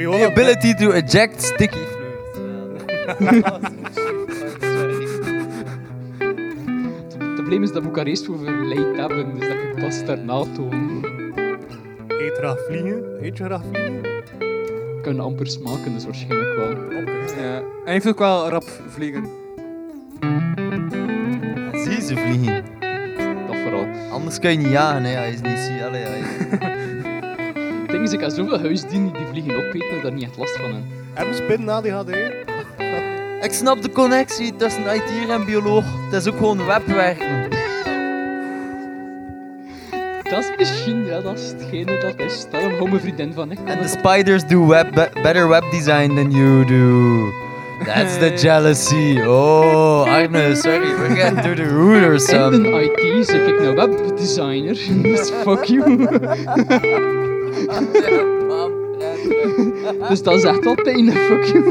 The ability to eject sticky. Het probleem is dat moet ik er eerst voor verleid hebben, dus dat ik pas daarna toon. Eet graag vliegen. Eet je graag vliegen? Ik kan amper smaken, dus waarschijnlijk wel. Ja. En hij heeft ook wel rap vliegen. Zie ze vliegen. Dat vooral. Anders kan je niet jagen, hè. Hij is niet zie. Allee, hij... Ding is, ik heb zoveel huisdieren die vliegen opeten dat ik daar niet echt last van heb. En spin na die AD. Ik snap de connectie tussen IT'er en bioloog. Het is ook gewoon webwerken. Dat is misschien, ja, dat is hetgene dat is. Daarom hou mijn vriendin van. Het op- spiders do web be- better web design than you do. That's the jealousy. Oh, Arne, sorry, we're getting to the root or In something. de IT zeg ik nou webdesigner, dus fuck you. dus dat is echt wel pijn, fuck you.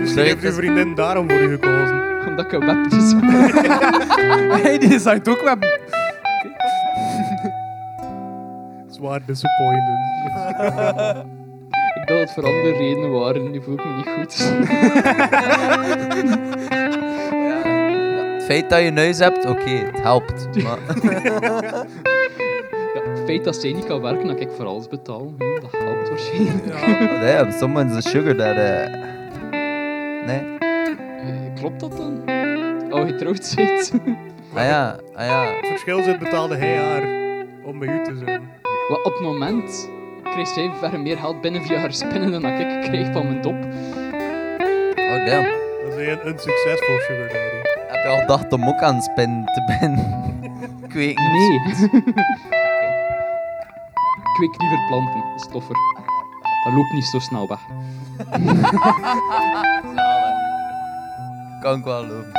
Dus heeft uw is- vriendin daarom voor u gekozen. Omdat ik een webdesigner Hey, die is uit ook web. Zwaar disappointed. Ik dacht dat het voor andere redenen waren, nu voel ik me niet goed. Het feit dat je neus hebt, oké, het helpt. Maar het feit dat zij niet kan werken, dat ik voor alles betaal, ja, dat helpt waarschijnlijk. damn, someone's a sugar daddy. Nee? Eh, Klopt dat dan? Oh, je trouwt zit. Ah ja, ah ja. Het verschil zit betaalde hij haar om bij u te zijn. Wel, op het moment kreeg zij ver meer geld binnen via haar spinnen dan dat ik kreeg van mijn dop. Oh damn. Ben je een unsuccessful sugar daddy. Heb je al gedacht om ook aan spin te ben? Kweken? Nee. Kwik liever planten, dat is toffer. Dat loopt niet zo snel weg. Kan ik wel lopen.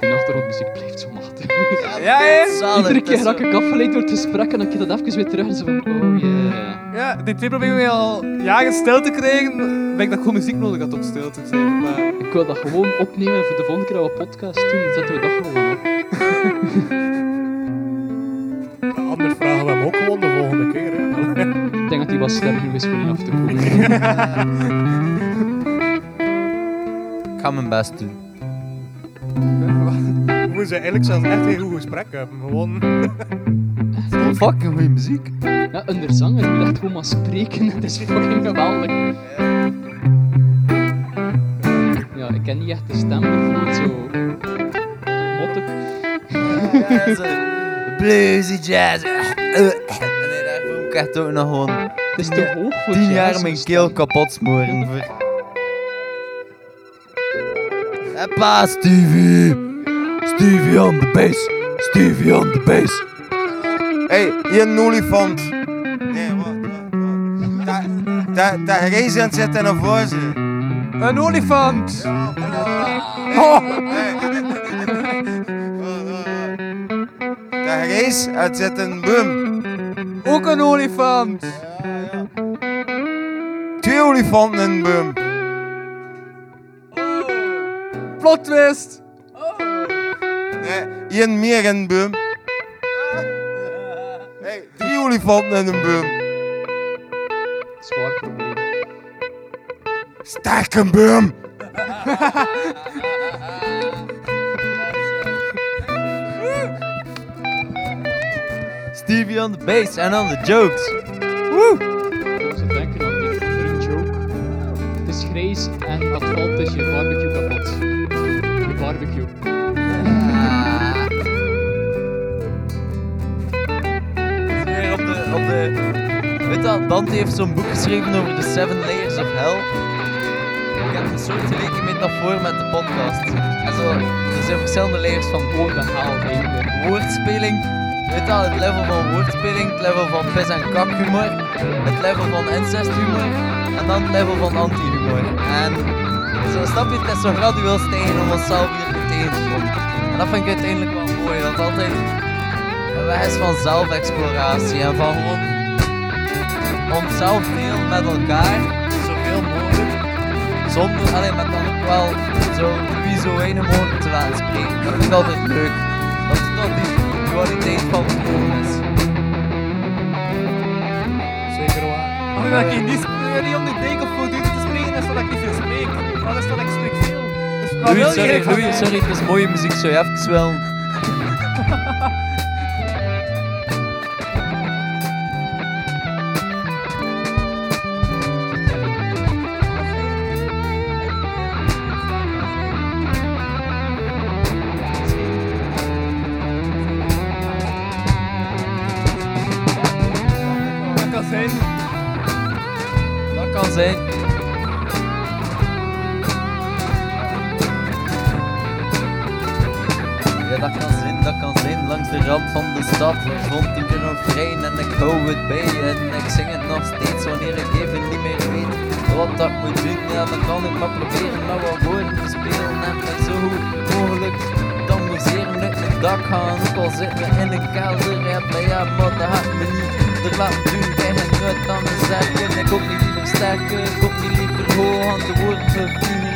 Die achtergrondmuziek blijft zo machtig. Ja, hè? Iedere keer dat ik afgeleid door het gesprek en dan keer dat even weer terug en zo van, oh yeah. Ja, die twee proberen mij al jaren stil te krijgen. Ben ik dat gewoon muziek nodig had om stil te zijn. Maar Ik wil dat gewoon opnemen voor de volgende keer dat we podcast doen, zetten we dat gewoon op. Ik dat hij was voor niet af te komen. Ik ga mijn best doen. We moeten eigenlijk zelfs echt een goed gesprek hebben. Gewoon... Fucking goede muziek. Ja, een zanger die echt gewoon maar spreken, dat is fucking geweldig. Ja, ik ken niet echt de stem bijvoorbeeld, zo... Mottig. Ja, zo Bluesy jazz. En nee, daarvoor moet ik echt ook nog gewoon Het is te hoog voor tien jaar mijn keel kapot smoren. Voor... Hoppa, Stevie. Stevie on the bass. Stevie on the bass. Hé, hey, hier een olifant. Nee, wacht, wacht, wacht. Daar, daar, daar is aan het zitten naar voren. ze. een olifant! Ja. Oh. Daar is aan het zitten, boom. Ook een olifant! Olifanten in een boom. Plot twist! Nee, één meer in een boom. Hey, drie olifanten in een boom. Zwaar probleem. Sterk een boom. Stevie on the bass en on the jokes. Ik is en valt is je barbecue kapot. Je barbecue. Weer op de, op de... Weet wel, Dante heeft zo'n boek geschreven over de Seven Layers of Hell. Ik heb een soort metafoor met de podcast. En zo, er zijn verschillende layers van de haal eigenlijk. woordspeling. Weet wel, het level van woordspeling, het level van pis en kak humor, het level van incest humor en dan het level van anti-humor. En zo snap je, het zo gradueel stijgen om onszelf hier tegen te komen. En dat vind ik uiteindelijk wel mooi, dat altijd een weg van zelfexploratie en van gewoon onszelf delen met elkaar, zoveel mogelijk. Zonder, alleen met dan ook wel zo wie zo weinig mogelijk te laten spreken. Dat vind ik altijd leuk. Dat is toch die kwaliteit van het is. Zeker waar. Ik niet, niet om de of voldoende te spreken, is dat ik niet veel spreek. Dat ik spreek veel. Dus Louis, sorry, Louis, sorry, het is mooie muziek, je even wel... vond ik een refrein en ik hou het bij. En ik zing het nog steeds wanneer ik even niet meer weet wat ik moet doen. Ja, dan kan ik maar proberen met wat woorden te spelen en me zo goed mogelijk te amuseren uit mijn dak gaan. Ook al zitten we in een kelder, ja, maar ja, maar dat had me niet er laten doen. Bij een nut aan sterken. Ik ook niet liever sterker, ik ook niet liever hoog aan de woorden.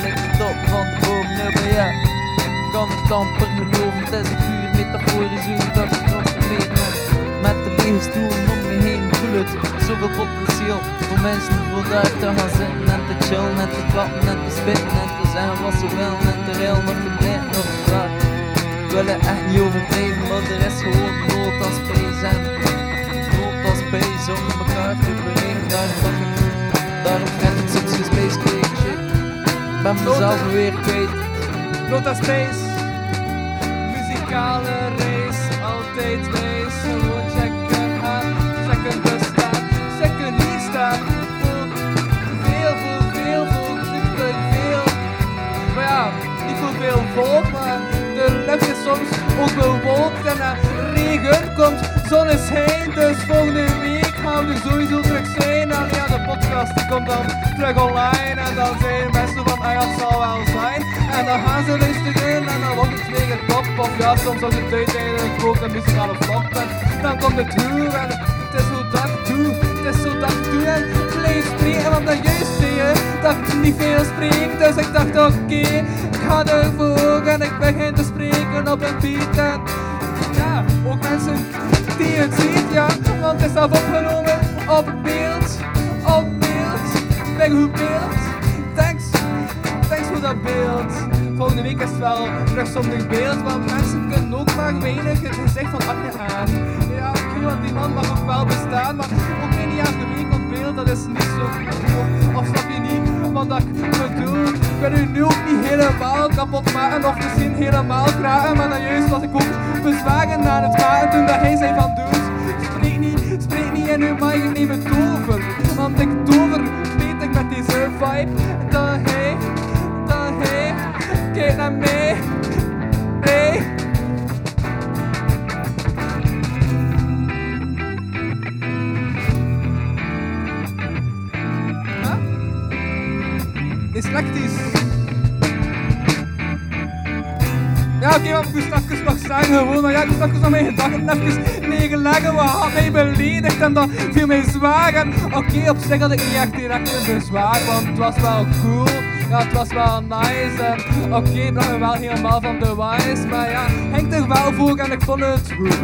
Lijkt de top van de boom, nee, maar ja. Ik kan het amper geloven, het is een puur metaforisch hoe dat Lege stoelen om me heen voel het zoveel potentieel voor mensen voor daar te gaan zitten en te chillen en te klappen en te spitten en te zeggen wat ze willen en te rillen of te blijven of te. Ik wil het echt niet overdrijven, maar er is gewoon nood als space en nood als space om elkaar te bereiken. Daarom, daarom ken ik soms geen space shit. Ik ben mezelf weer kwijt. Nota Space. Muzikale race, altijd wijs. Checken bestaan, checken hier staan. Voor veel, voor veel, voor super veel. Maar ja, niet veel volk, maar de lucht is soms ook bewolkt en er regen komt zon is heen, dus volgende week gaan we sowieso terug zijn. En ja, de podcast die komt dan terug online. En dan zijn mensen van, ah ja, zal wel zijn. En dan gaan ze luisteren en dan wordt het weer top. Of ja, soms als het uiteindelijk ook een muzikale flop. En dan komt het toe en Dat blijf spreken, want dat juist zie je dat ik niet veel spreek. Dus ik dacht, oké, ik ga ervoor en ik begin te spreken op een beat. En ja, ook mensen die het zien, ja, want het is zelf opgenomen op beeld, op beeld, bij goed beeld. Thanks, thanks voor dat beeld. Volgende week is het wel terug zonder beeld, want mensen kunnen ook maar weinig het gezicht van achtergaan. Ja, oké, want die man mag ook wel bestaan, maar ook één jaar de dat is niet zo goed. Of snap je niet wat ik bedoel? Ik wil u nu ook niet helemaal kapot maken, of misschien helemaal kraken, maar dan juist was ik ook bezwagen aan het maken toen dat hij zei van doet. Spreek niet, spreek niet in uw mag niet met tover, want ik tover, weet ik met deze vibe, dat hij, dat hij, kijk naar mij, Dyslectisch. Ja, oké, maar ik moest even nog zeggen gewoon, maar ja, ik moest even aan mijn gedachten even neerleggen wat had mij beledigd en dat viel mij zwaar. En oké, op zich had ik niet echt direct een bezwaar, want het was wel cool. Ja, het was wel nice oké, het bracht me wel helemaal van de wijs, maar ja, hangt er wel voor en ik vond het goed.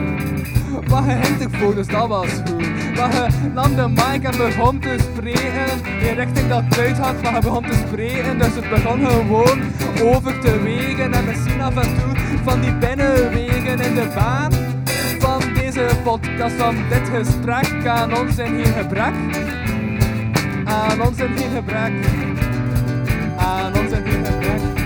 Maar hij hangt ervoor, dus dat was goed. Maar hij nam de mic en begon te spreken in richting dat het had, maar hij begon te spreken. Dus het begon gewoon over te wegen en misschien af en toe van die binnenwegen in de baan. Van deze podcast, van dit gesprek aan ons in geen gebrek. Aan ons in geen gebrek. Aan ons in geen gebrek.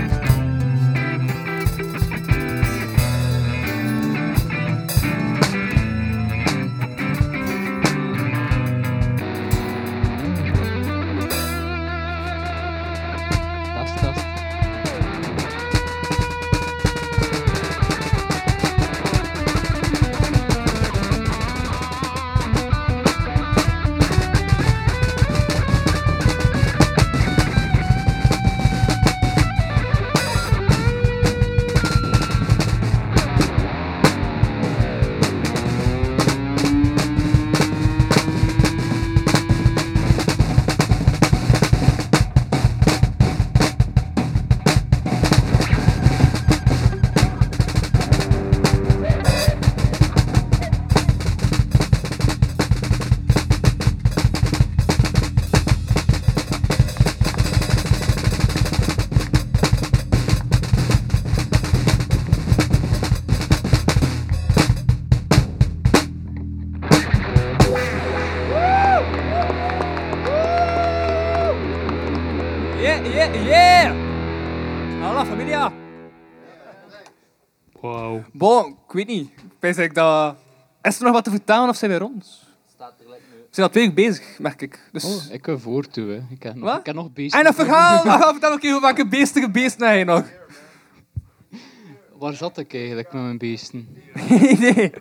Bon, ik weet niet. Dat... Is er nog wat te vertellen of zijn we rond? We zijn al twee uur bezig, merk ik. Dus... Oh, ik kan voortoe, hè. Ik ken nog, Wat? ik ken nog beesten. En een verhaal! Ah, vertel ook even welke beestige beesten heb je nog? Waar zat ik eigenlijk met mijn beesten? Geen idee.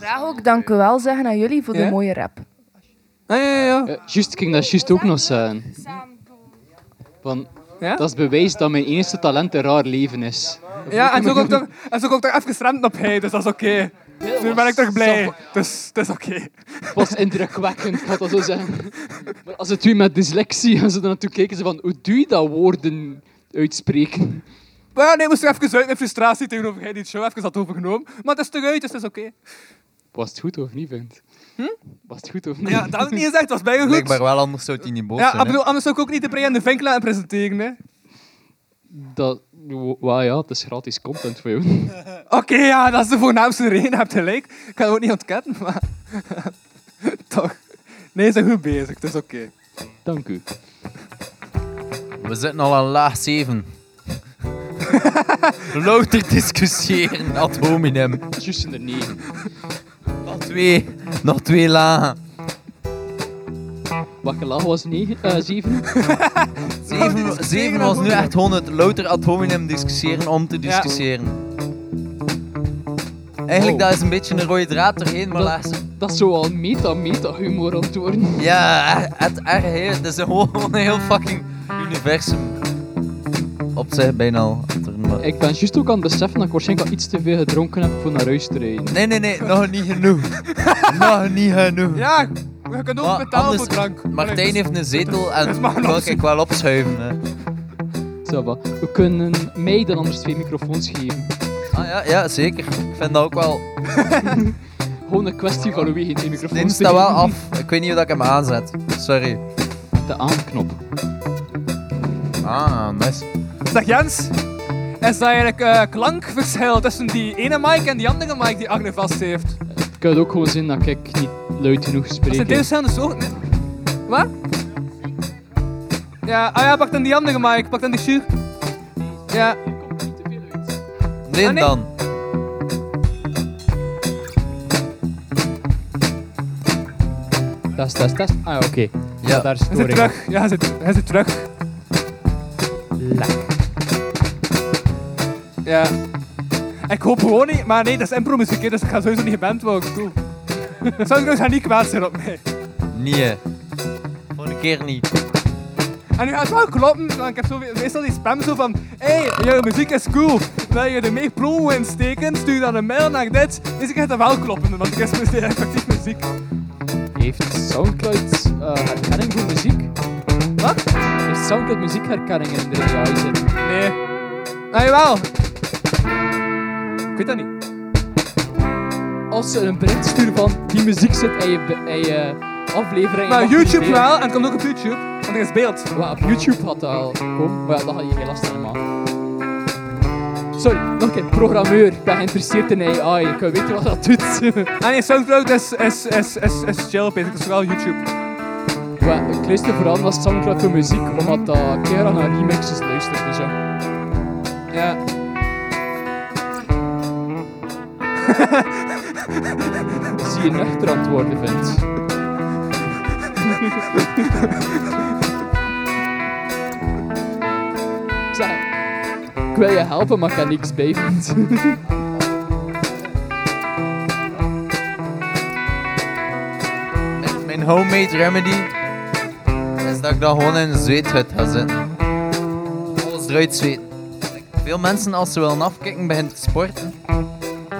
Graag ook dank u wel zeggen aan jullie voor Ja? de mooie rap. Ah, ja, ja, ja. Eh, juist, ik ging dat juist ook nog zeggen. Van, Ja? Dat is bewijs dat mijn enige talent een raar leven is. Ja, en zo ook toch, en zo toch even strand op hij, dus dat is oké. Nu ben ik toch blij. Dus het is oké. Het was indrukwekkend, ik dat zo zeggen. Maar als het twee met dyslexie gaan ze er naartoe kijken, ze van, hoe doe je dat woorden uitspreken? Maar ja, nee, moest er even uit mijn frustratie tegenover hij die het show even had overgenomen. Maar het is toch uit, dus het is oké. Was het goed of niet, vindt? Was het goed of niet? Ja, dat had ik niet gezegd, het was bijna goed. Blijkbaar wel, anders zou het niet boos Ja, zijn. ik bedoel, anders zou ik ook niet de Brian de Vink laten presenteren. Hè. Dat, wa- ja, het is gratis content voor jou. Oké, ja, dat is de voornaamste reden, je hebt gelijk. Ik ga het ook niet ontkennen, maar... Toch. Nee, ze zijn goed bezig, het is oké. Dank u. We zitten al aan laag 7. Louter discussiëren ad hominem. In de negen. Nog twee, nog twee lagen. Welke laag was negen? Eh, zeven? Zeven, zeven was nu echt gewoon het louter ad hominem discussiëren om te discussiëren. Eigenlijk dat is een beetje een rode draad doorheen, maar Dat- laat ze- Dat is zo al meta-meta-humor aan het worden. Ja, het erg. Het is een gewoon een heel fucking universum. Op zich bijna al. Ik ben juist ook aan het beseffen dat ik waarschijnlijk al iets te veel gedronken heb voor naar huis te rijden. Nee, nee, nee, nog niet genoeg. nog niet genoeg. Ja, we kunnen ook Maar betalen anders- voor drank. Martijn heeft een zetel en wil ik wel opschuiven. Hè. Ça va. We kunnen mij dan anders twee microfoons geven. Ah ja, ja, zeker. Ik vind dat ook wel. Gewoon een kwestie van wie geen twee Dit microfoons staat wel af. Ik weet niet hoe dat ik hem aanzet. Sorry. De aanknop. Ah, nice. Zeg Jens, is dat eigenlijk eh, klankverschil tussen die ene mic en die andere mic die Agne vast heeft? Het kan ook gewoon zijn dat ik niet luid genoeg Dat spreek. zijn twee verschillende soorten. nee. Wat? Ja, ah ja, pak dan die andere mic, pak dan die Shure. Ja. Nee, Ah, nee. dan. Test, test, test. Ah oké. Ja. daar is Hij zit storing. terug. Ja, hij zit, hij zit terug. Lek. Ja. Ik hoop gewoon niet, maar nee, dat is impro-muziek, dus ik ga sowieso niet geband worden. Cool. Soundcloud gaat niet kwaad zijn op mij. Nee. een keer niet. En nu gaat het wel kloppen, want ik heb zo, meestal die spam zo van Hé, hey, jouw muziek is cool. Wil je er meer promo in steken? Stuur dan een mail naar dit. Dus ik gaat dat wel kloppen, want ik is muziek- effectief muziek. Heeft Soundcloud eh, herkenning voor muziek? Wat? Heeft Soundcloud muziekherkenning in de AI zitten? Nee. Ah, jawel. Ik weet dat niet. Als ze een bericht sturen van die muziek zit in je, in je aflevering. Maar YouTube wel, en het komt ook op YouTube, want er is beeld. Maar op YouTube had dat al komen, maar ja, dat had je geen last van man. Sorry, nog een keer. Programmeur. Ik ben geïnteresseerd in AI. Ik wil weten wat dat doet. Ah nee, Soundcloud is, is, is, is, is chill, Peter. Het is vooral YouTube. Maar ik luister vooral naar Soundcloud voor muziek, omdat dat ik keer naar remixes luistert. Dus ja. Ja. Zie je nuchter antwoorden vindt. ik wil je helpen, maar ik niks bij vindt. Mijn, homemade remedy is dat ik dan gewoon in een zweethut ga zitten. Alles eruit. Veel mensen als ze willen afkicken beginnen te sporten.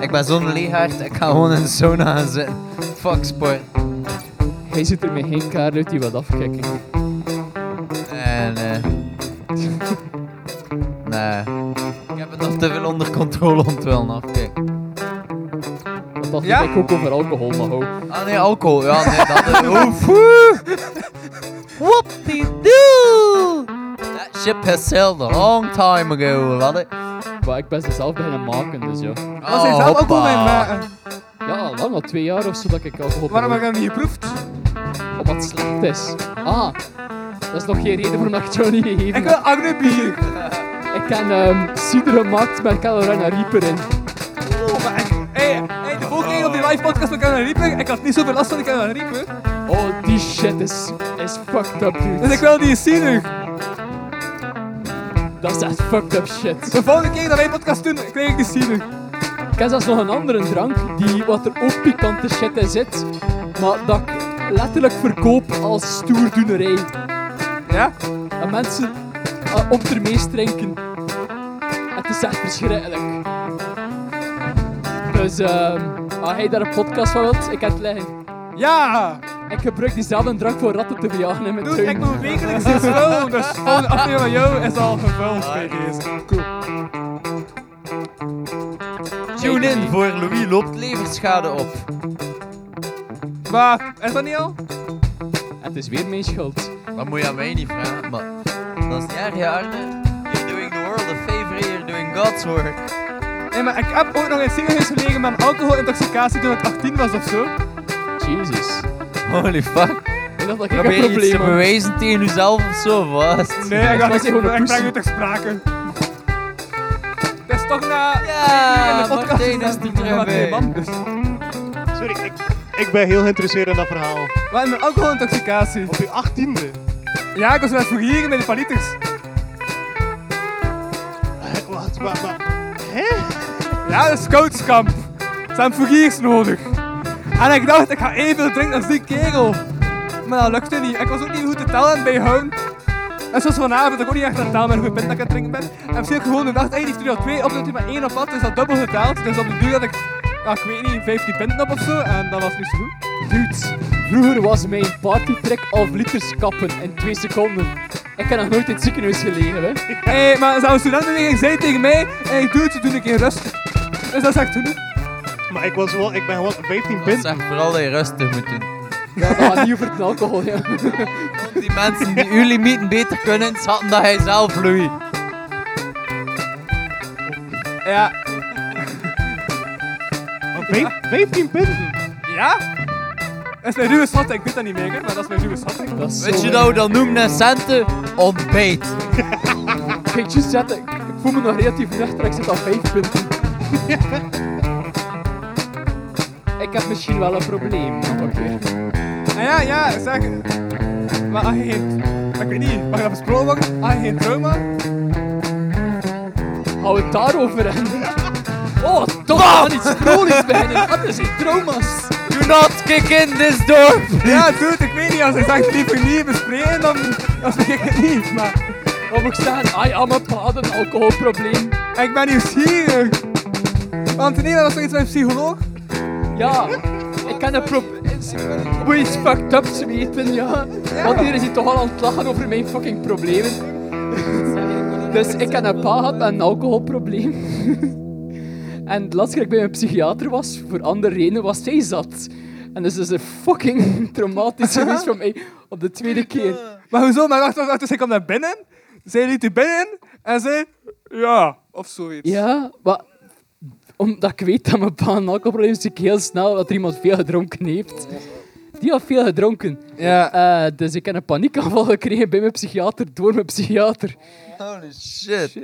Ik ben zo'n leegaard, ik ga gewoon in de sauna gaan zitten. Fuck sport. Hij ziet er met geen kaart uit die wat afkijken. Nee, nee. Nee. Ik heb het nog te veel onder controle om te willen afkicken. Dat dacht Ja? ik ook over alcohol, maar ho. Ah nee, alcohol. Ja, nee, dat is... Oef. Whoopie-doo! That ship has sailed a long time ago, laddie. Maar ik ben ze zelf beginnen maken, dus ja. Was hij zelf ook al mijn maken? Ja, lang al twee jaar of zo dat ik alcohol Waarom heb je dat niet geproefd? Omdat het slecht is. Ah, dat is nog geen reden waarom ik niet gegeven Ik wil Agne bier. Ik heb um, cider gemaakt met Carolina Reaper in. Oh, maar ik... Hey, hey, de vorige keer op die live podcast met Carolina Reaper, ik had niet zoveel last van die Carolina Reaper. Oh, die shit is, is fucked up, dude. Dus ik wil die cider. Dat is echt fucked up shit. De volgende keer dat wij een podcast doen, krijg ik die cider. Ik heb zelfs nog een andere drank, die wat er ook pikante shit in zit, maar dat ik letterlijk verkoop als stoerdoenerij. Ja? En mensen uh, op ermee drinken. Het is echt verschrikkelijk. Dus ehm als jij daar een podcast van wilt, ik heb het liggen. Ja! Ik gebruik diezelfde drank voor ratten te verjagen in mijn tuin. ik moet wekelijks iets vullen, dus de volgende aflevering van jou is al gevuld bij deze. Cool. Tune in voor Louis loopt leverschade op. Maar, is dat niet al? Het is weer mijn schuld. Dat moet je aan mij niet vragen, maar dat is niet erg, hè, Arne. You're doing the world a favor, you're doing God's work. Nee, maar ik heb ook nog in ziekenhuis gelegen met een alcoholintoxicatie toen ik 18 was of zo. Jesus. Holy fuck. Ik dacht dat ik Probeer een iets te bewijzen tegen jezelf of zo, is het? Nee, ik was dacht, gewoon een ik poes. breng u ter sprake. Het is toch na... Ja, de podcast Martijn is er terug. Sorry, ik, ik ben heel geïnteresseerd in dat verhaal. Wat een alcoholintoxicatie. Op je achttiende. Ja, ik was net voor hier met de paliters. Hè, Wat, wat, wat? Hè? Ja, de scoutskamp. Ze hebben nodig. En ik dacht, ik ga evenveel drinken als die kerel. Maar dat lukte niet. Ik was ook niet goed te tellen en bijhouden. En zoals vanavond, dat ik ook niet echt aan het tellen ben hoeveel pinten ik aan het drinken ben. En misschien gewoon de dag, hey, die al twee op, dat hij maar één op had, dus dat dubbel geteld. Dus op de duur had ik, ik weet niet, 15 pinten op of zo. En dat was niet zo goed. Dudes, vroeger was mijn partytrick half liters kappen in 2 seconden. Ik heb nog nooit in het ziekenhuis gelegen, hè. Hé, hey, maar zo'n studenten zei tegen mij, hey, doe het, doe een keer rustig. Dus dat is echt genoeg. Maar ik, was wel, ik ben gewoon 15 Dat pint. zegt vooral dat je rustig moet doen. Ja, dat gaat niet over het alcohol, ja. Die mensen die uw limieten beter kunnen schatten dan hij zelf vloeit. Ja. Maar vijf- 15 punten? Ja? Dat is mijn ruwe schat, ik weet dat niet meer, maar dat is mijn ruwe schat. Dat is Weet je nou dan noemen een centen ontbijt? Kijk, juist zetten. Ik voel me nog relatief nuchter, ik zit al 5 punten. ik heb misschien wel een probleem. Oké. Ah ja, ja, zeg. Maar als je geen... Ik weet niet, mag dat besproken worden? Als je geen trauma... Hou het daarover hebben. Oh, toch gaan iets vrolijks beginnen. Wat is die trauma's? Do not kick in this door! Ja, dude, ik weet niet, als hij zegt liever niet bespreken, dan, dan spreek ik het niet, maar... Wat moet ik zeggen? Ah mijn pa had een alcoholprobleem. Ik ben nieuwsgierig. Want nee, dat was toch iets met een psycholoog? Ja, ik kan een probleem. Je iets fucked ups weten, ja. Want hier is hij toch al aan het lachen over mijn fucking problemen. Dus ik heb een pa gehad met een alcoholprobleem. En de laatste keer dat ik bij mijn psychiater was, voor andere redenen, was zij zat. En dus is een fucking traumatisch geweest voor mij op de tweede keer. Maar hoezo? Maar wacht, wacht, wacht, dus hij kwam naar binnen, zij liet u binnen en zei... Ja, of zoiets. Ja, maar omdat ik weet dat mijn pa een alcoholprobleem is, zie ik heel snel dat er iemand veel gedronken heeft. Die had veel gedronken. Ja. Eh, dus ik heb een paniekaanval gekregen bij mijn psychiater, door mijn psychiater. Holy shit.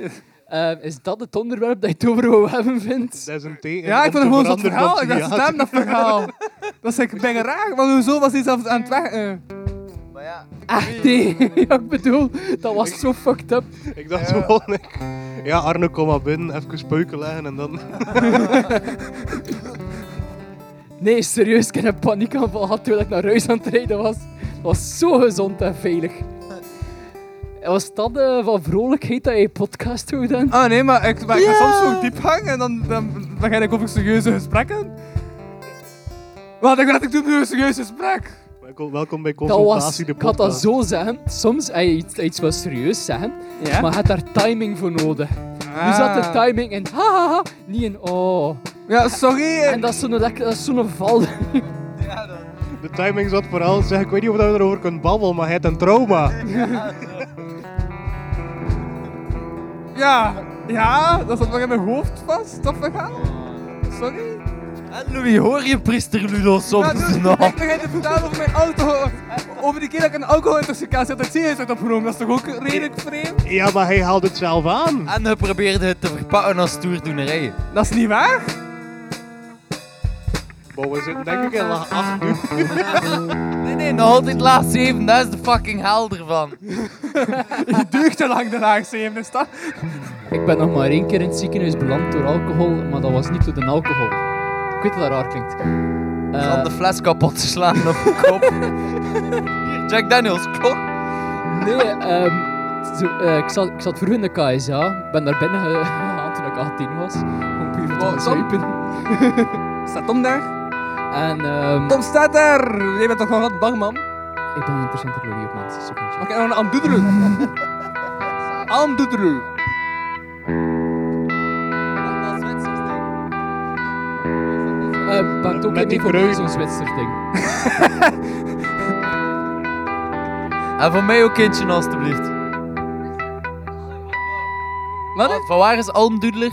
Eh, is dat het onderwerp dat je het over wou hebben vindt? Dat is een teken. Ja, ik vond gewoon zo'n verhaal. Ik dacht, dat verhaal. Dat is ik ben raar, want hoezo was hij zelfs aan het weg... eh. Maar ja, Echt, nee. ja, ik bedoel, dat was zo fucked up. Ik dacht gewoon, ik, ja, Arno, kom maar binnen, even speuken leggen en dan... Nee, serieus, ik heb een paniekaanval gehad terwijl ik naar huis aan het rijden was. Dat was zo gezond en veilig. En Was dat eh, van vrolijkheid dat je podcast doet dan? Ah nee, maar ik, maar ik ga soms zo diep hangen en dan, dan begin ik over serieuze gesprekken. Wat ik dacht, ik doe nu een serieus gesprek. Welkom, welkom bij Dat Consultatie, was, de ik had dat zo zeggen. Soms je iets, iets wat serieus zeggen, Ja? maar je hebt daar timing voor nodig. Nu zat de timing in hahaha, niet in oh. Ja, sorry. En dat is zo'n lekker- dat is zo'n val. De timing zat vooral, zeg, ik weet niet of je erover kunt babbelen, maar hij heeft een trauma. Ja, ja, dat zat nog in mijn hoofd vast, dat verhaal. Sorry. En Louis, hoor je priester Ludo Ja, soms dus, nog? ik begin te vertellen over mijn auto. Over die keer dat ik een alcoholintoxicatie had, dat het ziekenhuis werd opgenomen. Dat is toch ook redelijk vreemd? Ja, maar hij haalt het zelf aan. En hij probeerde het te verpakken als stoerdoenerij. Dat is niet waar? Wow, we zitten denk ik in laag 8 nu. Nee, nee, nog altijd laag 7, dat is de fucking hel ervan. Je duurt te lang de laag 7, is dat? Ik ben nog maar één keer in het ziekenhuis beland door alcohol, maar dat was niet door de alcohol. Ik weet dat dat raar klinkt. Ze Eh, hadden de fles kapot geslagen op de kop. Jack Daniels, klok. nee, ehm, zo, eh, ik, zat, ik zat vroeger in de KSA. Ik ben daar binnen gegaan toen ik 18 was. Om puur te Wow, zuipen. Staat Tom daar? En ehm, Tom staat er! Jij bent toch gewoon wat bang, man? ik ben een interessante lobby op mensen. secondje. Oké, dan aan doedelen. Aan doedelen. Eh, pakt ook Met niet die voor zo'n Zwitser ding. En voor mij ook kindje, alstublieft. Wat? Van waar is Almdoedler?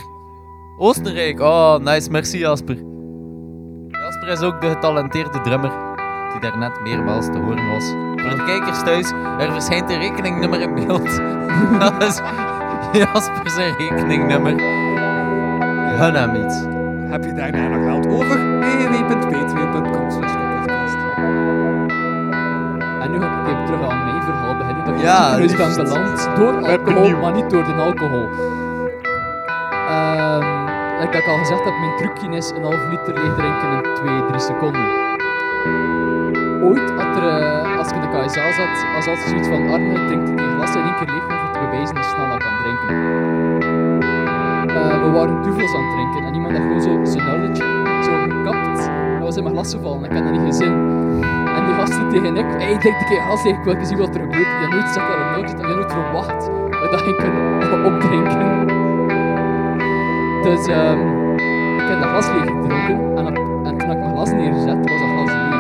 Oostenrijk. Oh, nice. Merci, Jasper. Jasper is ook de getalenteerde drummer. Die daarnet meermaals te horen was. Voor de kijkers thuis, er verschijnt een rekeningnummer in beeld. Dat is Jasper zijn rekeningnummer. Gun hem iets. Heb je daar nou nog geld over? www.patreon.com. En nu ga ik even terug aan mijn verhaal beginnen. Dat ik Ja, in ben beland door alcohol, maar niet door de alcohol. Ehm, dat ik al gezegd heb, mijn trucje is een half liter leeg drinken in 2, 3 seconden. Ooit, had er, eh, als ik in de KSA zat, was altijd zoiets van Arne drinkt die glas in één keer leeg om te bewijzen dat je snel dat kan drinken. We waren duvels aan het drinken en iemand had gewoon zo zijn nulletje zo gekapt. Dat was in mijn glas gevallen, ik had dat niet gezien. En die gasten tegen ik, hey, drink een keer gas leeg, ik wil zien wat er gebeurt. Die had nooit gezegd dat er nodig zit, die had nooit verwacht dat ik dat ging kunnen opdrinken. Dus ehm, ik heb dat glas leeg gedronken en, op- en toen ik mijn glas neerzet, was dat glas leeg.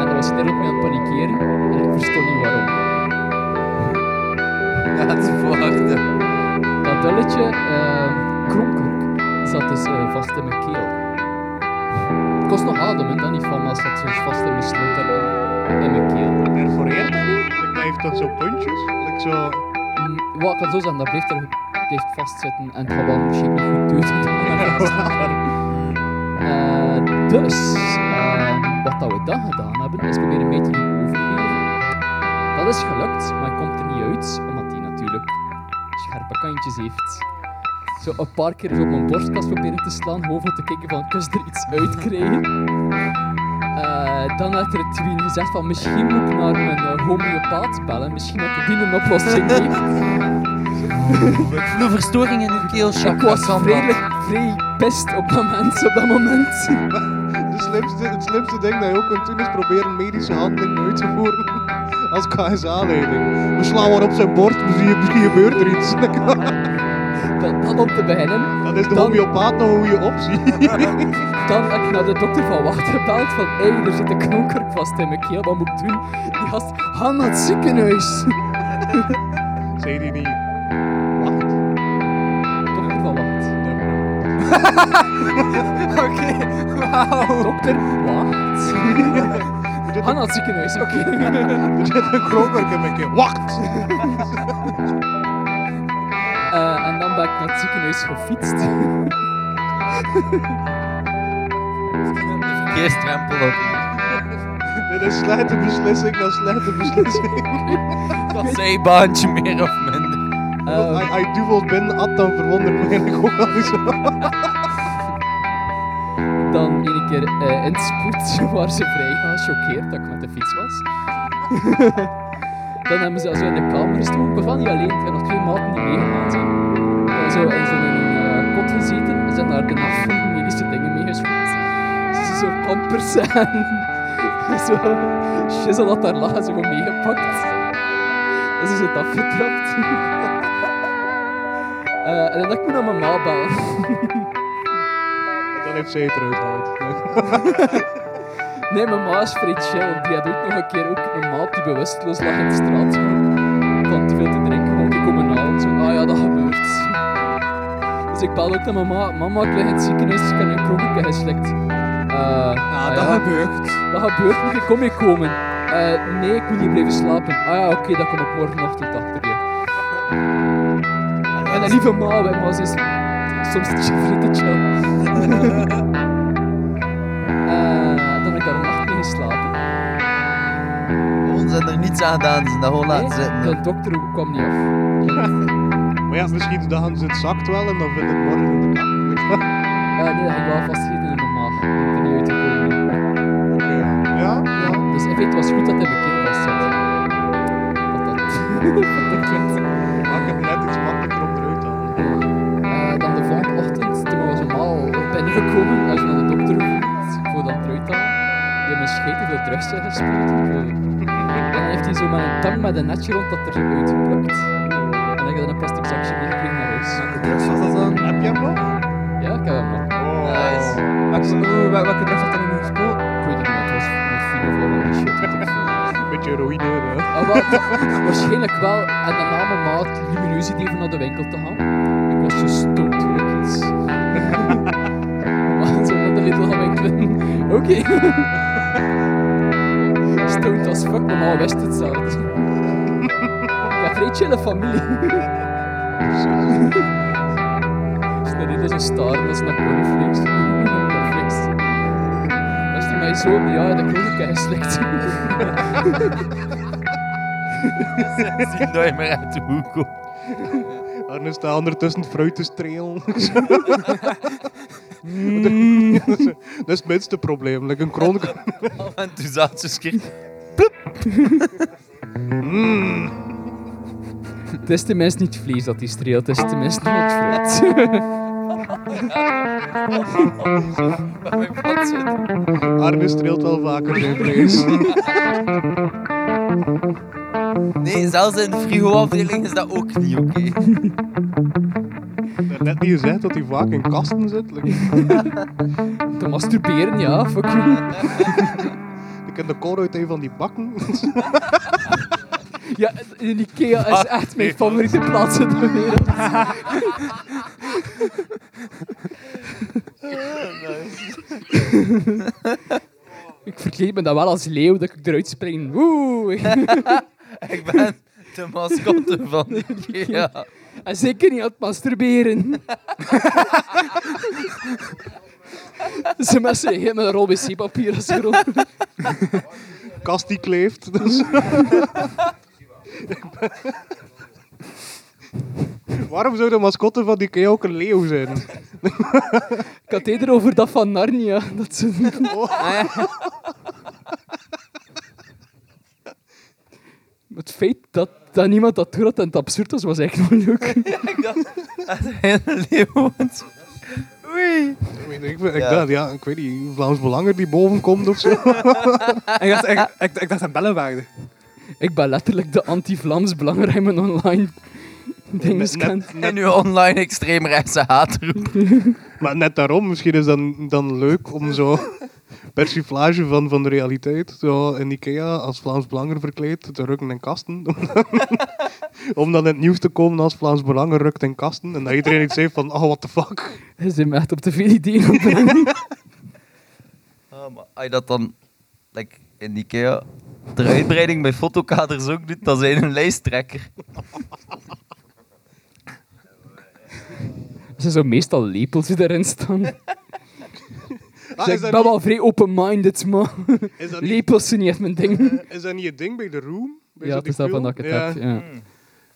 En dan was ik daarop mee aan het panikeren en ik verstond niet waarom. Het is verwachten. Dat dulletje, ehm kromkurk, zat dus eh, vast in mijn keel. Ik kost nog ademen, dat niet van, maar het zat dus vast in mijn sloot daar in mijn keel. Perforeert dat niet? Dat heeft toch zo puntjes? Like zo... Mm, Wat ik kan zo zeggen, dat blijft er blijft vastzitten en het gaat wel misschien niet goed duurt. Eh, dus, ehm, wat dat we dan gedaan hebben, is proberen mee te doen overleven. Dat is gelukt, maar komt er niet uit, omdat hij natuurlijk scherpe kantjes heeft. Zo een paar keer zo op mijn borstkast proberen te slaan, gewoon om te kijken van, kun je er iets uit krijgen? Eh, dan had er Twien gezegd van, misschien moet ik naar mijn eh, homeopaat bellen, misschien dat hij die een oplossing heeft. Voel verstoring in uw keelchakra. Ik was vrij, vrij pist op dat moment. Op dat moment. De slimste, het slimste ding dat je ook kunt doen is proberen medische handelingen uit te voeren als KSA-leiding. We slaan wat op zijn borst, misschien, misschien gebeurt er iets. Dat, dat om te beginnen. Dan is de Dan- homeopaat nog een goede optie. Dan heb ik naar de dokter van Wacht gebeld van hé, er zit een knonkerk vast in mijn keel, wat moet ik doen? Die gast, ga naar het ziekenhuis. Zei die niet. Wacht. Dokter van Wacht. Oké, wauw. Dokter, wacht. Ga naar het ziekenhuis, oké. Er zit een kroonwerk in mijn keel. Wacht! En ben ik naar het ziekenhuis gefietst. Verkeerstrempel op. Dit is slechte beslissing, dat is slechte beslissing. Dat zijbaantje meer of minder. Ehm, Als je duvels binnen had, dan verwondert me eigenlijk ook wel zo. dan een keer eh, in het spoed waar ze vrij gechoqueerd dat ik met de fiets was. dan hebben ze zo in de kamer gestoken. Ik wel niet alleen, ik heb nog twee maten die meegegaan zijn. En zo in zo'n eh, kot gezeten en zijn daar de nacht van medische dingen meegeschoten. Ze zo pampers en zo shizzle dat daar lag, zo meegepakt. Dus ze zit afgetrapt. Eh, en dan ik moet naar mijn ma bellen. Dan heeft zij het eruit gehaald. Nee, mijn ma is vrij chill. Die had ook nog een keer ook een maat die bewusteloos lag in de straat. Van te veel te drinken, Dus ik bel ook naar mijn ma. Mama, ik lig in het ziekenhuis, ik heb een kroketje geslikt. Eh, ah, dat ja. gebeurt. Dat gebeurt, moet ik kom mee komen? Eh, nee, ik moet niet blijven slapen. Ah ja, oké, dan kom ik morgenochtend achter je. En een lieve ma, maar ze is soms te chill. Eh, dan heb ik daar een nacht mee geslapen. Ons zijn er niets aan gedaan, ze zijn dat gewoon laten Nee, zitten. De dokter kwam niet af. Maar ja, misschien dachten ze het zakt wel en dan vindt het morgen in de kak. Eh, nee, dat ging wel vastgezeten in mijn maag. Ik ben er niet uitgekomen. Oké. Ja, ja. Dus feite was goed dat hij keel vast zat. Wat dat, wat dat klinkt. Maak het net iets makkelijker om eruit te halen. Eh, dan de volgende ochtend, toen was we normaal binnengekomen, als je naar de dokter hoeft, voor dat eruit te halen. Die mijn scheet veel drugs. En dan heeft hij zo met een tang met een netje rond dat er zo uitgeplukt. En dan heb ik dan een plastic zakje meegekregen naar huis. drugs was dat dan? Heb je hem nog? Ja, ik heb hem nog. Nice. Welke, wel- welke drugs had in gespoeld? Ik weet het niet, het was of shit, weet ik veel. Beetje heroïne, hè. Ah, waarschijnlijk wel. En dan na mijn maat lumineus idee om naar de winkel te gaan. Ik was zo stoned toen ik iets. maar zo naar de Lidl gaan winkelen. Oké. stoned as fuck, maar ma wist het zelf. ik heb chille familie. Lidl zo staren als naar cornflakes. Cornflakes. Dat is er mij zo, ja, dat kroeg ik geslikt. Zien dat je maar uit de hoek komt. Arne staat ondertussen fruit te strelen. Mm. dat is het minste probleem. Like een kroon... En toen zat ze schier. Mm. Het is tenminste niet vlees dat hij streelt, het is tenminste niet fruit. Arne streelt wel vaker zijn vlees. Nee, zelfs in de frigo-afdeling is dat ook niet oké. Ik heb net niet gezegd dat hij vaak in kasten zit. Te masturberen, ja, fuck you. ik ken de kool uit een van die bakken. Ja, in Ikea is Ah, echt mijn nee. favoriete plaats in de wereld. Ik verkleed me dan wel als leeuw dat ik eruit spring. Woe! Ik ben de mascotte van Ikea. En zeker niet aan het masturberen. Ze messen heel met een rol wc-papier als grond. Kast die kleeft. Dus. Waarom zou de mascotte van Ikea ook een leeuw zijn? Ik had het eerder over dat van Narnia. Dat ze... Het feit dat, dat niemand dat doet en het absurd was, was echt wel leuk. Ik dacht, dat is een leeuw. Oei. Ik, weet, ik, ik Ja. dacht, ja, ik weet niet, Vlaams Belanger die boven komt of zo. ik, dacht, ik, ik, ik dacht aan bellenwaarde. Ik ben letterlijk de anti-Vlaams belangrijke online dingskant. En nu online extreemrechtse haatroep. Maar net daarom, misschien is dan, dan leuk om zo persiflage van, van de realiteit, zo in Ikea als Vlaams Belanger verkleed, te rukken in kasten. Om dan, om dan in het nieuws te komen als Vlaams Belanger rukt in kasten. En dat iedereen iets heeft van, oh, what the fuck. Me echt op veel ideeën het brengen. Ah, maar als je dat dan like, in Ikea de uitbreiding bij fotokaders ook doet, dan zijn een lijsttrekker. Er zijn zo meestal lepels die erin staan. Ah, is ik dat ben niet- wel vrij open-minded, Is dat niet- lepels zijn niet echt mijn ding. Is dat niet het ding bij The Room? Bij Ja, het die is film? dat ik het heb, ja.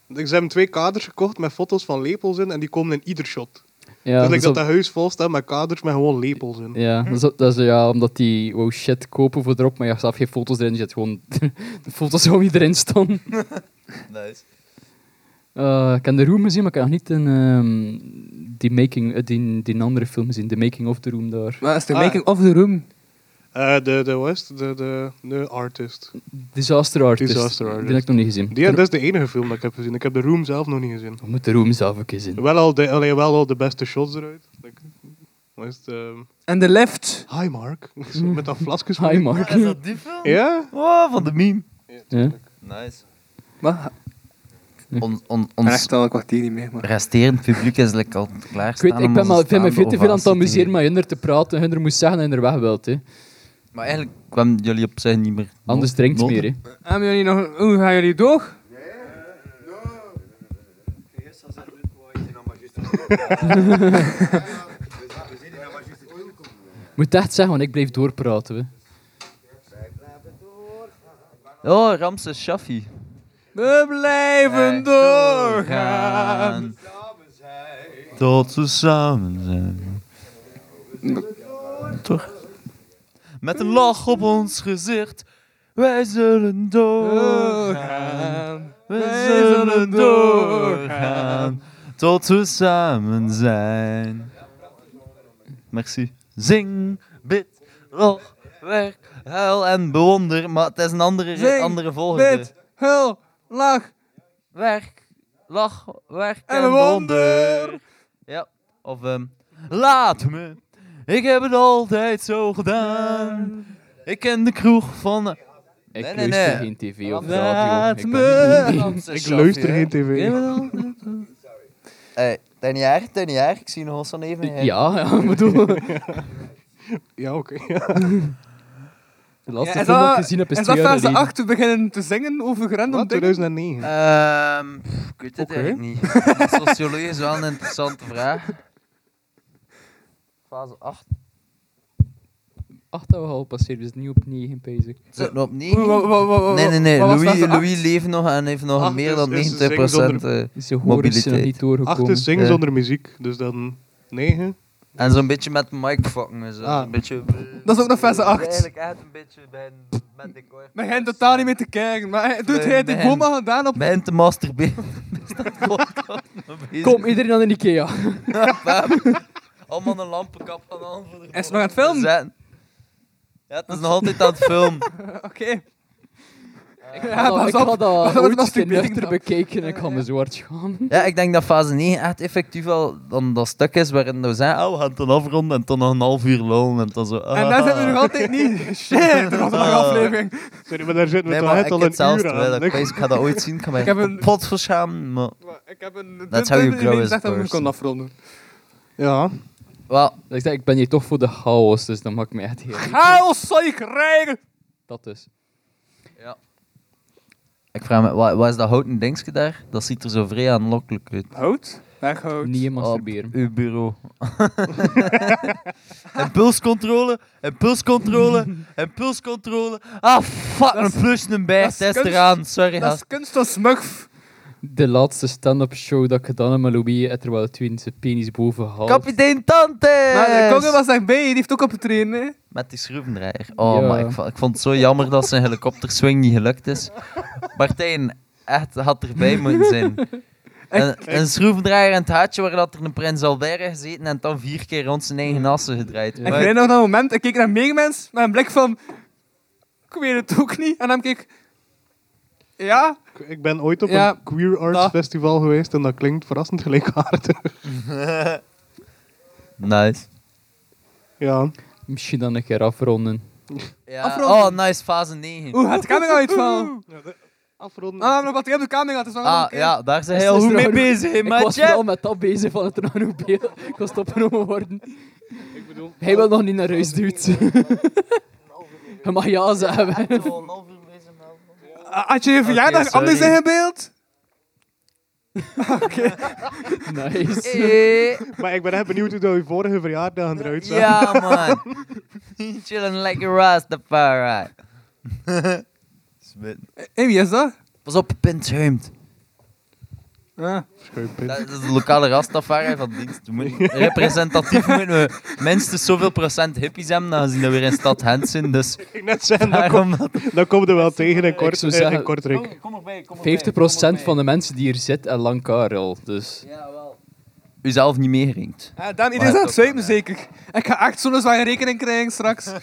Ik hebben twee kaders gekocht met foto's van lepels in en die komen in ieder shot. Ja, dus dat dat op- dat huis vol staat met kaders met gewoon lepels in. Ja, dat is, dat is ja, omdat die wou shit kopen voor erop, maar je hebt zelf geen foto's erin, je zet gewoon de foto's gewoon die erin staan. Nice. Eh, ik heb de Room gezien, maar ik heb nog niet een, ehm, die, making, eh, die, die andere film gezien, The Making of the Room daar. Wat is de Ah. making of the room? Eh, de, de, is het? de, de, de artist. Disaster Artist. Disaster Artist. Die heb ik nog niet gezien. Die, dat is de enige film dat ik heb gezien. Ik heb de Room zelf nog niet gezien. We moeten de Room zelf ook eens zien. Wel al de, allee, wel al de beste shots eruit. Wat is ehm, En de left. Hi Mark. Met dat vlasjes. Hi Mark. Is dat die film? Ja? Oh, van de meme. Ja. Nice. Wat? On, on, ons echt al een kwartier niet meer. Maar. resterend publiek is lekker al klaar Ik weet, ik ben maar, vind me veel te veel aan het amuseren met hun te praten. Hun er moest zeggen en er weg wilt. Hè. Maar eigenlijk kwamen jullie op zich niet meer. Anders drinkt het meer. Hè. Hebben jullie nog... Hoe gaan jullie door? Moet echt zeggen, want ik blijf doorpraten. Hè. Oh, Ramses Shaffi. We blijven doorgaan. Tot we samen zijn. Toch? Met een lach op ons gezicht. Wij zullen doorgaan. Wij zullen doorgaan. Tot we samen zijn. Merci. Zing, bid, lach, werk, huil en bewonder. Maar het is een andere, Zing, andere volgorde. Bid, hul, lach. Werk, lach, werk en, En bewonder. Ja, of ehm laat me. Ik heb het altijd zo gedaan. Ik ken de kroeg van... Ik Nee, nee, luister nee. geen tv of Laat radio. Ik me. Ik luister geen tv. Hey, Teniaar, Teniaar, ik zie nog eens zo even. hè. Ja, ja, ik bedoel... Ja, oké. De laatste Ja, film dat ik gezien heb is is twee dat jaar fase geleden. 8 te beginnen te zingen over random Wat? dingen? 2009. Ehm, pff, ik weet het eigenlijk niet. Sociologie is wel een interessante vraag. Fase 8. 8 dat we al passeerd, dus niet op 9 bezig. Zit nog op 9? Wa- wa- wa- wa- Nee, nee, nee. wat was Louis, fase Louis acht? leeft nog en heeft nog Acht meer is- dan is 90% zingen eh, Ze horen ze nog mobiliteit. niet doorgekomen. 8 is zingen Ja. zonder muziek, dus dan 9. En zo'n beetje met mic fucken. Dus Ah. een beetje, Dat is ook nog fase 8. Eigenlijk echt een beetje bij een, met decor. Maar hij totaal niet meer te kijken. Maar hij doet Nee, hij de nee. boom al gedaan op... Bij te masturberen. Is dat? Kom, iedereen aan de Ikea. Bam. Allemaal een lampenkap gaan aan voor de Hij is nog aan het filmen? zetten. Ja, het is nog altijd aan het filmen. Oké. Ik Ja, ga dat, pas ik op. ga dat Pas met ooit een masturbering nuchter dan. bekijken en ik ga me zwart schamen. Ja, ik denk dat fase 9 echt effectief wel dan dat stuk is waarin we zeggen, oh, we gaan het dan afronden en dan nog een half uur lullen en dan zo. En daar zitten we nog altijd niet. Shit, dat was een lange Ah. aflevering. Sorry, maar daar zitten we Nee, toch maar echt ik al heb een zelfs uur terwijl ik weet, ik ga dat ooit zien, ik ga mij Ik heb een- kapot verschamen, maar... Ik heb een... That's how you grow as a dat we person. kon afronden. Ja. Wel, Ik zeg, ik ben hier toch voor de chaos, dus dat maakt me echt heel... Chaos zal je krijgen! Dat dus. ik vraag me, wat, wat is dat houten dingetje daar? Dat ziet er zo vrij aanlokkelijk uit. Hout? Weghout. Niet in Op masturberen. uw bureau. impulscontrole, impulscontrole, impulscontrole. Ah, fuck, een plus een bij, test eraan, sorry. Dat is kunst als smurf. De laatste stand-up show dat ik gedaan heb met Louis, en terwijl Twin zijn penis boven haalt. Kapitein Tante! Maar de Kongen was daarbij, die heeft ook op het trainen. hè. Met die schroevendraaier. Oh, Ja. maar ik, vo- ik vond het zo jammer dat zijn helikopterswing niet gelukt is. Martijn, echt had erbij moeten zijn. Een, een schroevendraaier en het haatje waar dat er een Prins Albert gezeten en dan vier keer rond zijn eigen assen gedraaid. Ik herinner nog dat moment, ik keek naar Megamens met een blik van... Ik weet het ook niet. En dan keek ik... Ja? Ik ben ooit op Ja, een queer arts dat. festival geweest en dat klinkt verrassend gelijkaardig. nice. ja. Misschien dan een keer afronden. Ja. Afronden. Oh, nice, fase 9. Oeh, gaat de camera uitvallen? Afronden. Ah, maar wat ik heb de camera, het is wel Ah, ja, daar zijn heel het goed mee bezig, hè, Ik was maatje. vooral met dat bezig van het er nog een beeld. Ik was opgenomen worden. Hij wil nog niet naar huis, dude. Je mag ja zeggen. Ah, Had je je verjaardag sorry. anders ingebeeld? Nice. Eh, Maar ik ben echt benieuwd hoe dat je vorige verjaardag eruit zag. Ja, man. Chilling like a Rastafari. Smit. Hé, wie is dat? Pas op, pint schuimt. Ah. Schuimpin. Dat is de lokale Rastafari van dienst. We moeten- representatief moeten we minstens zoveel procent hippies hebben, aangezien dat we weer in stad Gent zijn. Dus Ik net zeggen, dat komt dat... dat komt er wel tegen in, kort, zou zeggen- in Kortrijk. Kom erbij, kom 50% van de mensen die hier zitten en lang Karel. Dus Ja, wel. U zelf niet meegerekend. Ja, dan, iedereen is aan het zeker. Ik ga echt zo'n zware rekening krijgen straks.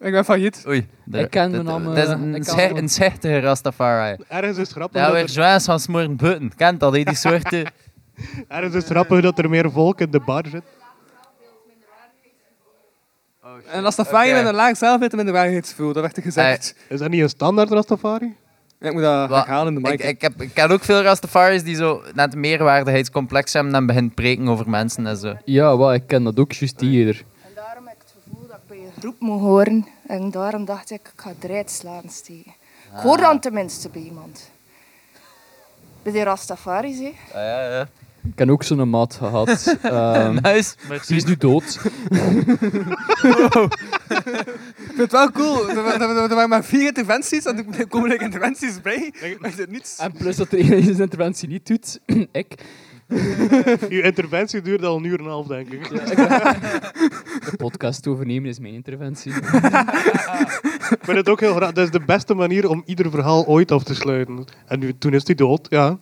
ik ben failliet. Oei. daar- Ik ken dit- de naam, dit is een, ik ze- ken- een zechtige Rastafari. Ergens is het grappig, Ja, dat weer er, zwaar van smoren butten. Kent dat, hè, die soorten... ergens is het grappig dat er meer volk in de bar zit. En als dat fijn Oké. met een laag zelfbeeld en minder waarheidsgevoel, dat werd er gezegd. Is dat niet een standaard Rastafari? Ja, ik moet dat herhalen in de mic. Ik, ik, heb, ik ken ook veel Rastafaris die zo net meerwaardigheidscomplex hebben en beginnen preken over mensen en zo. ja, wel, ik ken dat ook juist hier. En daarom heb ik het gevoel groep moet horen. En daarom dacht ik, ik ga eruit slaan steken. Ik hoor dan tenminste bij iemand. Bij de Rastafaris, hè. Ah, ja, ja. Ik heb ook zo'n maat gehad. Ehm, nice. die is nu dood. Ik vind het wel cool. Er, er, er- er waren maar vier interventies en er komen er interventies bij. Is het niets? En plus dat er zijn interventie niet doet. ik. Uw interventie duurde al een uur en een half, denk ik. De podcast overnemen is mijn interventie. Ik vind het ook heel graag. Dat is de beste manier om ieder verhaal ooit af te sluiten. En nu, toen is hij dood, ja.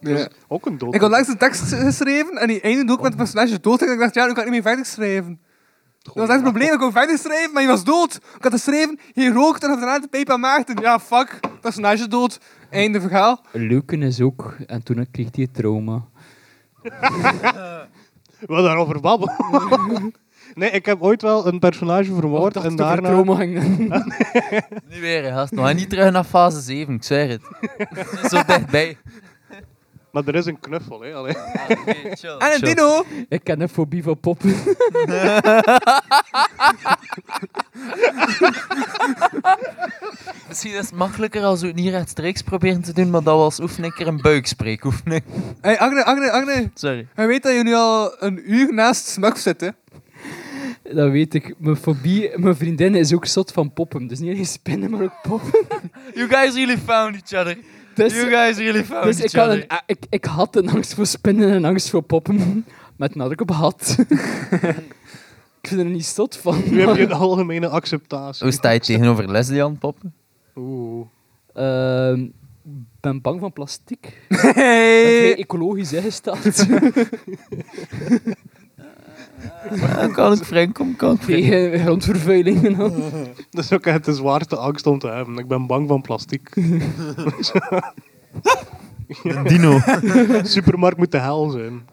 Ja. Ook een dood. Ik had langs een tekst geschreven en die ene ook met het personage dood. En ik dacht, ja, nu kan ik niet meer verder schrijven. Dat was echt het probleem. Ik kon verder schrijven, maar hij was dood. Ik had geschreven, hij rookt en had daarna de pijp aan Maarten. Ja, fuck. Personage dood. Einde verhaal. Leuken is ook. En toen kreeg hij het trauma. We daarover babbelen. nee, ik heb ooit wel een personage vermoord en daarna... trauma ging. Nu weer, hè, gast. Nog niet terug naar fase 7, ik zeg het. Zo dichtbij. Maar er is een knuffel, hè. Allee. chill, En een chill. dino. Ik ken een fobie van poppen. Misschien is het makkelijker als we het niet rechtstreeks proberen te doen, maar dat was oefening keer een buikspreekoefening. Hey, Agne, Agne, Agne. Sorry. Hij weet dat je nu al een uur naast Smurf zit, hè? dat weet ik. Mijn fobie, mijn vriendin is ook zot van poppen. Dus niet alleen spinnen, maar ook poppen. You guys really found each other. Dus, You guys really found dus ik, each had other. een, ah, ik, ik had een angst voor spinnen en een angst voor poppen. Met nadruk op had. ik vind er niet zot van. Nu heb je een algemene acceptatie. Hoe sta je tegenover lesbian poppen? Oeh. Ehm, ben bang van plastic. Dat is vrij ecologisch ingesteld. Kan ik Frank kom, kan ik Frank. Tegen grondvervuiling en al. Dat is ook echt de zwaarste angst om te hebben. Ik ben bang van plastic. Dino. Supermarkt moet de hel zijn.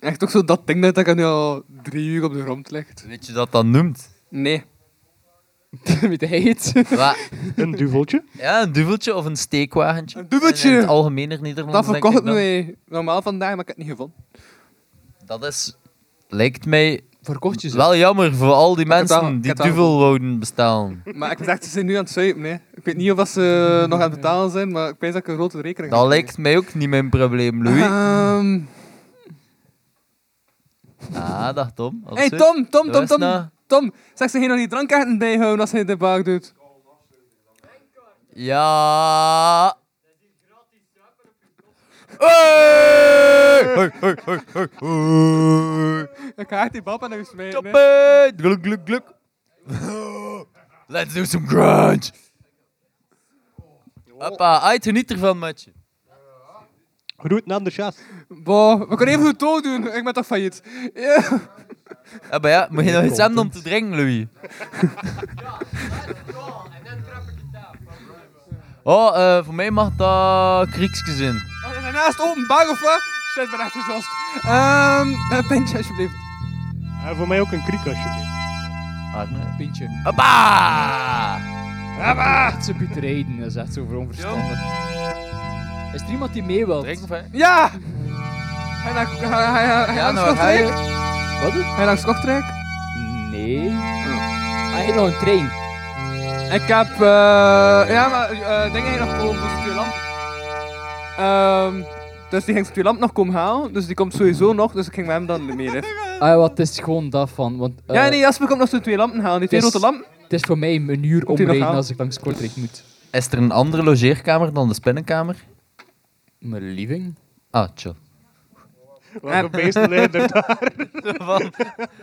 Echt ook zo dat ding dat dat nu al drie uur op de grond ligt. Weet je dat dat noemt? Nee. Weet hij het? Wa- Een duveltje? ja, een duveltje of een steekwagentje. Een duveltje! In het algemener Nederlands. Dat verkocht ik het dan. me normaal vandaag, maar ik heb het niet gevonden. Dat is, lijkt mij Verkocht je ze? wel jammer voor al die al- mensen ik die heb het al duvel wouden bestaan. Maar ik zeg, ze zijn nu aan het zuipen. Hè. Ik weet niet of dat ze nog aan het betalen zijn, maar ik weet dat ik een grote rekening Dat lijkt mij ook niet mijn probleem, Louis. Ehm, Ah, dag Tom. Alles hey goed? Tom, Tom, Tom, Tom. nou? Tom, zeg ze geen nog die drankaarten bijhouden als hij de baak doet. Ja. Ik ga echt die bab aan hem smijten. Stop hè. it! Gluk, gluk, gluk. Let's do some grunge. Hoppa, uit geniet ervan, matje. Groet naar de chat. Boah, we kunnen even goed dood doen. Ik ben toch failliet. Ja. Ja, maar ja, moet je nog iets hebben om te drinken, Louis? Oh, eh, voor mij mag dat kriekjes in. Oh, je bent naast openbaar of wat? Shit, ik ben echt gezost. Ehm, een pintje alsjeblieft. En voor mij ook een kriek alsjeblieft. Ah, nee. Pintje. Hoppa! Hoppa! Ze biedt rijden, dat is echt zo onverstandig. Is er iemand die mee wil? Ja! Hij naar hij, hij, hij, Ja, langs nou. Kortrijk? Wat? Hij langs Kortrijk? Nee. Hij heeft nog een trein. Ik heb, eh ja, maar eh dingen nog komen voor de twee Ehm, dus die ging zijn twee lampen nog komen halen, dus die komt sowieso nog, dus ik ging met hem dan mee. Hè. Ah, wat is gewoon dat van. Want, eh, ja, nee, Jasper komt nog zo'n twee lampen halen, die twee rode lampen. Het is voor mij een uur omrijden als ik langs Kortrijk moet. Is er een andere logeerkamer dan de spinnenkamer? Mijn living? Ah, chill. Welke beesten liggen er daar? Van,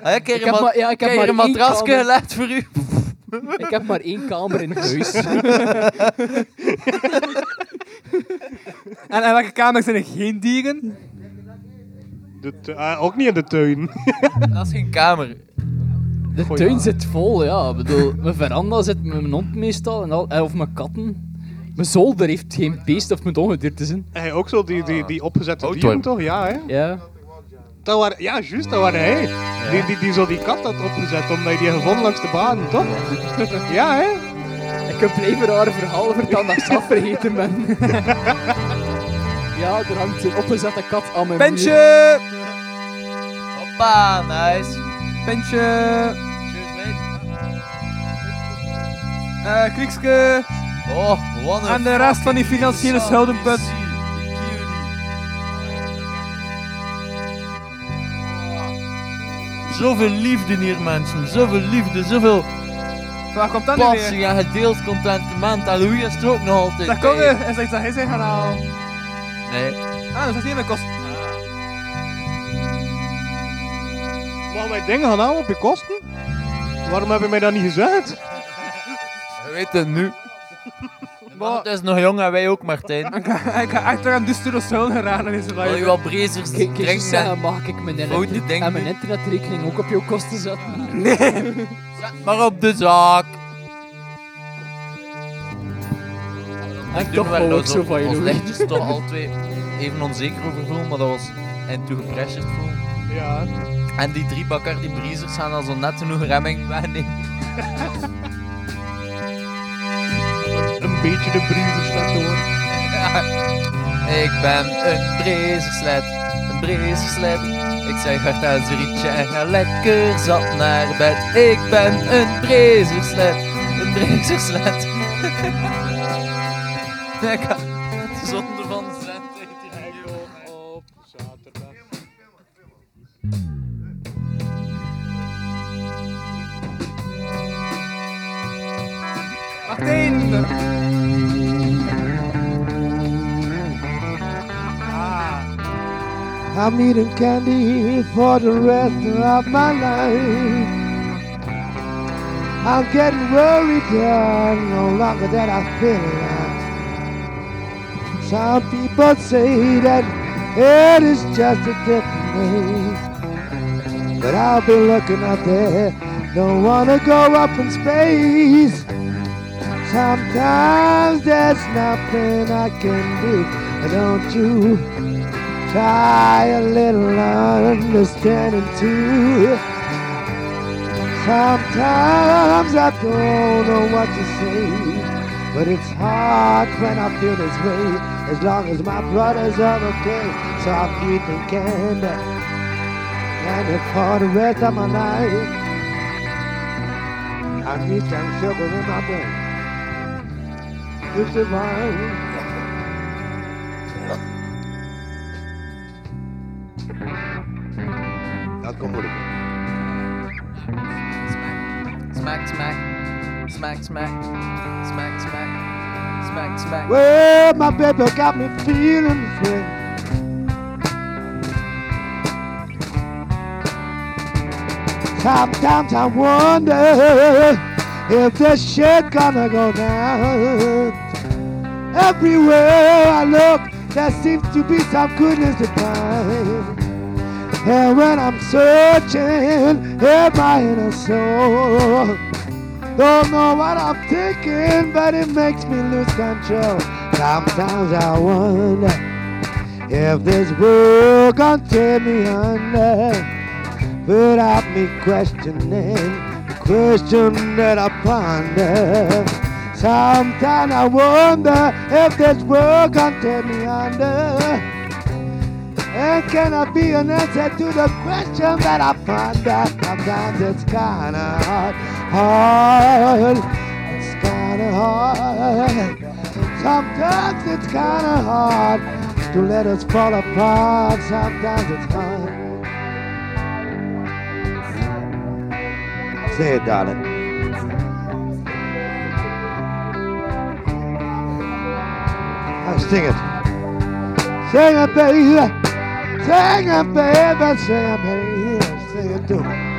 ah, ik heb Ik heb maar- ja, ik heb een maar matrasje gelegd voor u. Ik heb maar één kamer in huis. En in welke kamer zijn er geen dieren? De tu- ah, ook niet in de tuin. Dat is geen kamer. De Goeie tuin zit vol, ja. Ik bedoel, mijn veranda zit met mijn hond meestal, en al, eh, of mijn katten. Mijn zolder heeft geen beest of moet ongedierte te zijn. Hij ook zo die, die, die opgezette Houtworm. dieren toch? Ja, hè? Ja. Dat waren, ja, juist, dat waren hij. Die, die, die zo die kat had opgezet, omdat hij die gevonden langs de baan, toch? ja, hè? Ik heb blijven rare verhalen vertellen dat ik zelf vergeten ben. ja, er hangt een opgezette kat aan mijn muur. Pentje! Hoppa, nice. Pentje! Cheers, mate. eh Kriekske! Oh, wat een En de rest van die financiële schuldenput. Zoveel liefde hier, mensen. Zoveel liefde, zoveel Waar komt dat nu weer? passie en gedeeld contentement. En Louis is er ook nog altijd Daar kom bij. je! Hij zegt dat hij zich gaan halen. Nee. Ah, dat is niet meer kost. Mag mijn dingen gaan halen op je kosten? Waarom heb je mij dat niet gezegd? Je weet het nu. Maar het is nog jong en wij ook, Martijn. Ik ga, ik ga echt aan schulden geraken in deze Wil je wel brezers drinken? mag ik mijn, internet, en mijn internetrekening ook op jouw kosten zetten? Zet maar op de zaak. En Toen toch werden wou ik we zo van je ons doen. lichtjes toch al twee even onzeker over voelen, maar dat was en toen gepressured voelen. Ja. En die drie Bacardi Breezers gaan al zo net genoeg remming wegnemen. Beetje de brievensled hoor. Ik ben een brezerslet, een brezerslet. Ik zeg hard als een rietje en ga lekker zat naar bed. Ik ben een brezerslet, een brezerslet. Ga zonder I'm eating candy for the rest of my life. I'm getting worried that no longer that I feel alive. Some people say that it is just a different name. But I'll be looking up there, don't wanna go up in space. Sometimes there's nothing I can do, don't you? Try a little understanding too. Sometimes I don't know what to say, but it's hard when I feel this way. As long as my brothers are okay, so I'm eating candy, candy for the rest of my life. I need some sugar in my brain to survive. Dat moeilijk. Smack, smack. Smack, smack. Smack, smack. Smack, smack. Well, my baby got me feeling free. Sometimes I wonder if this shit gonna go down. Everywhere I look, there seems to be some goodness to find. And when I'm searching in my inner soul, don't know what I'm thinking, but it makes me lose control. Sometimes I wonder if this world gonna take me under without me questioning the question that I ponder. Sometimes I wonder if this world gonna take me under. And can I be an answer to the question that I find that Sometimes it's kinda hard, hard. It's kinda hard. Sometimes it's kinda hard to let us fall apart. Sometimes it's hard. Say it, darling. I sing it. Sing it, baby. Sing it, baby. Sing it, baby. Sing it to me.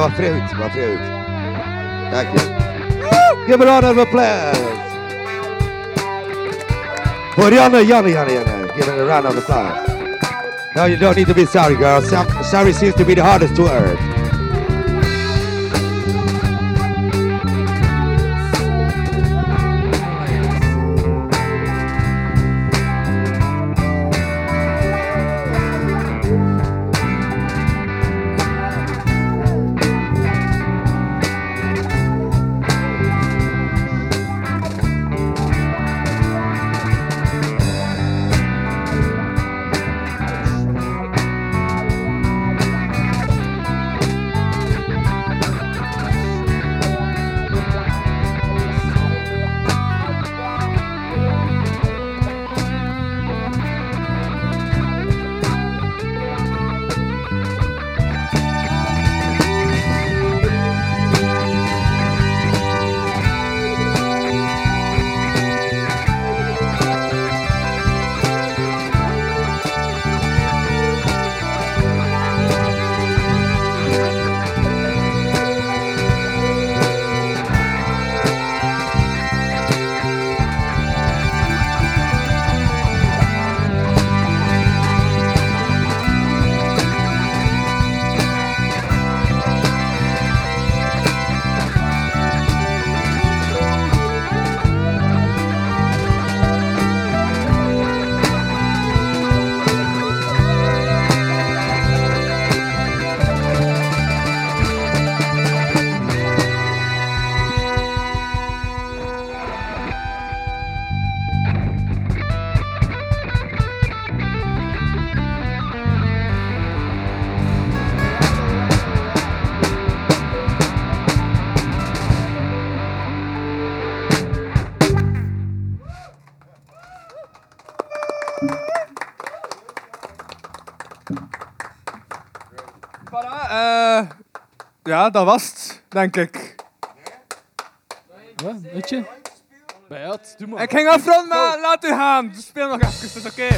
Ja, det var fränt. Det var fränt. Tack. Give a round of applause. For Janne, Janne, Janne, Janne. Give it a round of applause. No, you don't need to be sorry, girl. Some- Sorry seems to be the hardest to ja, dat was het, denk ik. Wat? Weet je? Bij het, doe maar. Ik ging afronden, maar laat u gaan. Speel nog even, het is oké.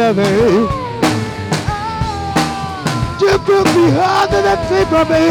enemy. Jump me harder than then save from me.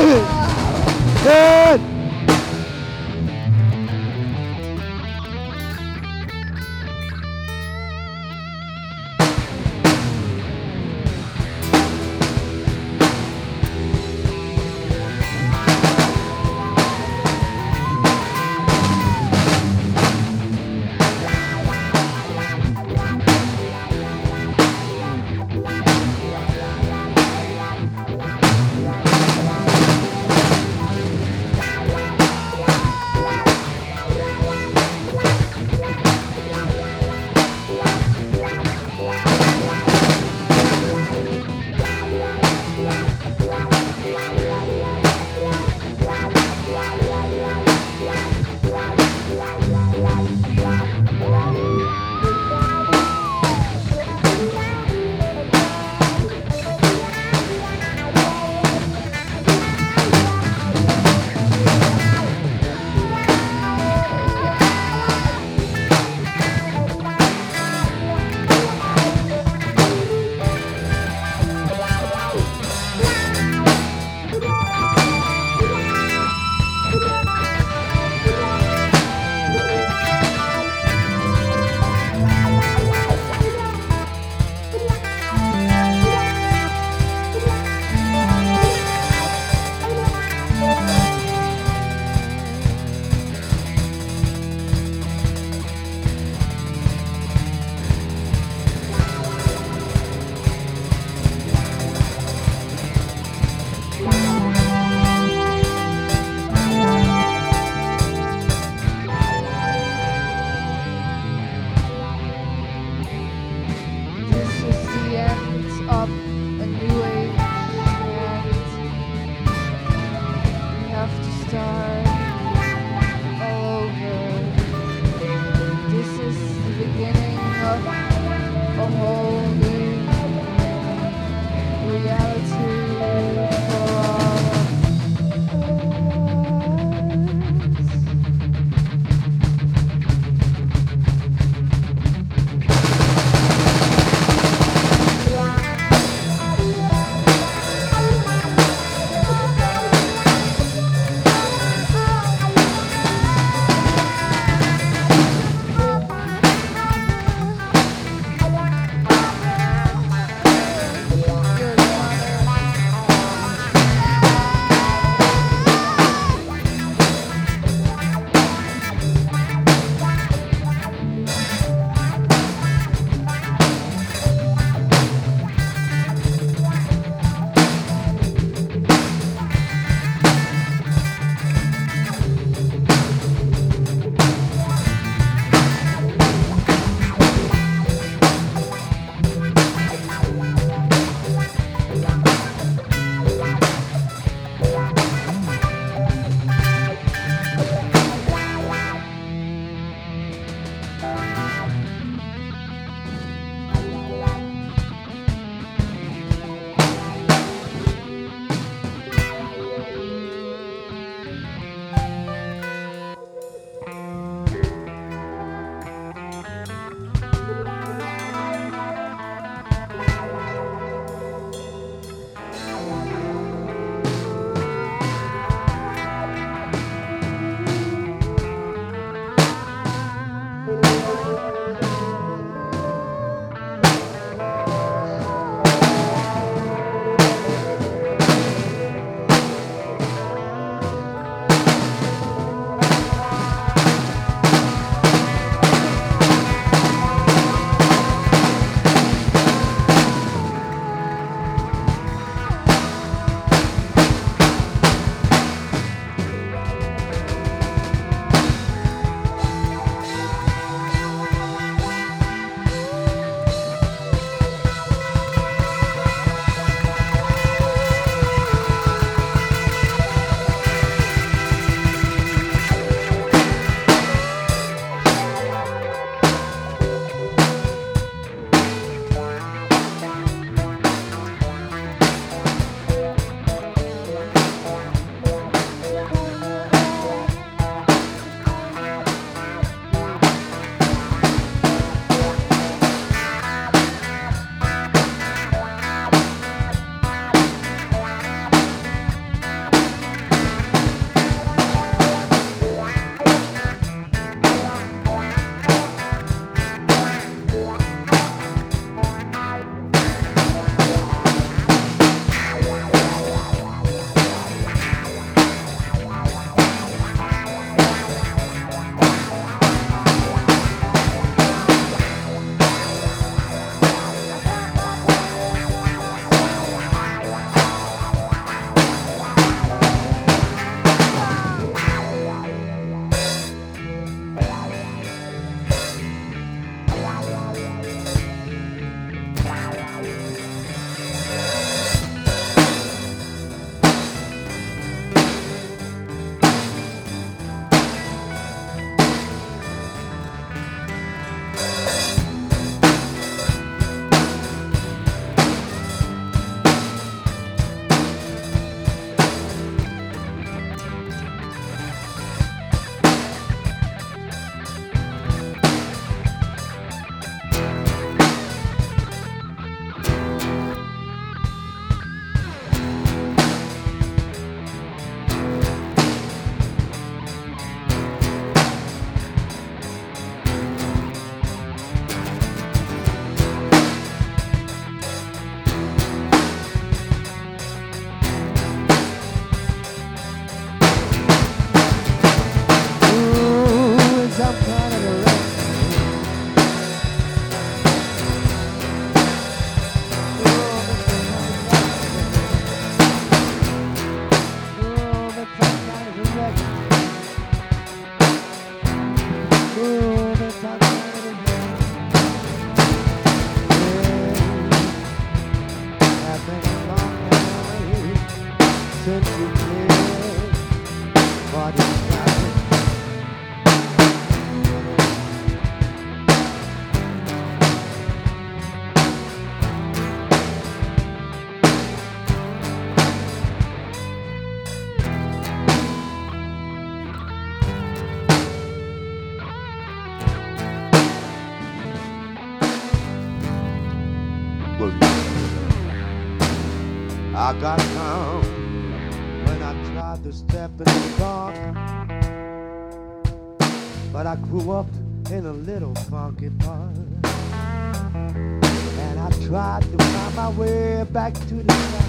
Grew up in a little funky part. And I tried to find my way back to the top.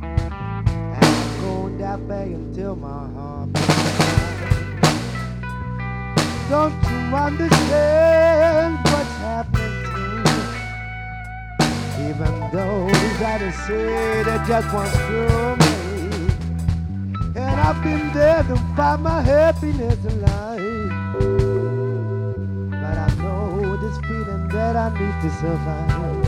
And I'm going that way until my heart. Don't you understand what's happening to me? Even though that is said it just won't screw me. And I've been there to find my happiness in feeling that I need to survive.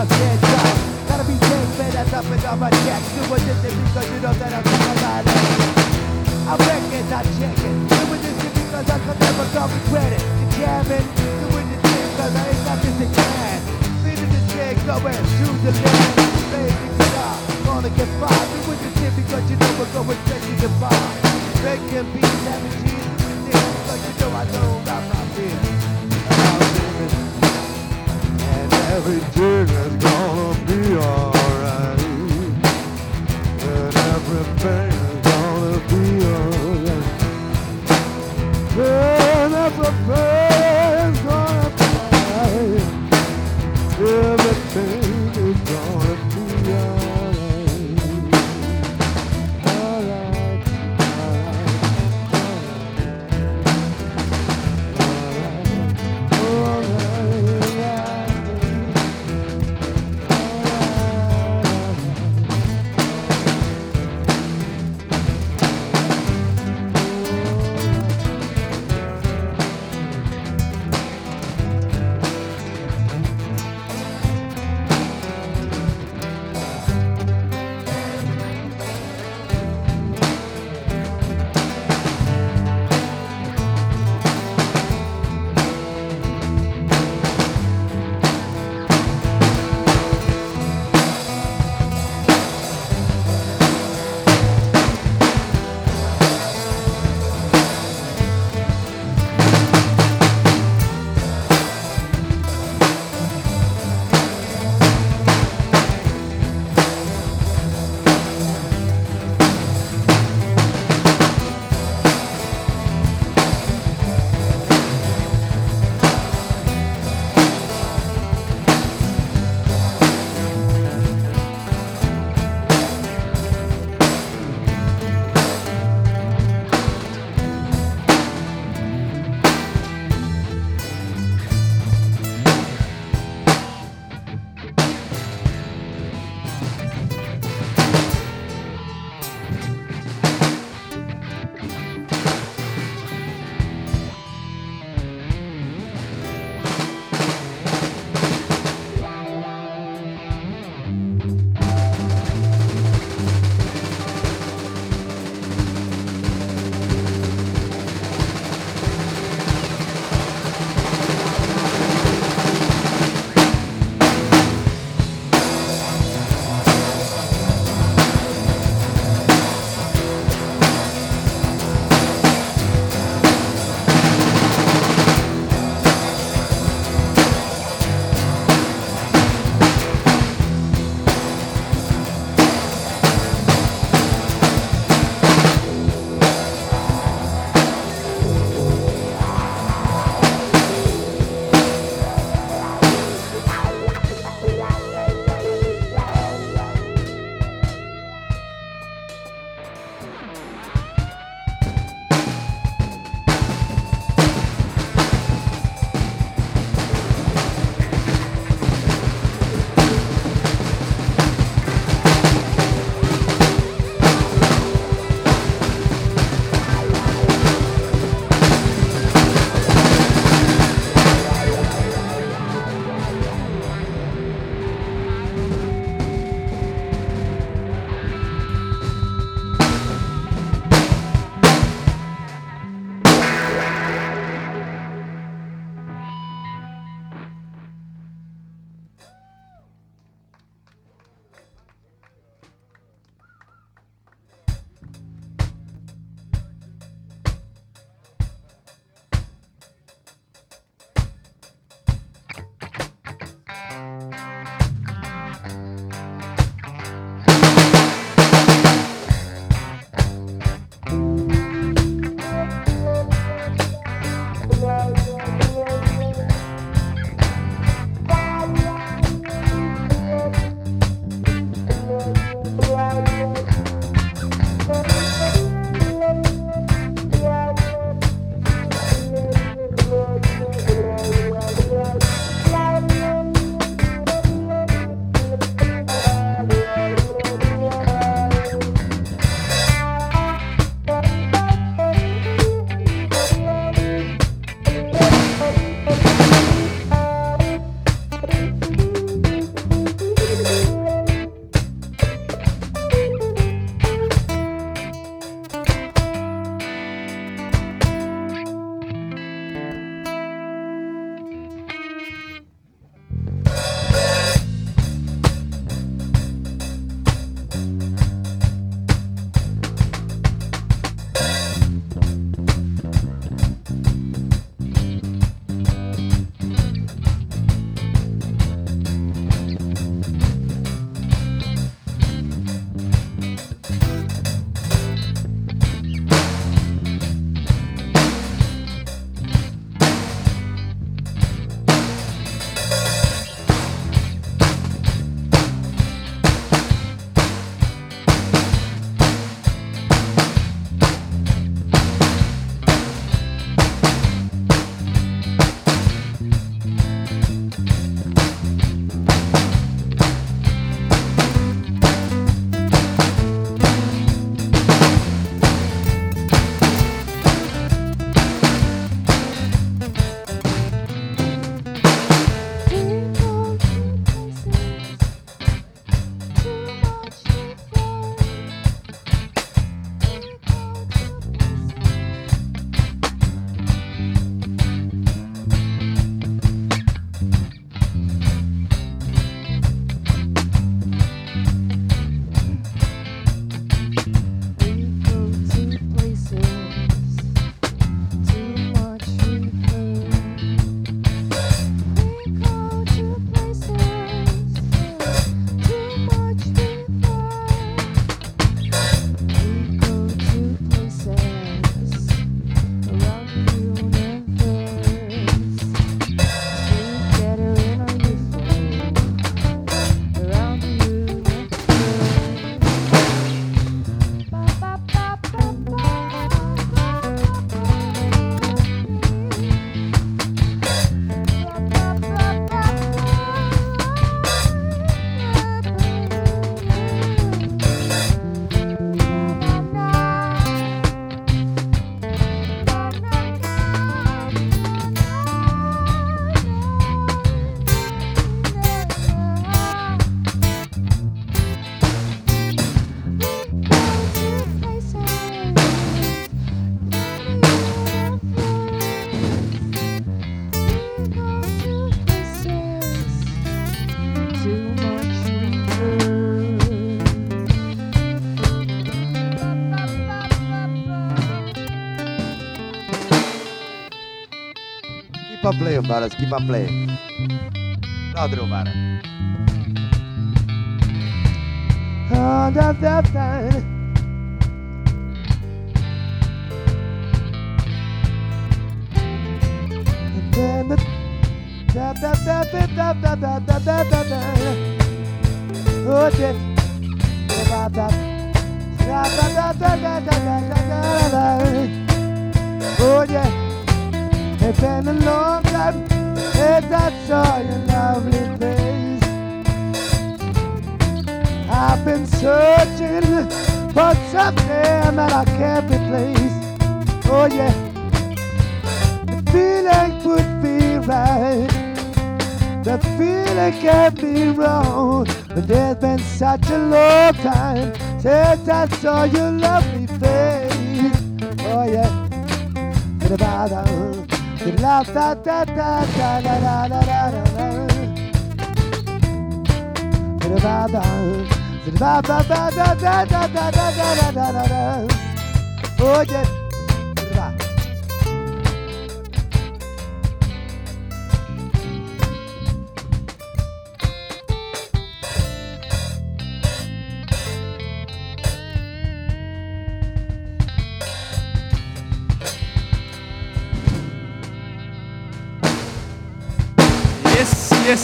I'm dead done. Gotta be safe, man, that's up and on my check. Do it just because you know that I'm not I reckon checking. Do it just because I could never come regret it. You're jamming, do it just because I ain't got this in can. Feeding this kid going to the land. Baby, stop, gonna get fired. Do it just because you know we're going straight to the bar. Beats, having cheese, because you know I know about my fear. Everything is gonna be alright. And everything is gonna be alright. And everything bara, skippa play. Ta dromare. Oh, yeah. I saw your lovely face. Oh yeah. Da-da-da-da. Da-da-da-da-da-da-da-da-da-da-da. Da-da-da-da. Da-da-da-da-da-da-da-da-da-da-da-da. Oh yeah.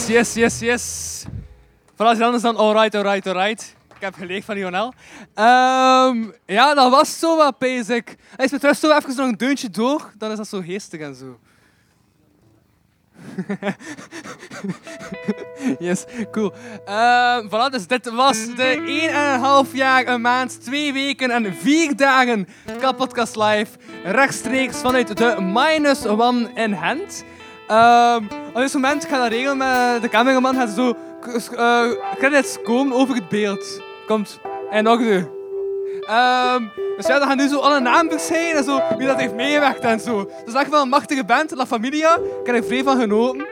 Yes, yes, yes, yes, alles anders dan alright, alright, alright. Ik heb geleerd van Lionel. Ehm ja, dat was zo wat basic. Hij is met rust zo even nog een deuntje door, dan is dat zo geestig en zo. yes, cool. Ehm voilà, dus dit was de 1,5 jaar, een maand, 2 weken en 4 dagen Kapodcast Live. Rechtstreeks vanuit de Minus One in Hand. Ehm op dit moment ga ik dat regelen met de cameraman. Gaat zo eh, credits komen over het beeld. Komt. En orde. Ehm dus ja, dan gaan nu zo alle namen en zo, wie dat heeft meegewerkt en zo. Dus echt wel een machtige band, La Familia. Daar heb ik vrij van genoten.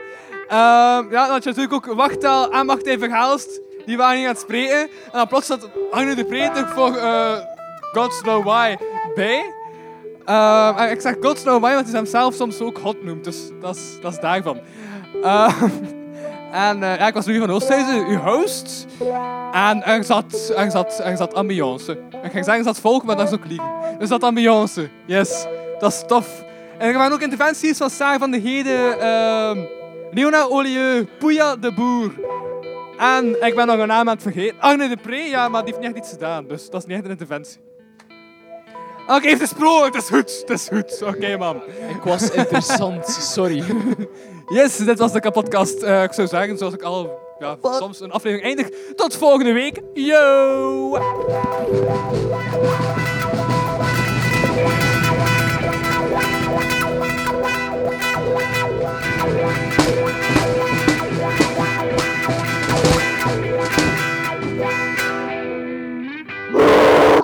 Ehm ja, dan had je natuurlijk ook Wachtel en Martijn Verhaalst. Die waren niet aan het spreken. En dan plots zat Arne de Preter voor eh God's Know Why bij. Ehm, ik zeg God's Know Why, want hij hem zelf soms ook hot noemt. Dus dat is, dat daarvan. Ehm, en eh, ja, ik was Louis van Oosthuizen, uw host. En er zat, er zat, er zat ambiance. Ik ging zeggen, er zat volk, maar dat is ook liegen. Er zat ambiance. Yes, dat is tof. En er waren ook interventies van Sarah van de Heden, ehm Leona Olieu, Pouya de Boer. En ik ben nog een naam aan het vergeten. Arne de Pre, ja, maar die heeft niet echt iets gedaan. Dus dat is niet echt een interventie. Oké, het is pro, het is goed, het is goed. Oké, man. Ik was interessant, sorry. Yes, dit was de kapotkast. Eh, ik zou zeggen, zoals ik al ja, soms een aflevering eindig. Tot volgende week. Yo!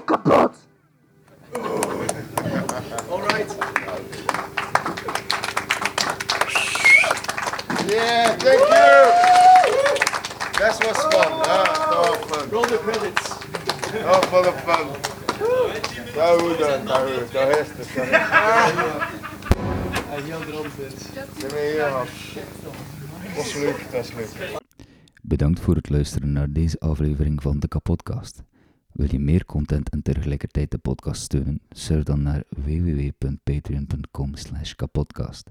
Kapot! Yeah, thank you. That was fun. Was fun. Roll the credits. Oh, for the fun. Daar hoe dan, daar hoe, daar is het. Heel nee, hier af. Was leuk, dat is leuk. Bedankt voor het luisteren naar deze aflevering van de Kapodcast. Wil je meer content en tegelijkertijd de podcast steunen? Surf dan naar www.patreon.com slash kapodcast.